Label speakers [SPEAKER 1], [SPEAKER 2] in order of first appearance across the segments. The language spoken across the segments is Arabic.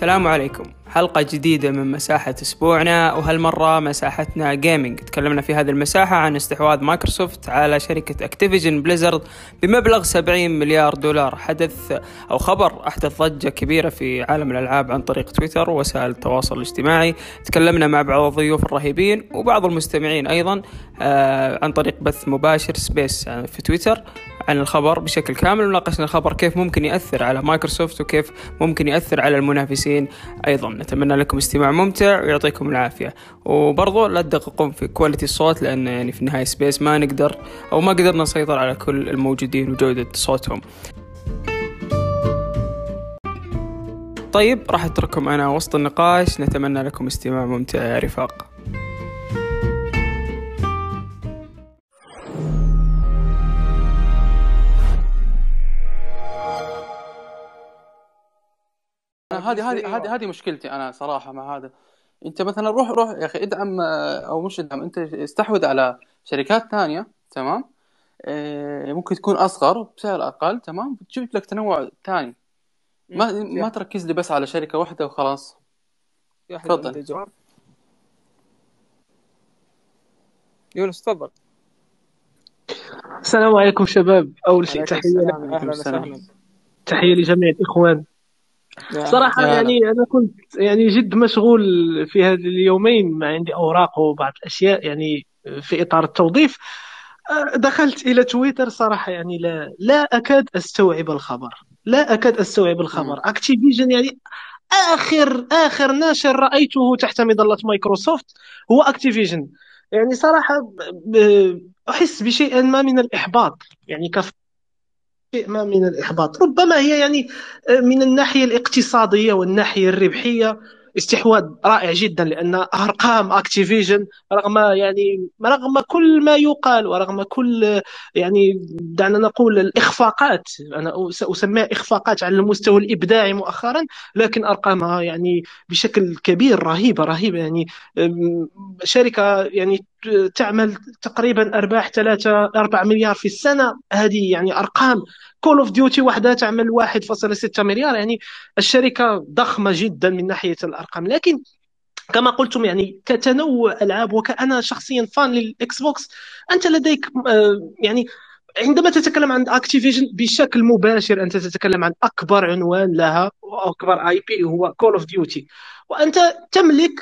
[SPEAKER 1] السلام عليكم. حلقة جديدة من مساحة أسبوعنا وهالمرة مساحتنا gaming تكلمنا في هذه المساحة عن استحواذ مايكروسوفت على شركة اكتيفيجن بليزرد بمبلغ 70 مليار دولار. حدث أو خبر أحدث ضجة كبيرة في عالم الألعاب عن طريق تويتر ووسائل التواصل الاجتماعي. تكلمنا مع بعض الضيوف الرهيبين وبعض المستمعين أيضا آه، عن طريق بث مباشر Space في تويتر. عن الخبر بشكل كامل وناقشنا الخبر كيف ممكن يأثر على مايكروسوفت وكيف ممكن يأثر على المنافسين أيضا. نتمنى لكم استماع ممتع ويعطيكم العافية. وبرضو لا تدققون في quality الصوت لأن يعني في النهاية Space ما نقدر أو ما قدرنا نسيطر على كل الموجودين وجودة صوتهم. طيب راح أترككم أنا وسط النقاش. نتمنى لكم استماع ممتع يا رفاق.
[SPEAKER 2] هذه هذه هذه هذه مشكلتي أنا صراحة مع هذا. أنت مثلا روح روح يا أخي ادعم أو مش ادعم أنت استحوذ على شركات ثانية تمام؟ آه، ممكن تكون أصغر بسعر أقل تمام؟ تجيب لك تنوع ثاني. ما ما تركز لي بس على شركة واحدة وخلاص.
[SPEAKER 1] تفضل. يونس تفضل.
[SPEAKER 3] السلام عليكم شباب. أول شيء تحية
[SPEAKER 1] أهلا وسهلا.
[SPEAKER 3] تحية لجميع الإخوان. صراحة
[SPEAKER 2] يا
[SPEAKER 3] يعني أنا كنت يعني جد مشغول في هذه اليومين ما عندي أوراق وبعض الأشياء يعني في إطار التوظيف. أه، دخلت إلى تويتر صراحة يعني لا لا أكاد أستوعب الخبر لا أكاد أستوعب الخبر. أكتيفيجن يعني آخر آخر ناشر رأيته تحت مظلة مايكروسوفت هو أكتيفيجن يعني صراحة أحس بشيء ما من الإحباط. يعني كف شيء ما من الإحباط. ربما هي يعني آه، من الناحية الاقتصادية والناحية الربحية استحواذ رائع جدا لأن أرقام أكتيفيجن رغم يعني رغم كل ما يقال ورغم كل يعني دعنا نقول الإخفاقات أنا سأسميها إخفاقات على المستوى الإبداعي مؤخرا لكن أرقامها يعني بشكل كبير رهيبة رهيبة يعني أم، شركة يعني تعمل تقريبا أرباح 3 4 مليار في السنة هذه يعني أرقام Call of Duty وحدها تعمل 1.6 مليار. يعني الشركة ضخمة جدا من ناحية الأرقام. لكن كما قلتم يعني كتنوع ألعاب وكأنا شخصيا fan لل Xbox أنت لديك آه، يعني عندما تتكلم عن Activision بشكل مباشر أنت تتكلم عن أكبر عنوان لها وأكبر IP هو Call of Duty وأنت تملك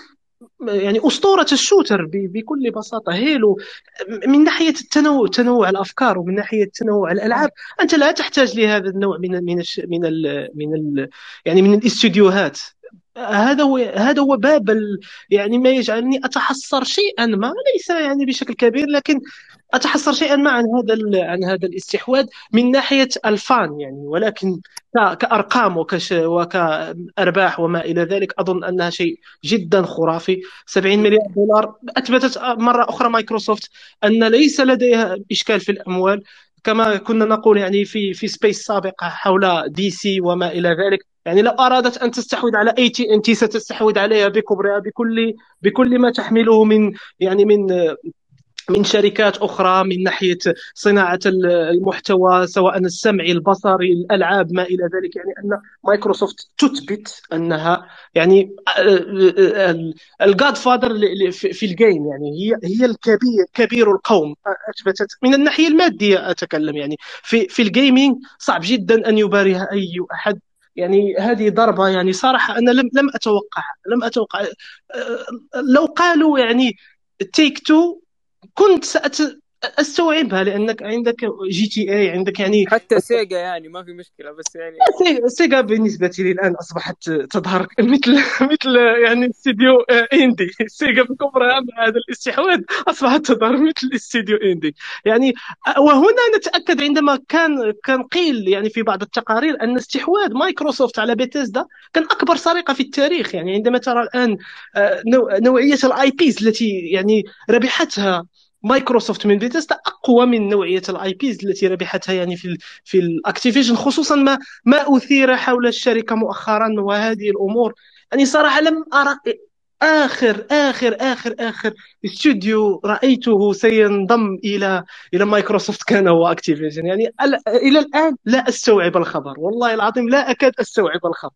[SPEAKER 3] يعني أسطورة الشوتر بكل بساطة. هيلو من ناحية التنوع تنوع الأفكار ومن ناحية تنوع الألعاب أنت لا تحتاج لهذا النوع من من الش- من ال من ال يعني من الاستديوهات. هذا هو هذا هو باب يعني ما يجعلني اتحسر شيئا ما ليس يعني بشكل كبير لكن اتحسر شيئا ما عن هذا عن هذا الاستحواذ من ناحية الفان يعني. ولكن كأرقام وكش وكأرباح وما إلى ذلك أظن أنها شيء جدا خرافي. 70 مليار دولار أثبتت مرة أخرى مايكروسوفت أن ليس لديها إشكال في الأموال. كما كنا نقول يعني في في space سابقة حول DC وما إلى ذلك. يعني لو أرادت أن تستحوذ على أي تي ان تي ستستحوذ عليها بكبرها بكل بكل ما تحمله من يعني من من شركات أخرى من ناحية صناعة المحتوى سواء السمعي البصري الألعاب ما إلى ذلك. يعني أن مايكروسوفت تثبت أنها يعني ال Godfather في ال game يعني هي هي الكبير كبير القوم أثبتت. من الناحية المادية أتكلم. يعني في في ال gaming صعب جدا أن يباريها أي أحد. يعني هذه ضربة. يعني صراحة أنا لم لم أتوقعها لم أتوقع. لو قالوا يعني Take-Two كنت سأت... أستوعبها لأنك عندك GTA عندك يعني
[SPEAKER 1] حتى سيجا يعني ما في مشكلة بس يعني
[SPEAKER 3] سيجا- سيجا بالنسبة لي الآن أصبحت تظهر مثل مثل يعني استديو indie. Sega بكبرها مع هذا الاستحواذ أصبحت تظهر مثل استديو indie. يعني وهنا نتأكد عندما كان كان قيل يعني في بعض التقارير أن استحواذ مايكروسوفت على بيتيزدا كان أكبر سرقة في التاريخ. يعني عندما ترى الآن آه، نوع- نوعية ال IPs التي يعني ربحتها مايكروسوفت من بيتيستا أقوى من نوعية ال IPs التي ربحتها يعني في ال في ال Activision خصوصا ما ما أثير حول الشركة مؤخرا وهذه الأمور. يعني صراحة لم أرى آخر آخر آخر آخر استوديو رأيته سينضم إلى إلى مايكروسوفت كان هو Activision يعني ال- إلى الآن لا أستوعب الخبر. والله العظيم لا أكاد أستوعب الخبر.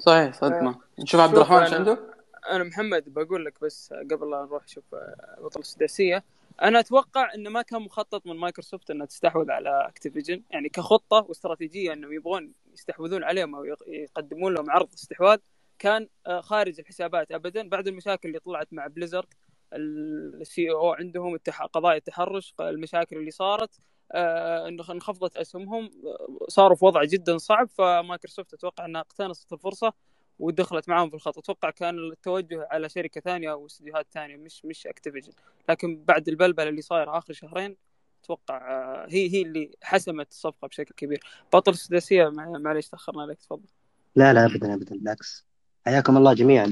[SPEAKER 2] صحيح صدمة. نشوف عبد الرحمن إيش عنده؟
[SPEAKER 1] أنا محمد بقول لك بس قبل لا نروح نشوف بطل السداسية. أنا أتوقع إنه ما كان مخطط من مايكروسوفت انها تستحوذ على Activision يعني كخطة واستراتيجية إنهم يبغون يستحوذون عليهم أو يقدمون لهم عرض استحواذ كان آه، خارج الحسابات ابدا. بعد المشاكل اللي طلعت مع Blizzard ال CEO عندهم قضايا التحرش المشاكل اللي صارت آه، إنخفضت أسهمهم صاروا في وضع جدا صعب. فمايكروسوفت أتوقع إنها اقتنصت الفرصة ودخلت معاهم في الخط. أتوقع كان التوجه على شركة ثانية أو استديوهات ثانية مش مش Activision لكن بعد البلبلة اللي صايره آخر شهرين أتوقع آه، هي هي اللي حسمت الصفقة بشكل كبير. بطل السداسية معليش تأخرنا عليك تفضل.
[SPEAKER 4] لا لا ابدا ابدا بالعكس. حياكم الله جميعا.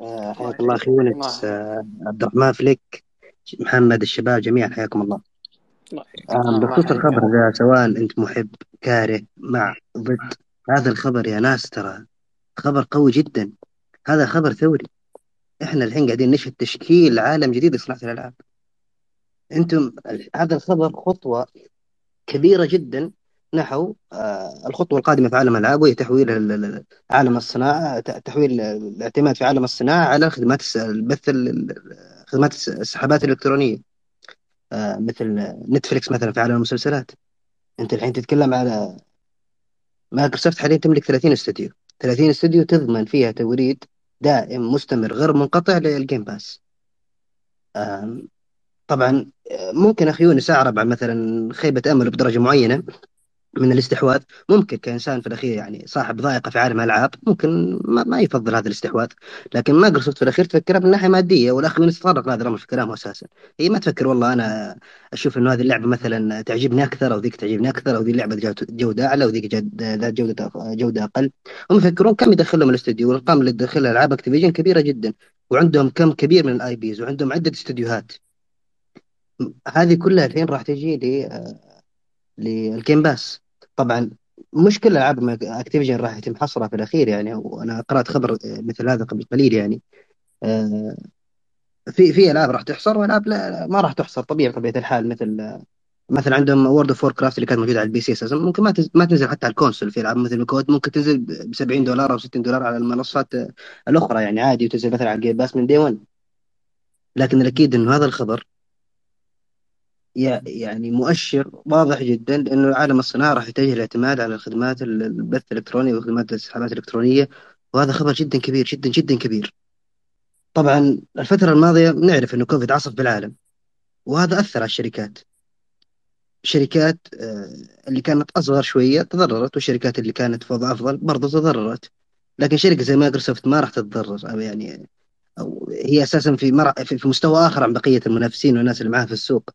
[SPEAKER 4] آه، حياك الله أخي يونس. آه، عبد الرحمن فليك محمد الشباب جميعا حياكم الله. بخصوص الخبر ذا سواء أنت محب كاره مع ضد. هذا الخبر يا ناس ترى خبر قوي جدا. هذا خبر ثوري. إحنا الحين قاعدين نشهد تشكيل عالم جديد لصناعة الألعاب. أنتم هذا الخبر خطوة كبيرة جدا نحو آه، الخطوة القادمة في عالم الالعاب وهي تحويل عالم الصناعة تحويل الاعتماد في عالم الصناعة على خدمات البث خدمات السحابات الإلكترونية. آه، مثل Netflix مثلا في عالم المسلسلات. أنت الحين تتكلم على مايكروسوفت حاليا تملك 30 استوديو. 30 استوديو تضمن فيها توريد دائم مستمر غير منقطع لل Game Pass طبعا ممكن أخي يونس أعرب عن مثلا خيبة أمل بدرجة معينة. من الاستحواذ. ممكن كإنسان في الأخير يعني صاحب ذائقه في عالم الألعاب ممكن ما, ما يفضل هذا الاستحواذ. لكن مايكروسوفت في الأخير تفكرها من ناحية مادية والأخ يونس تطرق لهذا الأمر في كلامه أساسا. هي ما تفكر والله أنا أشوف إنه هذه اللعبة مثلا تعجبني أكثر أو ذيك تعجبني أكثر أو ذي اللعبة جوده أعلى وذيك ذات جوده جودة أقل. هم يفكرون كم يدخل لهم الاستوديو؟ والأرقام اللي تدخلها ألعاب Activision كبيرة جدا وعندهم كم كبير من ال IPs وعندهم عدة استديوهات هذه كلها الحين راح تجي ل لل Game Pass طبعا مش كل العاب Activision راح يتم حصرها في الأخير يعني وأنا قرأت خبر مثل هذا قبل قليل يعني. آه، في في ألعاب راح تحصر وألعاب لا ما راح تحصر طبيعي بطبيعه الحال مثل مثلا عندهم World of Warcraft اللي كانت موجودة على ال PC أساسا ممكن ما ما تنزل حتى على ال console في ألعاب مثل ال COD ممكن تنزل ب 70 دولار أو 60 دولار على المنصات الأخرى يعني عادي وتنزل مثلا على ال Game Pass من day 1 لكن الأكيد إنه هذا الخبر يعني مؤشر واضح جدا انه عالم الصناعه راح يتجه الاعتماد على الخدمات البث الإلكتروني وخدمات السحابات الإلكترونية وهذا خبر جدا كبير جدا جدا كبير. طبعا الفترة الماضية نعرف إنه كوفيد عصف بالعالم وهذا أثر على الشركات. الشركات آه، اللي كانت أصغر شوية تضررت والشركات اللي كانت في وضع أفضل برضه تضررت. لكن شركة زي مايكروسوفت ما راح تتضرر أو يعني أو هي أساسا في في مستوى آخر عن بقية المنافسين والناس اللي معاها في السوق.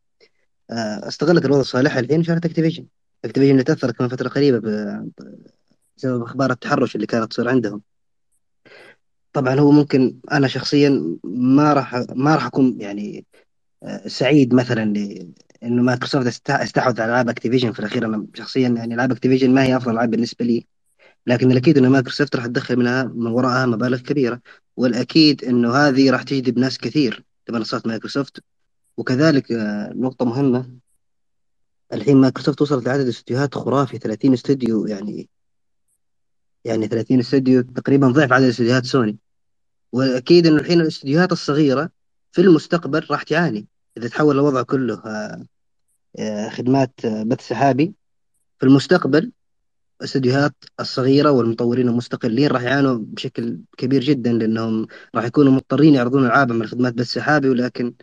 [SPEAKER 4] آه، استغلت الوضع الصالح الحين شرت Activision Activision اللي تأثرت كمان فترة قريبة بسبب أخبار التحرش اللي كانت تصير عندهم. طبعا هو ممكن أنا شخصيا ما راح ما راح أكون يعني آه، سعيد مثلا إنه مايكروسوفت استحوذ على ألعاب Activision في الأخير. أنا شخصيا يعني ألعاب Activision ما هي أفضل ألعاب بالنسبة لي. لكن الأكيد إنه مايكروسوفت راح تدخل منها من وراءها مبالغ كبيرة. والأكيد إنه هذه راح تجذب ناس كثير. لمنصات مايكروسوفت وكذلك آه، نقطة مهمة. الحين مايكروسوفت وصلت لعدد استديوهات خرافي 30 استوديو يعني يعني 30 استوديو تقريبا ضعف عدد استديوهات سوني. وأكيد إنه الحين الاستديوهات الصغيرة في المستقبل راح تعاني. إذا تحول الوضع كله آه، آه، خدمات بث سحابي في المستقبل الاستديوهات الصغيرة والمطورين المستقلين راح يعانوا بشكل كبير جدا لأنهم راح يكونوا مضطرين يعرضون ألعابهم على خدمات بث سحابي ولكن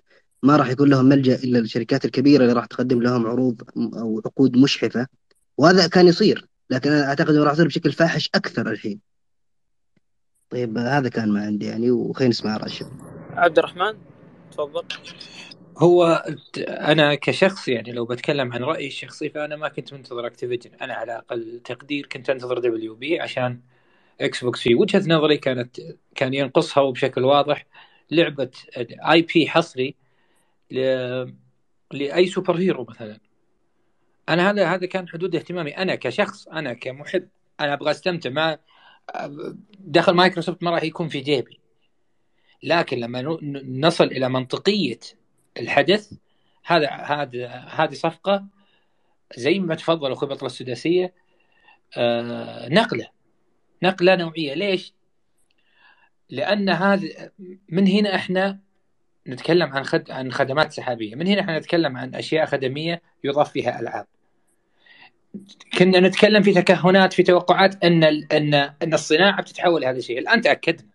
[SPEAKER 4] ما راح يكون لهم ملجأ إلا الشركات الكبيرة اللي راح تقدم لهم عروض أو عقود مجحفة. وهذا كان يصير لكن أنا أعتقد أنه راح يصير بشكل فاحش أكثر الحين. طيب هذا كان ما عندي يعني وخلينا نسمع راشد
[SPEAKER 1] عبد الرحمن تفضل.
[SPEAKER 5] هو أنا كشخص يعني لو بتكلم عن رأيي الشخصي فأنا ما كنت منتظر Activision أنا على أقل تقدير كنت أنتظر WB عشان إكس بوكس في وجهة نظري كانت كان ينقصها وبشكل واضح لعبة IP حصري ل... لأي super hero مثلا. أنا هذا هذا كان حدود اهتمامي. أنا كشخص أنا كمحب أنا أبغى أستمتع مع دخل مايكروسوفت ما راح يكون في جيبي. لكن لما نصل إلى منطقية الحدث هذا هذا هذه صفقة زي ما تفضل أخوي بطل السداسية آه نقلة. نقلة نوعية. ليش؟ لأن هذا من هنا إحنا نتكلم عن خد... عن خدمات سحابية. من هنا إحنا نتكلم عن أشياء خدمية يضاف فيها ألعاب. كنا نتكلم في تكهنات في توقعات أن ال... ان أن الصناعة بتتحول لهذا الشيء. الآن تأكدنا.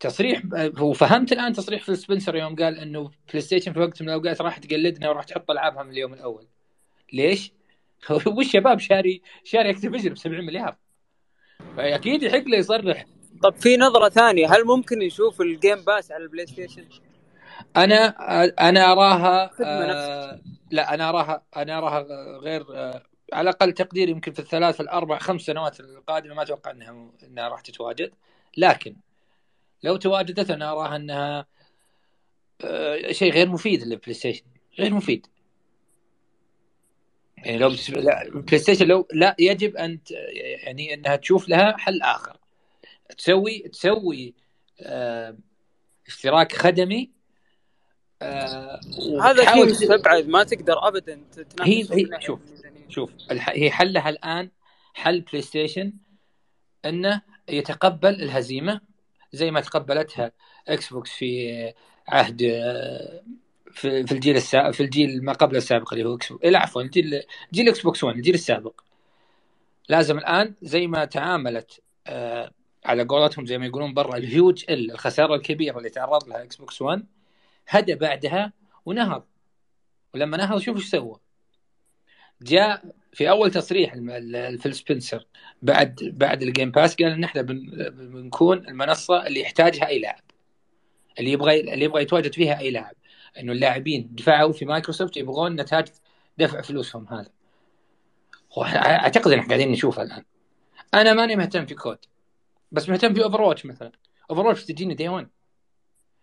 [SPEAKER 5] تصريح وفهمت الآن تصريح فيل سبنسر يوم قال إنه بلاي ستيشن في وقت من الأوقات راح تقلدنا وراح تحط العابها من اليوم الأول. ليش؟ والشباب شاري شاري Activision ب 70 مليار. فأكيد يحق له يصرح
[SPEAKER 1] طب في نظرة ثانية هل ممكن نشوف ال Game Pass على البلاي ستيشن؟
[SPEAKER 5] أنا أنا أراها آه لا أنا أراها أنا أراها غير آه على أقل تقدير يمكن في الثلاث الأربع خمس سنوات القادمة ما أتوقع إنها إنها راح تتواجد. لكن لو تواجدت أنا أراها إنها آه شيء غير مفيد للبلاي ستيشن غير مفيد. يعني لو بلاي ستيشن لو لا يجب أن يعني إنها تشوف لها حل آخر. تسوي تسوي آه اشتراك خدمي
[SPEAKER 1] آه هذا شيء مستبعد ما تقدر ابدا
[SPEAKER 5] هي, هي شوف شوف هي حلها الآن حل بلاي ستيشن إنه يتقبل الهزيمة زي ما تقبلتها إكس بوكس في عهد في, في الجيل السابق في الجيل ما قبل السابق اللي هو إكس بوكس لا عفوا الجيل جيل إكس بوكس 1 الجيل السابق. لازم الآن زي ما تعاملت آه على قولتهم زي ما يقولون برا الهيوج ال الخسارة الكبيرة اللي تعرض لها إكس بوكس 1 هدى بعدها ونهض. ولما نهض شوف إيش سوى. جاء في أول تصريح فيل سبنسر بعد بعد ال Game Pass قال إن إحنا بنكون المنصة اللي يحتاجها أي لاعب. اللي يبغى اللي يبغى يتواجد فيها أي لاعب. إنه اللاعبين دفعوا في مايكروسوفت يبغون نتاج دفع فلوسهم هذا. اعتقد إن إحنا قاعدين نشوفها الآن. أنا ماني مهتم في كود. بس مهتم في Overwatch مثلا. Overwatch تجيني day 1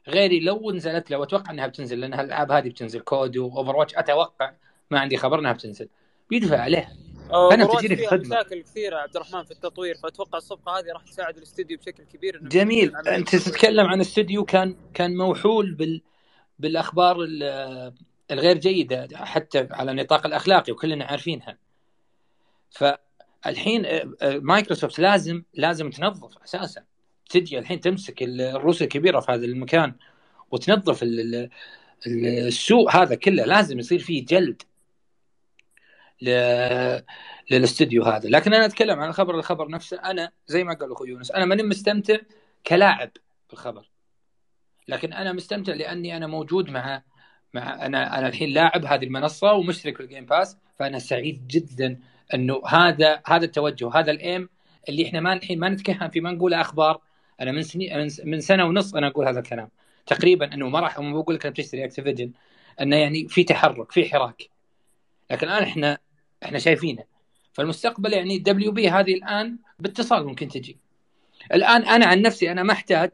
[SPEAKER 5] غيري لو نزلت لو أتوقع إنها بتنزل لأن الالعاب هذه بتنزل. كود و Overwatch أتوقع ما عندي خبر إنها بتنزل. بيدفع عليها
[SPEAKER 1] أنا بتجيني في خدمه مشاكل كثيرة عبد الرحمن في التطوير فأتوقع الصفقة هذه راح تساعد الاستوديو بشكل كبير
[SPEAKER 5] جميل. أنت تتكلم عن استوديو كان كان موحول بال بالأخبار الغير جيدة حتى على النطاق الأخلاقي وكلنا عارفينها. فالحين مايكروسوفت لازم لازم تنظف أساسا. تجي الحين تمسك الروس الكبيرة في هذا المكان وتنظف السوق هذا كله. لازم يصير فيه جلد للاستوديو هذا. لكن أنا أتكلم عن الخبر الخبر نفسه. أنا زي ما قال أخوي يونس أنا ماني مستمتع كلاعب بالخبر. لكن أنا مستمتع لأني أنا موجود مع مع أنا أنا الحين لاعب هذه المنصة ومشترك في ال Game Pass فأنا سعيد جدا إنه هذا هذا التوجه هذا ال aim اللي إحنا ما الحين ما نتكهن في ما نقول أخبار. أنا من سنين من سنة ونص أنا أقول هذا الكلام. تقريبا إنه ما راح بقول لك انك تشتري Activision إنه يعني في تحرك في حراك. لكن الآن إحنا إحنا شايفينه. فالمستقبل يعني WB هذه الآن باتصال ممكن تجي. الآن أنا عن نفسي أنا ما أحتاج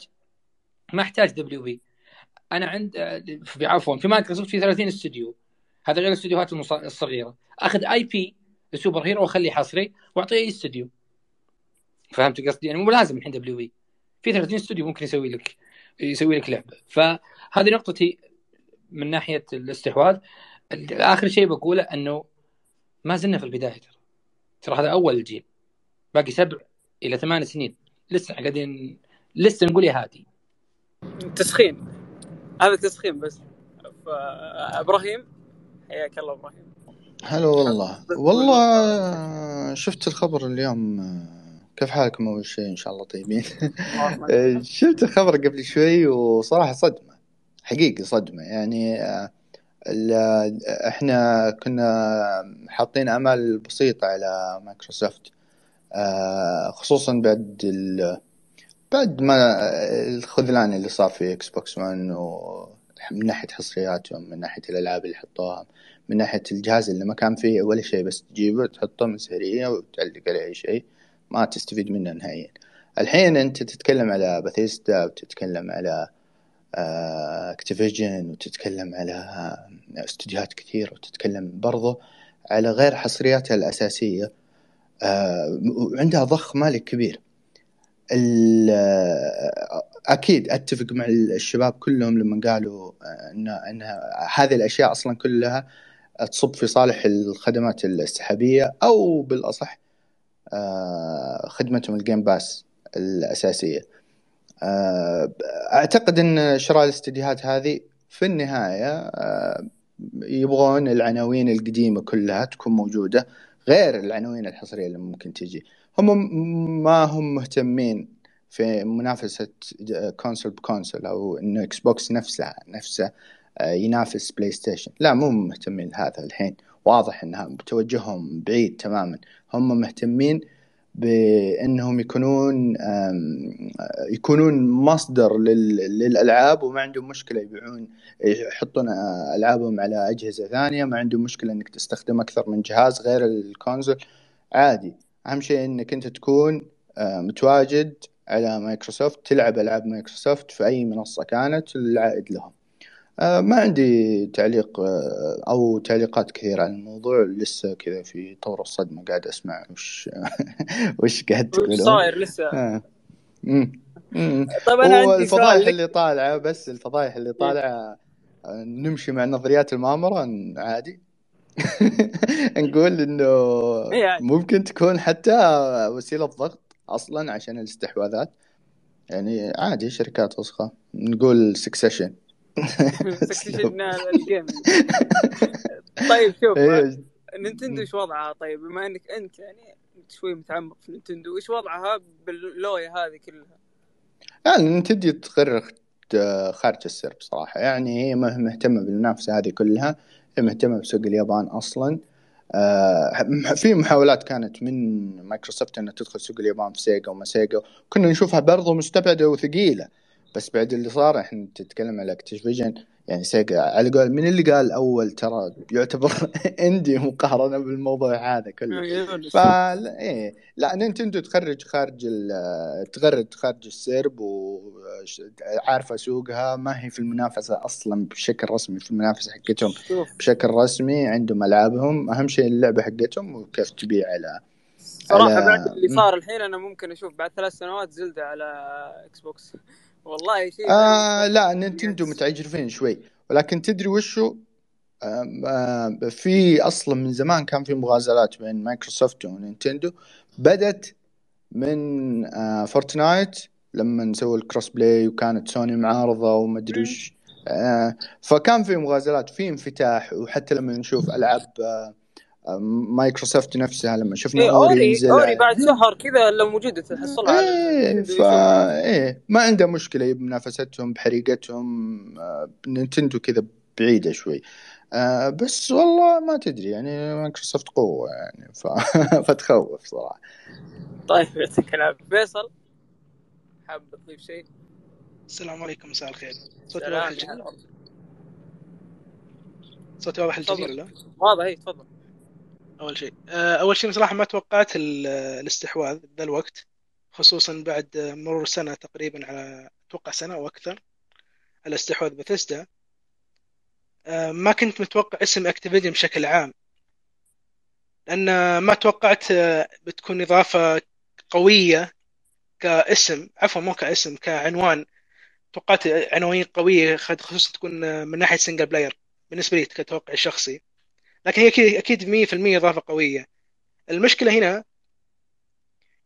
[SPEAKER 5] ما أحتاج WB أنا عند عفوا في مايكروسوفت في 30 استوديو. هذا غير الاستديوهات الصغيرة. أخذ IP ل super hero واخليه حصري واعطيه اي استوديو فهمت قصدي؟ يعني مو لازم الحين WB في 30 استوديو ممكن يسوي لك يسوي لك لعبة. فهذه نقطتي من ناحية الاستحواذ. آخر شيء بقوله إنه ما زلنا في البداية ترى. ترى هذا أول الجيل باقي سبع إلى ثمان سنين. لسه قاعدين لسه نقول يا هادي.
[SPEAKER 1] تسخين. هذا تسخين بس. إبراهيم حياك الله إبراهيم.
[SPEAKER 6] هلا والله. والله شفت الخبر اليوم كيف حالكم أول شيء؟ إن شاء الله طيبين. شفت الخبر قبل شوي وصراحة صدمة حقيقي صدمة. يعني إحنا كنا حاطين امال بسيطه على مايكروسوفت خصوصا بعد بعد ما الخذلان اللي صار في إكس بوكس 1 من ناحية حصرياتهم من ناحية الألعاب اللي حطوها. من ناحية الجهاز اللي ما كان فيه ولا شيء بس تجيبه تحطه من سهريه وتعلق عليه أي شيء ما تستفيد منه نهائيا. الحين أنت تتكلم على باثيستا وتتكلم على Activision وتتكلم على استديوهات كثير وتتكلم برضو على غير حصرياتها الأساسية وعندها ضخ مالي كبير. أكيد أتفق مع الشباب كلهم لما قالوا أن, أن هذه الأشياء أصلا كلها تصب في صالح الخدمات السحابية أو بالأصح آه، خدمتهم الجيم باس الأساسية. آه، أعتقد أن شراء الاستديوهات هذه في النهاية آه، يبغون العناوين القديمة كلها تكون موجودة غير العناوين الحصرية اللي ممكن تجي. هم ما هم مهتمين في منافسة console ب console أو إنه إكس بوكس نفسه نفسه ينافس بلاي ستيشن لا مو مهتمين لهذا الحين. واضح انها توجههم بعيد تماما. هم مهتمين بإنهم يكونون يكونون مصدر للألعاب وما عندهم مشكلة يبيعون يحطون ألعابهم على أجهزة ثانية. ما عندهم مشكلة إنك تستخدم أكثر من جهاز غير ال console. عادي. أهم شيء إنك أنت تكون متواجد على مايكروسوفت تلعب ألعاب مايكروسوفت في أي منصة كانت العائد لهم. آه، ما عندي تعليق آه، أو تعليقات كثيرة عن الموضوع. لسه كذا في طور الصدمة قاعد أسمع وش وش قاعد تقولون.
[SPEAKER 1] وش صاير لسه.
[SPEAKER 6] آه.
[SPEAKER 1] طيب أنا عندي
[SPEAKER 6] الفضايح اللي طالعة بس الفضايح اللي طالعة نمشي مع نظريات المؤامرة عادي. نقول إنه
[SPEAKER 1] يعني.
[SPEAKER 6] ممكن تكون حتى وسيلة ضغط أصلا عشان الاستحواذات. يعني عادي شركات وسخة. نقول Succession
[SPEAKER 1] Succession الجيم. طيب شوف
[SPEAKER 6] إيه.
[SPEAKER 1] نينتندو إيش وضعها؟ طيب بما إنك أنت يعني شوي متعمق في نينتندو إيش وضعها باللوية هذه كلها؟
[SPEAKER 6] يعني نينتندو تغرد خارج السرب بصراحة يعني هي مهتمة بالمنافسة هذه كلها هي مهتمة بسوق اليابان أصلا. آه في محاولات كانت من مايكروسوفت إنها تدخل سوق اليابان في سيجا وما سيجا كنا نشوفها برضو مستبعدة وثقيلة. بس بعد اللي صار إحنا تتكلم على Activision يعني سيجا على قول من اللي قال أول ترى يعتبر indie مقارنة بالموضوع هذا كله. فا إيه. لا نينتندو تغرد خارج تغرد خارج السرب وعارفه سوقها. ما هي في المنافسة أصلا بشكل رسمي في المنافسة حقتهم بشكل رسمي عندهم ألعابهم. أهم شيء اللعبة حقتهم وكيف تبيع على
[SPEAKER 1] صراحة على... بعد اللي صار الحين أنا ممكن أشوف بعد ثلاث سنوات Zelda على إكس بوكس والله شيء
[SPEAKER 6] آه لا نينتندو متعجرفين شوي. ولكن تدري وشو؟ آه آه في أصلا من زمان كان في مغازلات بين مايكروسوفت ونينتندو بدت من آه Fortnite لما سووا ال cross-play وكانت سوني معارضة ومدري وش. آه فكان في مغازلات في انفتاح وحتى لما نشوف ألعاب آه مايكروسوفت نفسها لما شفنا
[SPEAKER 1] إيه Ori ينزل Ori بعد شهر كذا لو موجودة تحصلها
[SPEAKER 6] إيه فا إيه ما عنده مشكلة بمنافستهم بطريقتهم آه نينتندو كذا بعيدة شوي. آه بس والله ما تدري يعني مايكروسوفت قوة يعني ف... فتخوف صراحة.
[SPEAKER 1] طيب يعطيك العافية. فيصل حاب تضيف شيء؟
[SPEAKER 7] السلام عليكم مساء الخير. صوتي واضح للجميع؟ صوتي واضح للجميع ولا؟
[SPEAKER 1] واضح اي تفضل.
[SPEAKER 7] أول شيء. آه، أول شيء صراحة ما توقعت الاستحواذ ذا الوقت خصوصا بعد مرور سنة تقريبا على أتوقع سنة أو أكثر على استحواذ بثيسدا آه، ما كنت متوقع اسم Activision بشكل عام لأن ما توقعت آه، بتكون إضافة قوية كاسم عفوا مو كاسم كعنوان. توقعت عناوين قوية خصوصا تكون من ناحية single player بالنسبة لي كتوقع شخصي. لكن هي أكيد أكيد 100% إضافة قوية. المشكلة هنا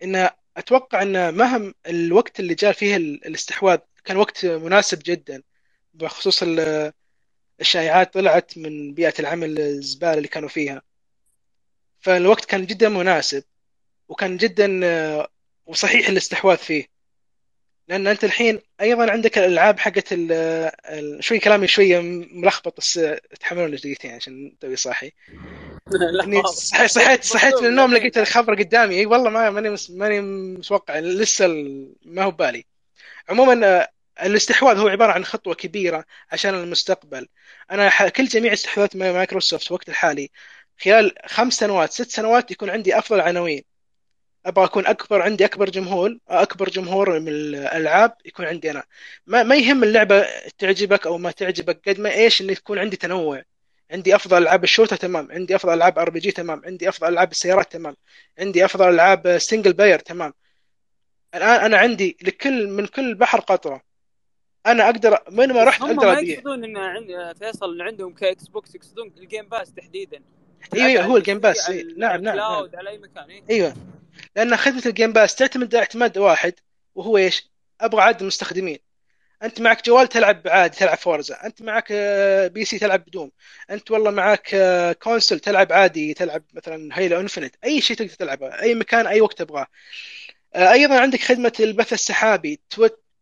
[SPEAKER 7] إن أتوقع إن مهم الوقت اللي جاء فيه الاستحواذ كان وقت مناسب جدا بخصوص الشائعات طلعت من بيئة العمل الزبالة اللي كانوا فيها. فالوقت كان جدا مناسب وكان جدا وصحيح الاستحواذ فيه. لأن أنت الحين أيضا عندك الألعاب حقت شوي كلامي شوية ملخبط بس تحملون دقيقتين عشان توي صاحي. صحيت صحيت من النوم لقيت الخبر قدامي. إي والله ما ماني ماني متوقع. لسه ما هو بالي عموما الاستحواذ هو عبارة عن خطوة كبيرة عشان المستقبل. أنا كل جميع استحواذات مايكروسوفت في الوقت الحالي خلال خمس سنوات ست سنوات يكون عندي أفضل عناوين. أبغى أكون أكبر عندي أكبر جمهور أكبر جمهور من الألعاب يكون عندي أنا. ما, ما يهم اللعبة تعجبك أو ما تعجبك قد ما إيش إنه يكون عندي تنوع. عندي أفضل ألعاب ال shooter تمام عندي أفضل ألعاب RPG تمام عندي أفضل ألعاب السيارات تمام عندي أفضل ألعاب single player تمام. الآن أنا عندي لكل من كل بحر قطرة. أنا أقدر من ما رحت أقدر
[SPEAKER 1] أبيع. هم ما يقصدون إن عند فيصل عندهم كإكس بوكس يقصدون ال Game Pass تحديدا.
[SPEAKER 7] إيوه هو ال Game Pass نعم نعم
[SPEAKER 1] cloud على أي مكان
[SPEAKER 7] إيوه. لأن خدمة ال Game Pass تعتمد اعتماد واحد وهو إيش؟ أبغى عدد المستخدمين. أنت معك جوال تلعب عادي تلعب Forza أنت معك آه، PC تلعب ب Doom أنت والله معك آه، console تلعب عادي تلعب مثلا Halo Infinite أي شيء تقدر تلعبه أي مكان أي وقت تبغاه. آه، أيضا عندك خدمة البث السحابي.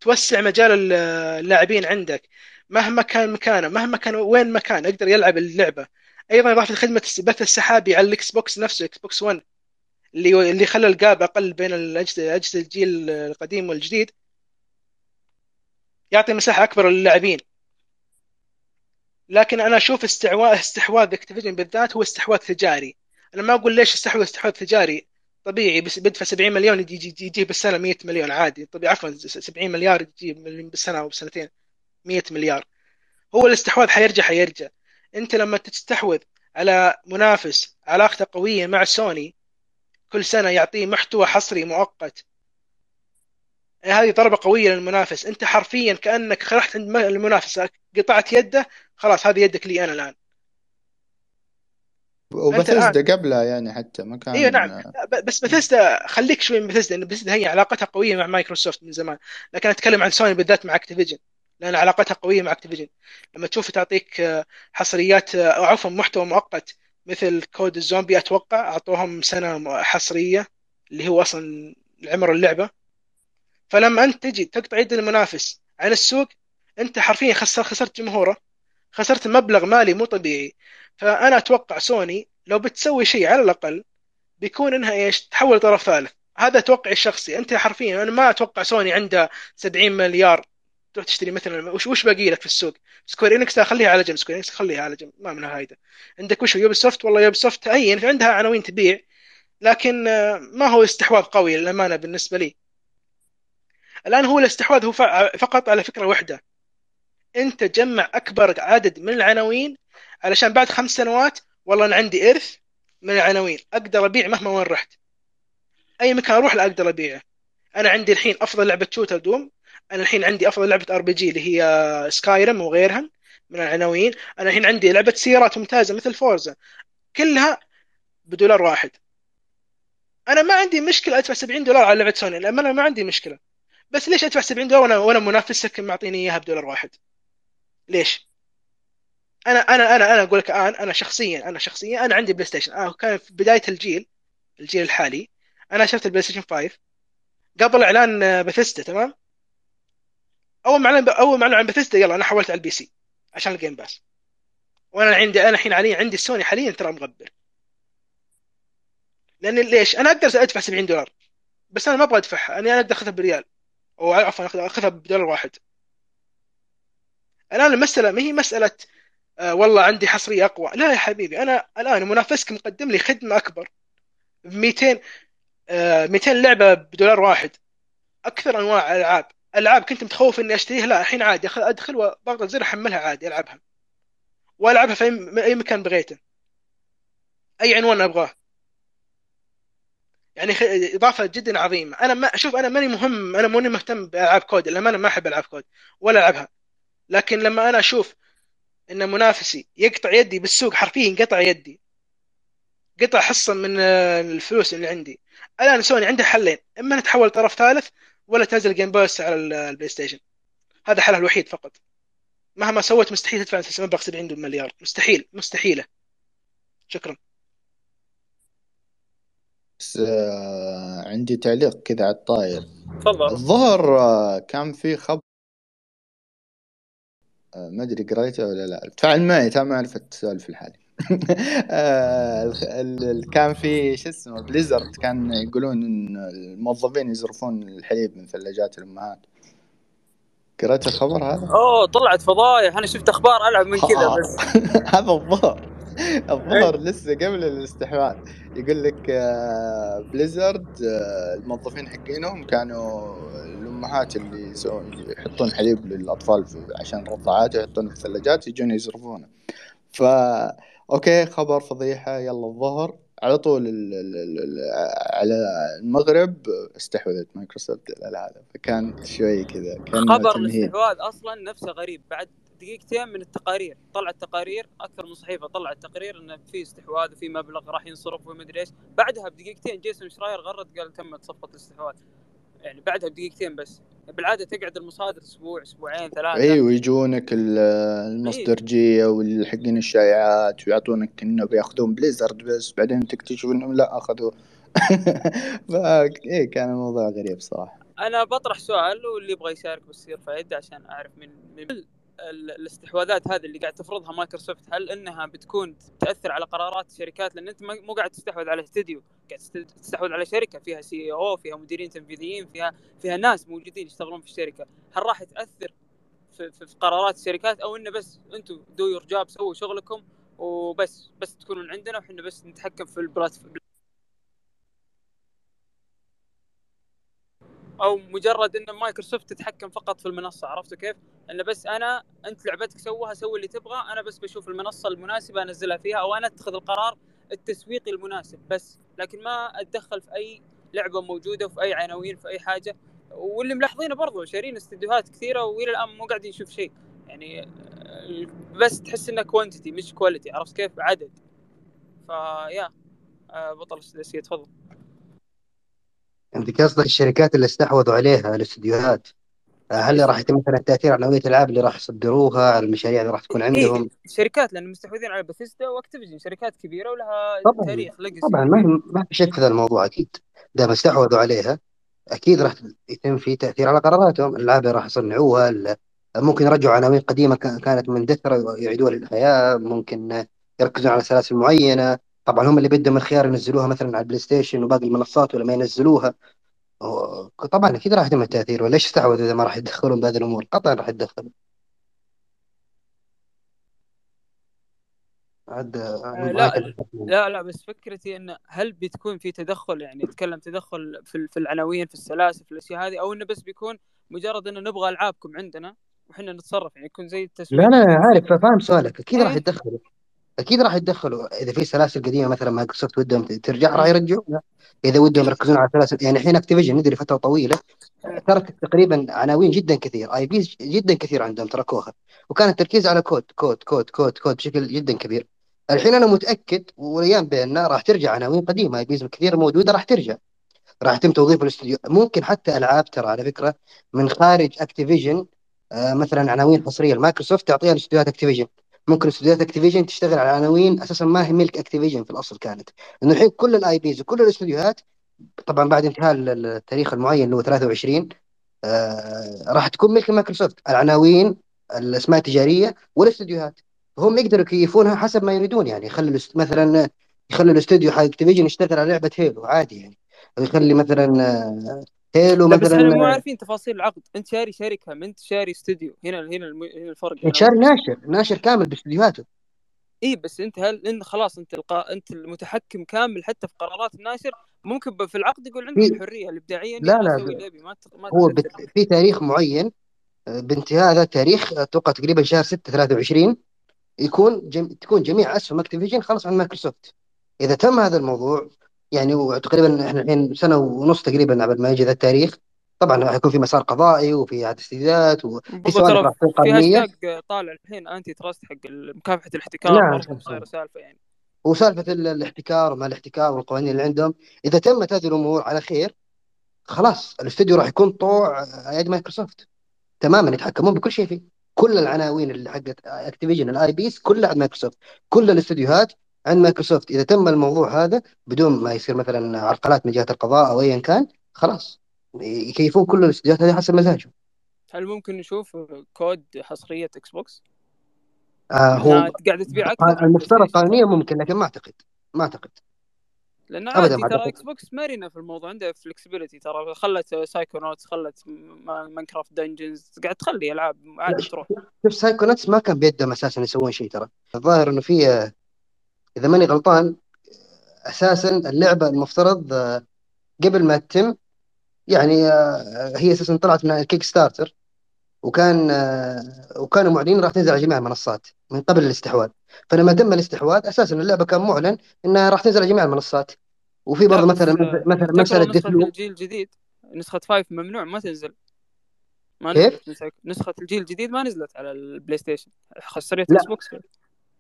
[SPEAKER 7] توسع مجال اللاعبين عندك. مهما كان مكانه مهما كان وين مكان يقدر يلعب اللعبة. أيضا إضافة خدمة البث السحابي على الاكس بوكس نفسه إكس بوكس 1 اللي اللي خلى ال gap أقل بين اجهزه الجيل القديم والجديد. يعطي مساحة أكبر للاعبين. لكن أنا أشوف استحواذ استحواذ Activision بالذات هو استحواذ تجاري. أنا ما أقول ليش استحواذ استحواذ تجاري. طبيعي بس بدفع 70 مليون يجي يجي بالسنة 100 مليون عادي. طبيعي عفوا 70 مليار يجي بالسنة أو بسنتين. 100 مليار. هو الاستحواذ حيرجع حيرجع. أنت لما تستحوذ على منافس علاقته قوية مع سوني كل سنة يعطيه محتوى حصري مؤقت. هذه ضربة قوية للمنافس. أنت حرفيا كأنك رحت عند المنافس قطعت يده خلاص هذه يدك لي أنا الآن.
[SPEAKER 6] وبثزدا قبلها يعني حتى ما كان
[SPEAKER 7] أيوه نعم. بس بثزدا خليك شوي من بثزدا لأن بثزدا هي علاقتها قوية مع مايكروسوفت من زمان. لكن أتكلم عن سوني بالذات مع أكتيفيجن لأن علاقتها قوية مع أكتيفيجن. لما تشوف تعطيك آه، حصريات آه، أو عفوا محتوى مؤقت مثل Call of Duty zombie أتوقع أعطوهم سنة حصرية اللي هو أصلا عمر اللعبة. فلما أنت تجي تقطع يد المنافس عن السوق أنت حرفيا خسر خسرت جمهوره خسرت مبلغ مالي مو طبيعي. فأنا أتوقع سوني لو بتسوي شيء على الأقل بيكون إنها إيش؟ تحول طرف ثالث. هذا توقعي الشخصي. أنت حرفيا أنا ما أتوقع سوني عنده 70 مليار تروح تشتري مثلا وش وش باقي لك في السوق؟ سكوير انكس خليها على جنب سكوير انكس خليها على جنب ما منها فايده عندك وش يوبي سوفت والله يوبي سوفت هي عندها عناوين تبيع لكن آه، ما هو استحواذ قوي للأمانة بالنسبة لي. الآن هو الاستحواذ هو فقط على فكرة واحدة. أنت جمع أكبر عدد من العناوين علشان بعد خمس سنوات والله أنا عندي إرث من العناوين. أقدر أبيع مهما وين رحت. أي مكان أروح لا أقدر أبيعه. أنا عندي الحين أفضل لعبة shooter دوم أنا الحين عندي أفضل لعبة RPG اللي هي سكايرم وغيرها من العناوين. أنا الحين عندي لعبة سيارات ممتازة مثل فورزا كلها بدولار واحد. أنا ما عندي مشكلة أدفع 70 دولار على لعبة سوني للامانه ما عندي مشكلة. بس ليش أدفع 70 دولار وأنا منافسك معطيني إياها بدولار واحد؟ ليش؟ أنا أنا أنا أنا أقول لك الآن أنا شخصيا أنا شخصيا أنا عندي بلاي ستيشن أنا كان في بداية الجيل الجيل الحالي. أنا شفت البلاي ستيشن 5 قبل إعلان بثيسدا تمام؟ أول ما أعلن أول ما أعلن عن بثيسدا يلا أنا حولت على ال PC عشان ال Game Pass وأنا عندي أنا الحين حاليا عندي السوني حاليا ترى مغبر. لأن ليش؟ أنا أقدر أدفع 70 دولار. بس أنا ما أبغى أدفعها. أنا أقدر أخذها بريال. أو عفوا اخذها بدولار واحد. الآن المساله ما هي مسألة آه والله عندي حصرية أقوى. لا يا حبيبي أنا الآن منافسك مقدم لي خدمة أكبر. ب 200 آه 200 لعبة بدولار واحد. أكثر أنواع ألعاب. ألعاب كنت متخوف إني أشتريها لا الحين عادي أدخل وضغط الزر أحملها عادي ألعبها. وألعبها في أي مكان بغيته. أي عنوان أبغاه. يعني إضافة جدا عظيمة. أنا ما أشوف أنا ماني مهم أنا ماني مهتم بألعاب كود لما أنا ما أحب ألعاب كود ولا ألعبها. لكن لما أنا أشوف إن منافسي يقطع يدي بالسوق حرفيا قطع يدي. قطع حصه من الفلوس اللي عندي. الآن سوني عنده حلين. إما نتحول طرف ثالث ولا تنزل Game Pass على البلاي ستيشن. هذا حلها الوحيد فقط. مهما سوت مستحيل تدفع مبلغ 70 مليار. مستحيل مستحيلة. شكرا.
[SPEAKER 6] بس آه عندي تعليق كذا على الطاير.
[SPEAKER 1] تفضل.
[SPEAKER 6] الظهر آه كان في خبر آه ما أدري قريته ولا لا. تفاعل معي ما عرفت اسولف الحالي آه كان في شو اسمه بليزرد كان يقولون إن الموظفين يزرفون الحليب من ثلاجات الأمهات. قريت الخبر هذا؟
[SPEAKER 1] أوه طلعت فضايح. أنا شفت أخبار ألعب من كذا بس.
[SPEAKER 6] هذا الظهر. الظهر لسه قبل الاستحواذ. يقول لك بليزرد آه، آه، الموظفين حقينهم كانوا الأمهات اللي يحطون حليب للأطفال عشان الرضاعات يحطونه في الثلاجات يجون يزرفونه. ف أوكي خبر فضيحة يلا الظهر. على طول ال ال ال على المغرب استحوذت مايكروسوفت على هذا فكان شوي كذا
[SPEAKER 1] خبر الاستحواذ أصلا نفسه غريب. بعد دقيقتين من التقارير طلعت تقارير أكثر من صحيفة طلعت تقرير انه في استحواذ وفي مبلغ راح ينصرف ومدري إيش. بعدها بدقيقتين جيسون شراير غرد قال تمت صفقة الاستحواذ. يعني بعدها بدقيقتين بس. بالعادة تقعد المصادر أسبوع أسبوعين ثلاثة.
[SPEAKER 6] أيوه يجونك ال- المصدرجية والحقين الشائعات ويعطونك إنه بيأخذون بليزرد بس بعدين تكتشف إنهم لا أخذوا. فا إيه كان الموضوع غريب صراحة.
[SPEAKER 1] أنا بطرح سؤال واللي يبغى يشارك بس يرفع يده عشان أعرف من من الاستحواذات هذه اللي قاعد تفرضها مايكروسوفت هل إنها بتكون تأثر على قرارات الشركات لأن أنت مو قاعد تستحوذ على استديو قاعد تست- تستحوذ على شركة فيها CEO فيها مديرين تنفيذيين فيها فيها ناس موجودين يشتغلون في الشركة. هل راح تأثر في, في, في قرارات الشركات؟ أو إنه بس أنتم do your job سووا شغلكم وبس بس تكونون عندنا وحنا بس نتحكم في ال platform أو مجرد إن مايكروسوفت تتحكم فقط في المنصة عرفتوا كيف؟ إنه بس أنا أنت لعبتك سوها سوي اللي تبغى أنا بس بشوف المنصة المناسبة أنزلها فيها أو أنا أتخذ القرار التسويقي المناسب بس. لكن ما أتدخل في أي لعبة موجودة وفي أي عناوين في أي حاجة. واللي ملاحظينه برضو شارين استديوهات كثيرة وإلى الآن مو قاعدين نشوف شيء. يعني بس تحس إنه quantity مش quality عرفت كيف؟ عدد. فيا بطل السداسيه تفضل.
[SPEAKER 4] انت قصدك الشركات اللي استحوذوا عليها الاستديوهات. هل راح يتم مثلا التأثير على نوعية الألعاب اللي راح يصدروها على المشاريع اللي راح تكون عندهم؟
[SPEAKER 1] إيه شركات لأن مستحوذين على بثيسدا وأكتيفيجن شركات كبيرة ولها
[SPEAKER 4] طبعا
[SPEAKER 1] تاريخ legacy
[SPEAKER 4] طبعا ما ما في شك في هذا الموضوع أكيد. دام استحوذوا عليها أكيد راح يتم في تأثير على قراراتهم. الألعاب اللي راح يصنعوها ممكن يرجعوا عناوين قديمة كا- كانت مندثره يعيدوها للحياة ممكن يركزون على سلاسل معينة. طبعا هم اللي بدهم الخيار ينزلوها مثلا على البلاي ستيشن وباقي المنصات ولا ما ينزلوها طبعا أكيد راح يتم التأثير وليش استحوذوا إذا ما راح يتدخلون بهذه الأمور؟ قطعا راح يتدخلوا عاد
[SPEAKER 1] آه، لا لا لا بس فكرتي انه هل بتكون في تدخل يعني نتكلم تدخل في في العناوين في السلاسل في الأشياء هذه أو إنه بس بيكون مجرد إنه نبغى ألعابكم عندنا وحنا نتصرف يعني يكون زي التسويق.
[SPEAKER 4] لا لا عارف فاهم سؤالك. أكيد راح
[SPEAKER 1] إيه.
[SPEAKER 4] يتدخلوا. أكيد راح يتدخلوا. إذا في سلاسل قديمة مثلا مايكروسوفت ودهم ترجع راح
[SPEAKER 1] مم.
[SPEAKER 4] يرجعونها إذا ودهم يركزون على سلاسل يعني الحين أكتيفيجن ندري فترة طويلة تركت تقريبا عناوين جدا كثير. IPs جدا كثير عندهم تركوها. وكان التركيز على كود كود كود كود كود بشكل جدا كبير. الحين أنا متأكد والأيام بيننا راح ترجع عناوين قديمة. IPs كثير موجودة راح ترجع. راح يتم توظيف الاستوديو. ممكن حتى ألعاب ترى على فكرة من خارج Activision آه مثلا عناوين حصرية. لمايكروسوفت تعطيها لاستديوهات Activision. ممكن استديوهات Activision تشتغل على عناوين أساسا ما هي ملك Activision في الأصل كانت. لأنه الحين كل ال IPs وكل الاستديوهات طبعا بعد انتهاء ال- التاريخ المعين اللي هو 23 آه راح تكون ملك مايكروسوفت. العناوين الأسماء التجارية والاستديوهات هم يقدروا يكيفونها حسب ما يريدون يعني. الأست- مثلا يخلي الاستوديو حق Activision يشتغل على لعبة Halo عادي يعني. أو يخلي مثلا آه، Halo
[SPEAKER 1] لا بس إحنا مو
[SPEAKER 4] مثلا
[SPEAKER 1] عارفين تفاصيل العقد. انت شاري شركه انت شاري استوديو. هنا هنا الم- هنا الفرق. هنا
[SPEAKER 4] شاري ناشر. ناشر كامل باستديوهاته.
[SPEAKER 1] اي بس انت هل انت خلاص انت القا... انت المتحكم كامل حتى في قرارات الناشر ممكن ب- في العقد يقول
[SPEAKER 4] في
[SPEAKER 1] الحرية الإبداعية
[SPEAKER 4] لا لا
[SPEAKER 1] ابي ما ت... ما
[SPEAKER 4] هو بت- في تاريخ معين آه، بانتهاء هذا التاريخ أتوقع تقريبا شهر 6 23 يكون جم... تكون جميع أسهم Activision خلص عن مايكروسوفت. إذا تم هذا الموضوع يعني وتقريبا إحنا الحين سنة ونص تقريبا قبل ما يجي ذا التاريخ. طبعا راح يكون في مسار قضائي وفي استجداد وفي سوالف تكون
[SPEAKER 1] في هاشتاج طالع الحين antitrust حق مكافحة الاحتكار
[SPEAKER 4] نعم
[SPEAKER 1] وصايره
[SPEAKER 4] صح
[SPEAKER 1] سالفة يعني.
[SPEAKER 4] وسالفة ال- الاحتكار وما الاحتكار والقوانين اللي عندهم إذا تمت هذه الأمور على خير خلاص الاستوديو راح يكون طوع يد مايكروسوفت. تماما يتحكمون بكل شيء فيه. كل العناوين اللي حقت Activision ال IPs كلها عند مايكروسوفت. كل الاستديوهات عند مايكروسوفت. إذا تم الموضوع هذا بدون ما يصير مثلا عرقلات من جهة القضاء أو ايا كان خلاص. يكيفون كل الاستديوهات هذه حسب مزاجهم.
[SPEAKER 1] هل ممكن نشوف COD حصرية إكس بوكس
[SPEAKER 4] آه هو
[SPEAKER 1] قاعدة تبيع أكثر؟
[SPEAKER 4] المفترض قانونيا ممكن لكن ما أعتقد. ما أعتقد.
[SPEAKER 1] لأن
[SPEAKER 4] ابدا
[SPEAKER 1] ترى Xbox مرنه في الموضوع عندها flexibility ترى. خلت Psychonauts خلت Minecraft Dungeons قاعد تخلي
[SPEAKER 4] ألعاب
[SPEAKER 1] عادي تروح.
[SPEAKER 4] شوف Psychonauts ما كان بيدهم أساسا يسوون شيء ترى. الظاهر إنه في إذا ماني غلطان أساسا اللعبة المفترض آه، قبل ما تتم يعني آه، هي أساسا طلعت من ال Kickstarter وكان آه، وكانوا معلنين راح تنزل على جميع المنصات من قبل الاستحواذ. فلما تم الاستحواذ أساسا اللعبة كان معلن إنها راح تنزل على جميع المنصات. وفي برضه مثلا مثلا نسخة لوب
[SPEAKER 1] الجيل الجديد. نسخة 5 ممنوع ما تنزل. ما
[SPEAKER 4] كيف؟
[SPEAKER 1] نزلت نسخة- نسخة الجيل الجديد ما نزلت على ال PlayStation خسرت.
[SPEAKER 4] Xbox.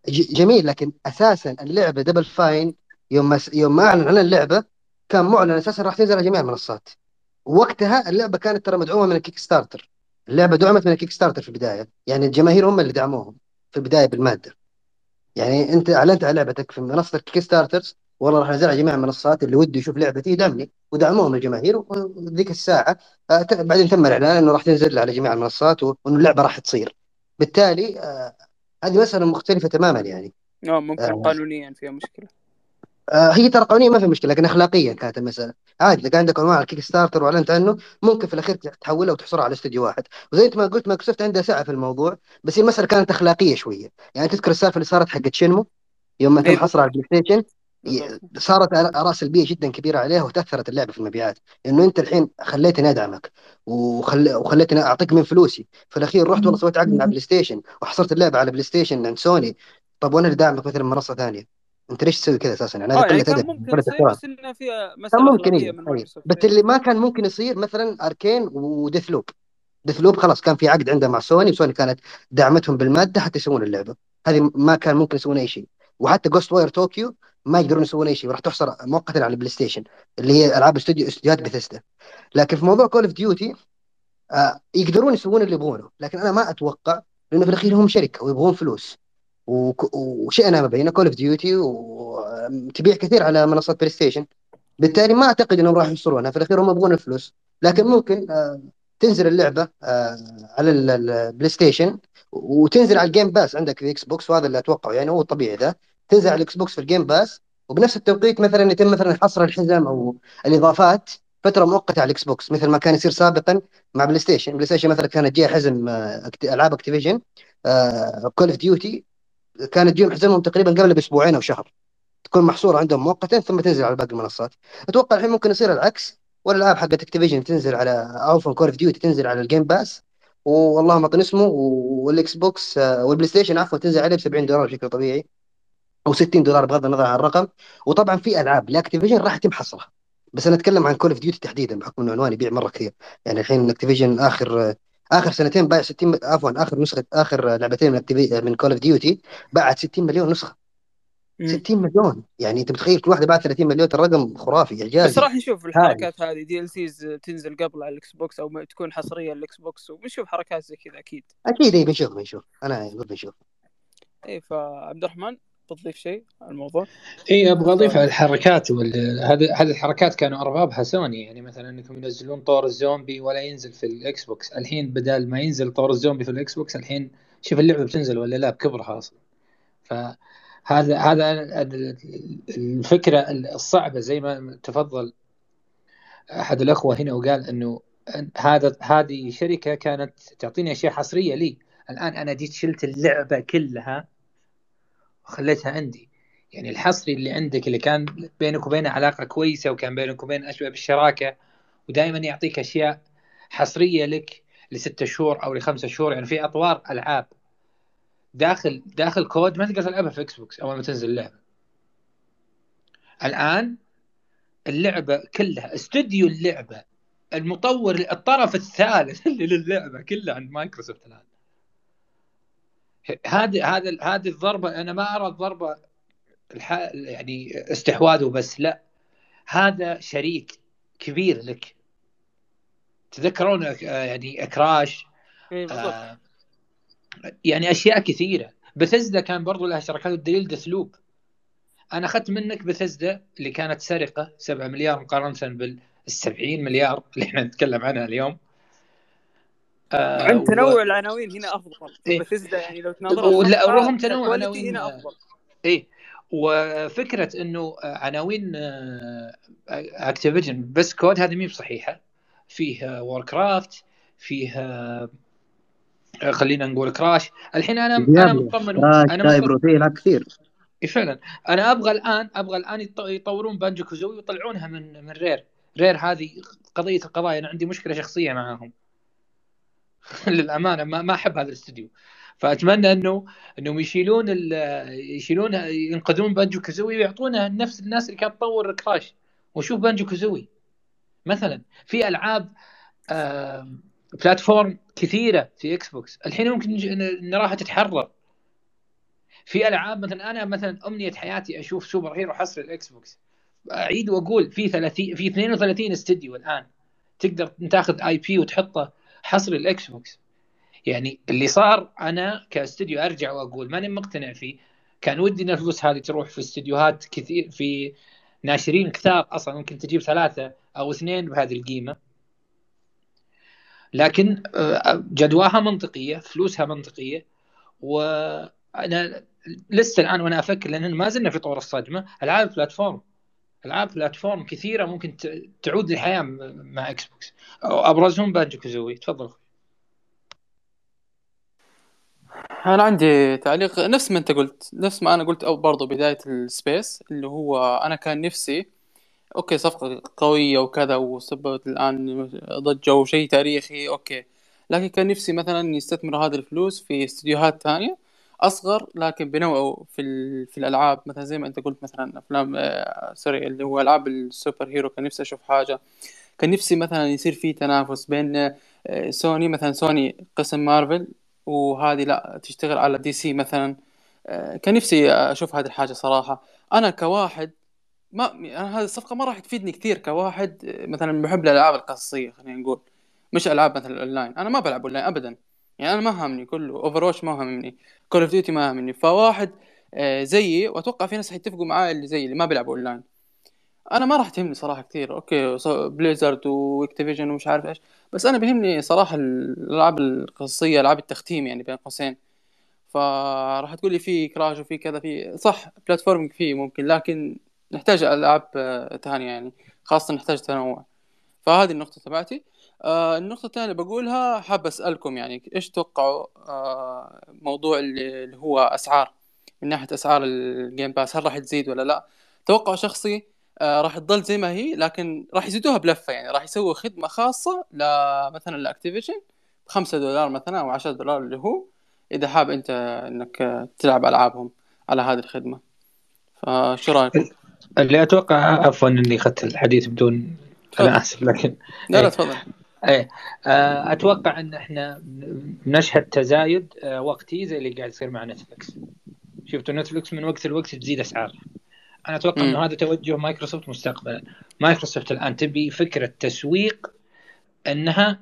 [SPEAKER 4] جميل لكن أساسا اللعبة Double Fine يوم ما يوم ما أعلن عن اللعبة كان معلن أساسا راح تنزل على جميع المنصات. وقتها اللعبة كانت ترى مدعومة من ال Kickstarter اللعبة دعمت من ال Kickstarter في البداية. يعني الجماهير هم اللي دعموهم في البداية بالمادة. يعني أنت أعلنت على لعبتك في منصة ال Kickstarter والله راح انزل على جميع المنصات اللي وده يشوف لعبتي يدعمني ودعموهم الجماهير وذيك الساعة آه، بعدين تم الإعلان إنه راح تنزل على جميع المنصات وإنه اللعبة راح تصير. بالتالي آه، هذه مسألة مختلفة تماما يعني.
[SPEAKER 1] آه ممكن
[SPEAKER 4] آه.
[SPEAKER 1] قانونيا فيها مشكلة.
[SPEAKER 4] آه، هي ترى قانونيا ما في مشكلة لكن اخلاقيا كانت المسألة. عادي إذا كان عندك انواع ال Kickstarter وأعلنت عنه ممكن في الأخير تحولها وتحصرها على استوديو واحد. وزي أنت ما قلت مايكروسوفت عندها سعة في الموضوع بس هي المسألة كانت أخلاقية شوية. يعني تذكر السالفة اللي صارت حقت Shenmue يوم ما تم
[SPEAKER 1] إيه
[SPEAKER 4] حصرها على ال
[SPEAKER 1] PlayStation.
[SPEAKER 4] صارت آراء سلبية جدا كبيرة عليها وتأثرت اللعبة في المبيعات. إنه أنت الحين خليتني أدعمك وخل... وخليتني أعطيك من فلوسي. في الأخير رحت والله سويت عقد مع PlayStation وحصرت اللعبة على PlayStation عند سوني. طب وأنا اللي داعمك مثلا من منصة ثانية؟ أنت ليش تسوي كذا أساسا؟ يعني هذا
[SPEAKER 1] يعني
[SPEAKER 4] قله
[SPEAKER 1] كان
[SPEAKER 4] ادب
[SPEAKER 1] ممكن
[SPEAKER 4] احترام
[SPEAKER 1] بس انها فيها
[SPEAKER 4] كان
[SPEAKER 1] مسألة
[SPEAKER 4] ممكن إيه. بس اللي ما كان ممكن يصير مثلا Arkane و Deathloop Deathloop خلاص كان في عقد عنده مع سوني وسوني كانت دعمتهم بالمادة حتى يسوون اللعبة. هذه ما كان ممكن يسوون أي شيء. وحتى Ghostwire Tokyo ما يقدرون يسوون أي شيء. وراح تحصر مؤقتا على ال PlayStation اللي هي ألعاب استوديو استديوهات بثيستا لكن في موضوع Call of Duty يقدرون يسوون اللي يبغونه. لكن أنا ما أتوقع لأنه في الأخير هم شركة ويبغون فلوس. وشئنا ما بينا Call of Duty وتبيع كثير على منصات PlayStation بالتالي ما أعتقد إنهم راح يحصرونها في الأخير هم يبغون الفلوس. لكن ممكن آه، تنزل اللعبة آه، على ال- ال- ال PlayStation وتنزل على ال Game Pass عندك في Xbox وهذا اللي أتوقعه. يعني هو الطبيعي ذا. تنزل على ال Xbox في ال Game Pass وبنفس التوقيت مثلا يتم مثلا حصر الحزم أو الإضافات فترة مؤقتة على ال Xbox مثل ما كان يصير سابقا مع PlayStation PlayStation مثلا كانت تجيها حزم آه، ألعاب Activision Call of Duty كانت تجيهم حزمهم تقريبا قبل بأسبوعين أو شهر. تكون محصورة عندهم مؤقتا ثم تنزل على باقي المنصات. أتوقع الحين ممكن يصير العكس. والألعاب حقت Activision تنزل على عفوا Call of Duty تنزل على ال Game Pass والله ما اسمه وال Xbox آه، وال PlayStation عفوا تنزل عليه ب 70 دولار بشكل طبيعي. أو 60 دولار بغض النظر عن الرقم. وطبعا في ألعاب ل Activision راح يتم حصرها بس أنا أتكلم عن Call of Duty تحديدا بحكم إنه عنوان يبيع مرة كثير. يعني الحين Activision آخر آخر سنتين باع 60 عفوا آخر نسخة آخر لعبتين من Activi- من Call of Duty باعت 60 مليون نسخة.
[SPEAKER 1] مم.
[SPEAKER 4] 60 مليون. يعني أنت متخيل كل واحدة باعت 30 مليون ترى رقم خرافي
[SPEAKER 1] بس
[SPEAKER 4] اعجازي
[SPEAKER 1] راح نشوف الحركات هذه DLCs تنزل قبل على ال Xbox أو تكون حصرية لل Xbox. وبنشوف حركات زي كذا أكيد.
[SPEAKER 4] أكيد اي بنشوف بنشوف. أنا أقول بنشوف.
[SPEAKER 1] اي فعبد الرحمن؟ بتضيف شيء على الموضوع؟
[SPEAKER 5] إي أبغى أضيف على الحركات وال- هذه الحركات كانوا أربابها سوني. يعني مثلا إنكم ينزلون طور الزومبي ولا ينزل في ال Xbox. الحين بدل ما ينزل طور الزومبي في ال Xbox الحين شوف اللعبة بتنزل ولا لا بكبرها أصلا. فهذا هذا ال- الفكرة الصعبة زي ما تفضل أحد الأخوة هنا وقال إنه هذا هذه شركة كانت تعطيني أشياء حصرية لي. الآن أنا جيت شلت اللعبة كلها وخليتها عندي. يعني الحصري اللي عندك اللي كان بينك وبينه علاقة كويسة وكان بينك وبين اشبه بالشراكه ودائما يعطيك أشياء حصرية لك لستة شهور أو لخمسة شهور يعني في أطوار ألعاب. داخل داخل COD ما تقدر تلعبها في Xbox أول ما تنزل اللعبة. الآن اللعبة كلها استوديو اللعبة المطور الطرف الثالث اللي للعبة كلها عند مايكروسوفت الآن. هذه هذا هذه الضربة أنا ما أرى الضربة الح... يعني استحواذ وبس لا. هذا شريك كبير لك. تذكرون يعني Crash
[SPEAKER 1] اي بالضبط.
[SPEAKER 5] آه، يعني أشياء كثيرة. بثزدا كان برضو لها شركات والدليل Deathloop أنا أخذت منك بثزدا اللي كانت سرقة 7 مليار مقارنة بال 70 مليار اللي إحنا نتكلم عنها اليوم. آه،
[SPEAKER 1] عند
[SPEAKER 5] و-
[SPEAKER 1] تنوع العناوين هنا أفضل.
[SPEAKER 5] إيه.
[SPEAKER 1] بثزدا يعني لو تناظرها
[SPEAKER 5] رغم تنوع
[SPEAKER 1] quality
[SPEAKER 5] عناوين
[SPEAKER 1] هنا أفضل.
[SPEAKER 5] إيه. وفكرة إنه عناوين Activision بس COD هذه مي بصحيحه فيه Warcraft فيه آه، خلينا نقول Crash. الحين أنا
[SPEAKER 4] أنا
[SPEAKER 5] مطمن
[SPEAKER 4] أنا
[SPEAKER 5] مطمن
[SPEAKER 4] كثير.
[SPEAKER 5] إيه فعلا. أنا أبغى الان أبغى الآن يط- يطورون Banjo-Kazooie ويطلعونها من من Rare. Rare هذه قضية القضايا. أنا عندي مشكلة شخصية معاهم. للامانة ما ما أحب هذا الاستوديو. فأتمنى انه إنهم يشيلون يشيلون ينقذون Banjo-Kazooie ويعطونها نفس الناس اللي كانت تطور Crash. وشوف Banjo-Kazooie مثلا في ألعاب platform كثيرة في Xbox الحين ممكن نراها تتحرر. في ألعاب مثلا أنا مثلا أمنية حياتي أشوف superhero حصري ال Xbox أعيد وأقول في 30 في 32 استديو الآن. تقدر تاخذ IP وتحطه. حصري ال Xbox يعني اللي صار أنا كاستديو أرجع وأقول ماني مقتنع فيه. كان ودي إن الفلوس هذه تروح في استديوهات كثير في ناشرين كثار أصلا ممكن تجيب ثلاثة أو اثنين بهذه القيمة. لكن آه، جدواها منطقية فلوسها منطقية. وأنا لسه الآن وأنا أفكر لأن ما زلنا في طور الصدمة العاب platform. العاب platform كثيرة ممكن تعود للحياة مع Xbox ابرزهم Banjo-Kazooie تفضل
[SPEAKER 2] أنا عندي تعليق نفس ما أنت قلت نفس ما أنا قلت أو برضو بداية ال space اللي هو أنا كان نفسي okay صفقة قوية وكذا وسببت الآن ضجه وشيء تاريخي okay. لكن كان نفسي مثلا يستثمر هذه الفلوس في استديوهات ثانية أصغر لكن بنوعوا في في الألعاب. مثلا زي ما أنت قلت مثلا أفلام آه sorry اللي هو ألعاب ال superhero. كان نفسي أشوف حاجة. كان نفسي مثلا يصير في تنافس بين آه سوني مثلا سوني قسم مارفل وهذه لا تشتغل على DC مثلا. آه كان نفسي أشوف هذه الحاجة صراحة. أنا كواحد ما أنا هذه الصفقة ما راح تفيدني كثير كواحد آه، مثلا محب للألعاب القصصية خلينا نقول. مش ألعاب مثلا الأونلاين. أنا ما بلعب أونلاين ابدا. يعني أنا ما هامني Call of ما هامني Call of Duty ما هامني فواحد آه، زيي وأتوقع في ناس حيتفقوا معاي اللي زيي اللي ما بيلعبوا اونلاين أنا ما راح تهمني صراحة كثير. okay Blizzard و Activision ومش عارف إيش. بس أنا بيهمني صراحة الألعاب القصصية ألعاب التختيم يعني بين قوسين. فراح تقول لي في Crash وفي كذا في صح platforming فيه ممكن لكن نحتاج ألعاب آه، ثانية يعني خاصة نحتاج تنوع. فهذه النقطة تبعتي. آه النقطة الثانية بقولها حاب أسألكم يعني إيش توقعوا آه موضوع اللي هو أسعار من ناحية أسعار ال Game Pass هل راح تزيد ولا لا؟ توقع شخصي آه راح تضل زي ما هي لكن راح يزيدوها بلفة يعني راح يسووا خدمة خاصة لمثلا ال Activision بخمسة دولار مثلا أو عشرة دولار اللي هو إذا حاب أنت إنك تلعب ألعابهم على هذه الخدمة فشو رأيكم؟
[SPEAKER 5] اللي أتوقع عفوا إني أخذت الحديث بدون أنا آسف لكن
[SPEAKER 2] لا لا تفضل
[SPEAKER 5] إيه. آه، أتوقع إن إحنا نشهد تزايد آه، وقتي زي اللي قاعد يصير مع نتفلكس شفتوا نتفلكس من وقت لوقت تزيد أسعار. أنا أتوقع إنه هذا توجه مايكروسوفت مستقبلا مايكروسوفت الآن تبي فكرة تسويق إنها